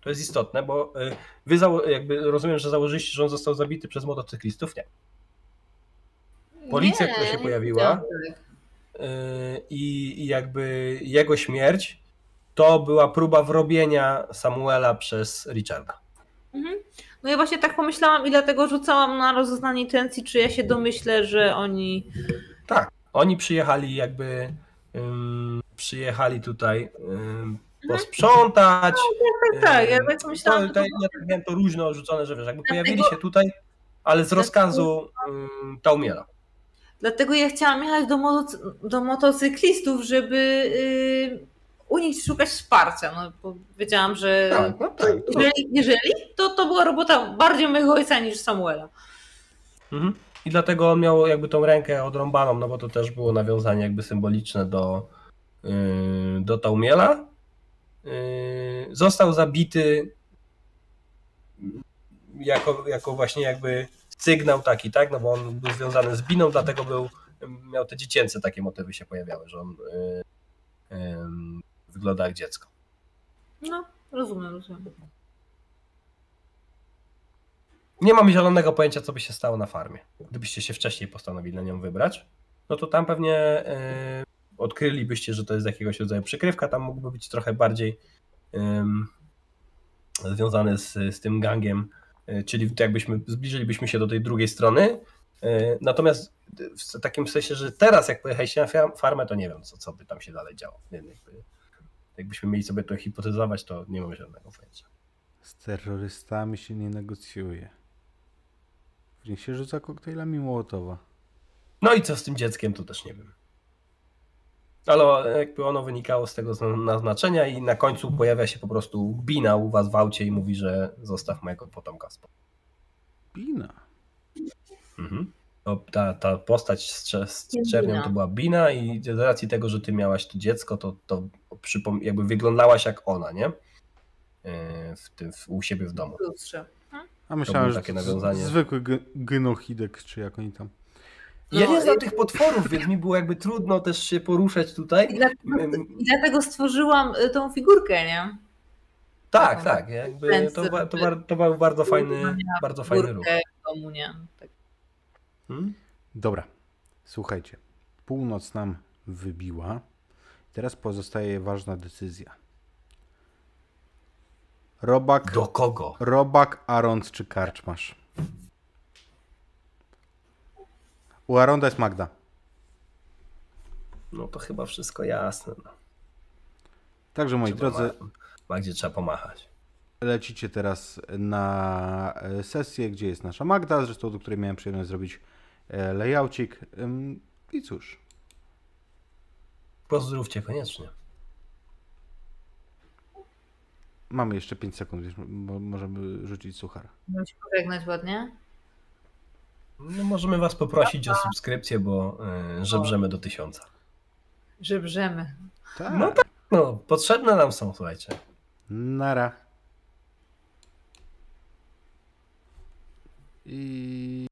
to jest istotne, bo yy, wy jakby rozumiem, że założyliście, że on został zabity przez motocyklistów, nie. Policja, nie, która się pojawiła yy, i jakby jego śmierć to była próba wrobienia Samuela przez Richarda. Mhm. No ja właśnie tak pomyślałam i dlatego rzucałam na rozeznanie intencji, czy ja się domyślę, że oni... Tak, oni przyjechali jakby, um, przyjechali tutaj um, posprzątać. No, tak, tak, tak, ja tak myślałam. To, to, ja tak miałem to różno rzucone, że wiesz, jakby dlatego... pojawili się tutaj, ale z rozkazu um, Taumiela. Dlatego ja chciałam jechać do, motocy do motocyklistów, żeby yy, u nich szukać wsparcia. No, bo wiedziałam, że tak, no tak, jeżeli, jeżeli, to to była robota bardziej mojego ojca niż Samuela. Mhm. I dlatego on miał jakby tą rękę odrąbaną, no bo to też było nawiązanie jakby symboliczne do, yy, do Taumiela. Yy, został zabity jako, jako właśnie jakby sygnał taki, tak? No bo on był związany z Biną, dlatego był, miał te dziecięce takie motywy się pojawiały, że on yy, wygląda jak dziecko. No, rozumiem, rozumiem. Nie mam zielonego pojęcia, co by się stało na farmie. Gdybyście się wcześniej postanowili na nią wybrać, no to tam pewnie yy, odkrylibyście, że to jest jakiegoś rodzaju przykrywka. Tam mógłby być trochę bardziej yy, związany z, z tym gangiem, yy, czyli jakbyśmy zbliżylibyśmy się do tej drugiej strony E, Natomiast w takim sensie, że teraz jak pojechaliście na farmę, to nie wiem, co, co by tam się dalej działo. Jakby, jakbyśmy mieli sobie to hipotezować, to nie mam żadnego pojęcia. Z terrorystami się nie negocjuje. W nich się rzuca koktajlami Mołotowa. No i co z tym dzieckiem, to też nie wiem. Ale jakby ono wynikało z tego zna- naznaczenia i na końcu pojawia się po prostu Bina u was w aucie i mówi, że zostaw mojego potomka spokój. Bina. Mhm. To ta, ta postać z, z czernią to była Bina i z racji tego, że ty miałaś to dziecko, to, to przypom- jakby wyglądałaś jak ona, nie? Yy, W tym, w, u siebie w domu. w lustrze. A myślałem, było że takie nawiązanie. zwykły gynochidek, czy jak oni tam. Ja No, nie znam i- tych potworów, więc mi było jakby trudno też się poruszać I tutaj. dlatego, Ym, I dlatego stworzyłam y, tą figurkę, nie? Tak, tak. Jakby to, to, to był bardzo fajny, bardzo fajny ruch. Domu, nie? Tak. Hmm? Dobra, słuchajcie. Północ nam wybiła. Teraz pozostaje ważna decyzja. Robak, Do kogo? Robak, Arond czy Karczmasz? U Aronda jest Magda. No to chyba wszystko jasne. No. Także moi Trzeba drodzy, ma- Magdzie trzeba pomachać. lecicie teraz na e, sesję, gdzie jest nasza Magda, zresztą do której miałem przyjemność zrobić e, layoucik. Ym, I cóż, Pozdrówcie koniecznie. mamy jeszcze 5 sekund, więc mo- możemy rzucić suchar. Bym się pożegnać ładnie. No, możemy was poprosić o subskrypcję, bo y, żebrzemy do tysiąca. Żebrzemy. Tak. No No, potrzebne nam są, słuchajcie. Nara. I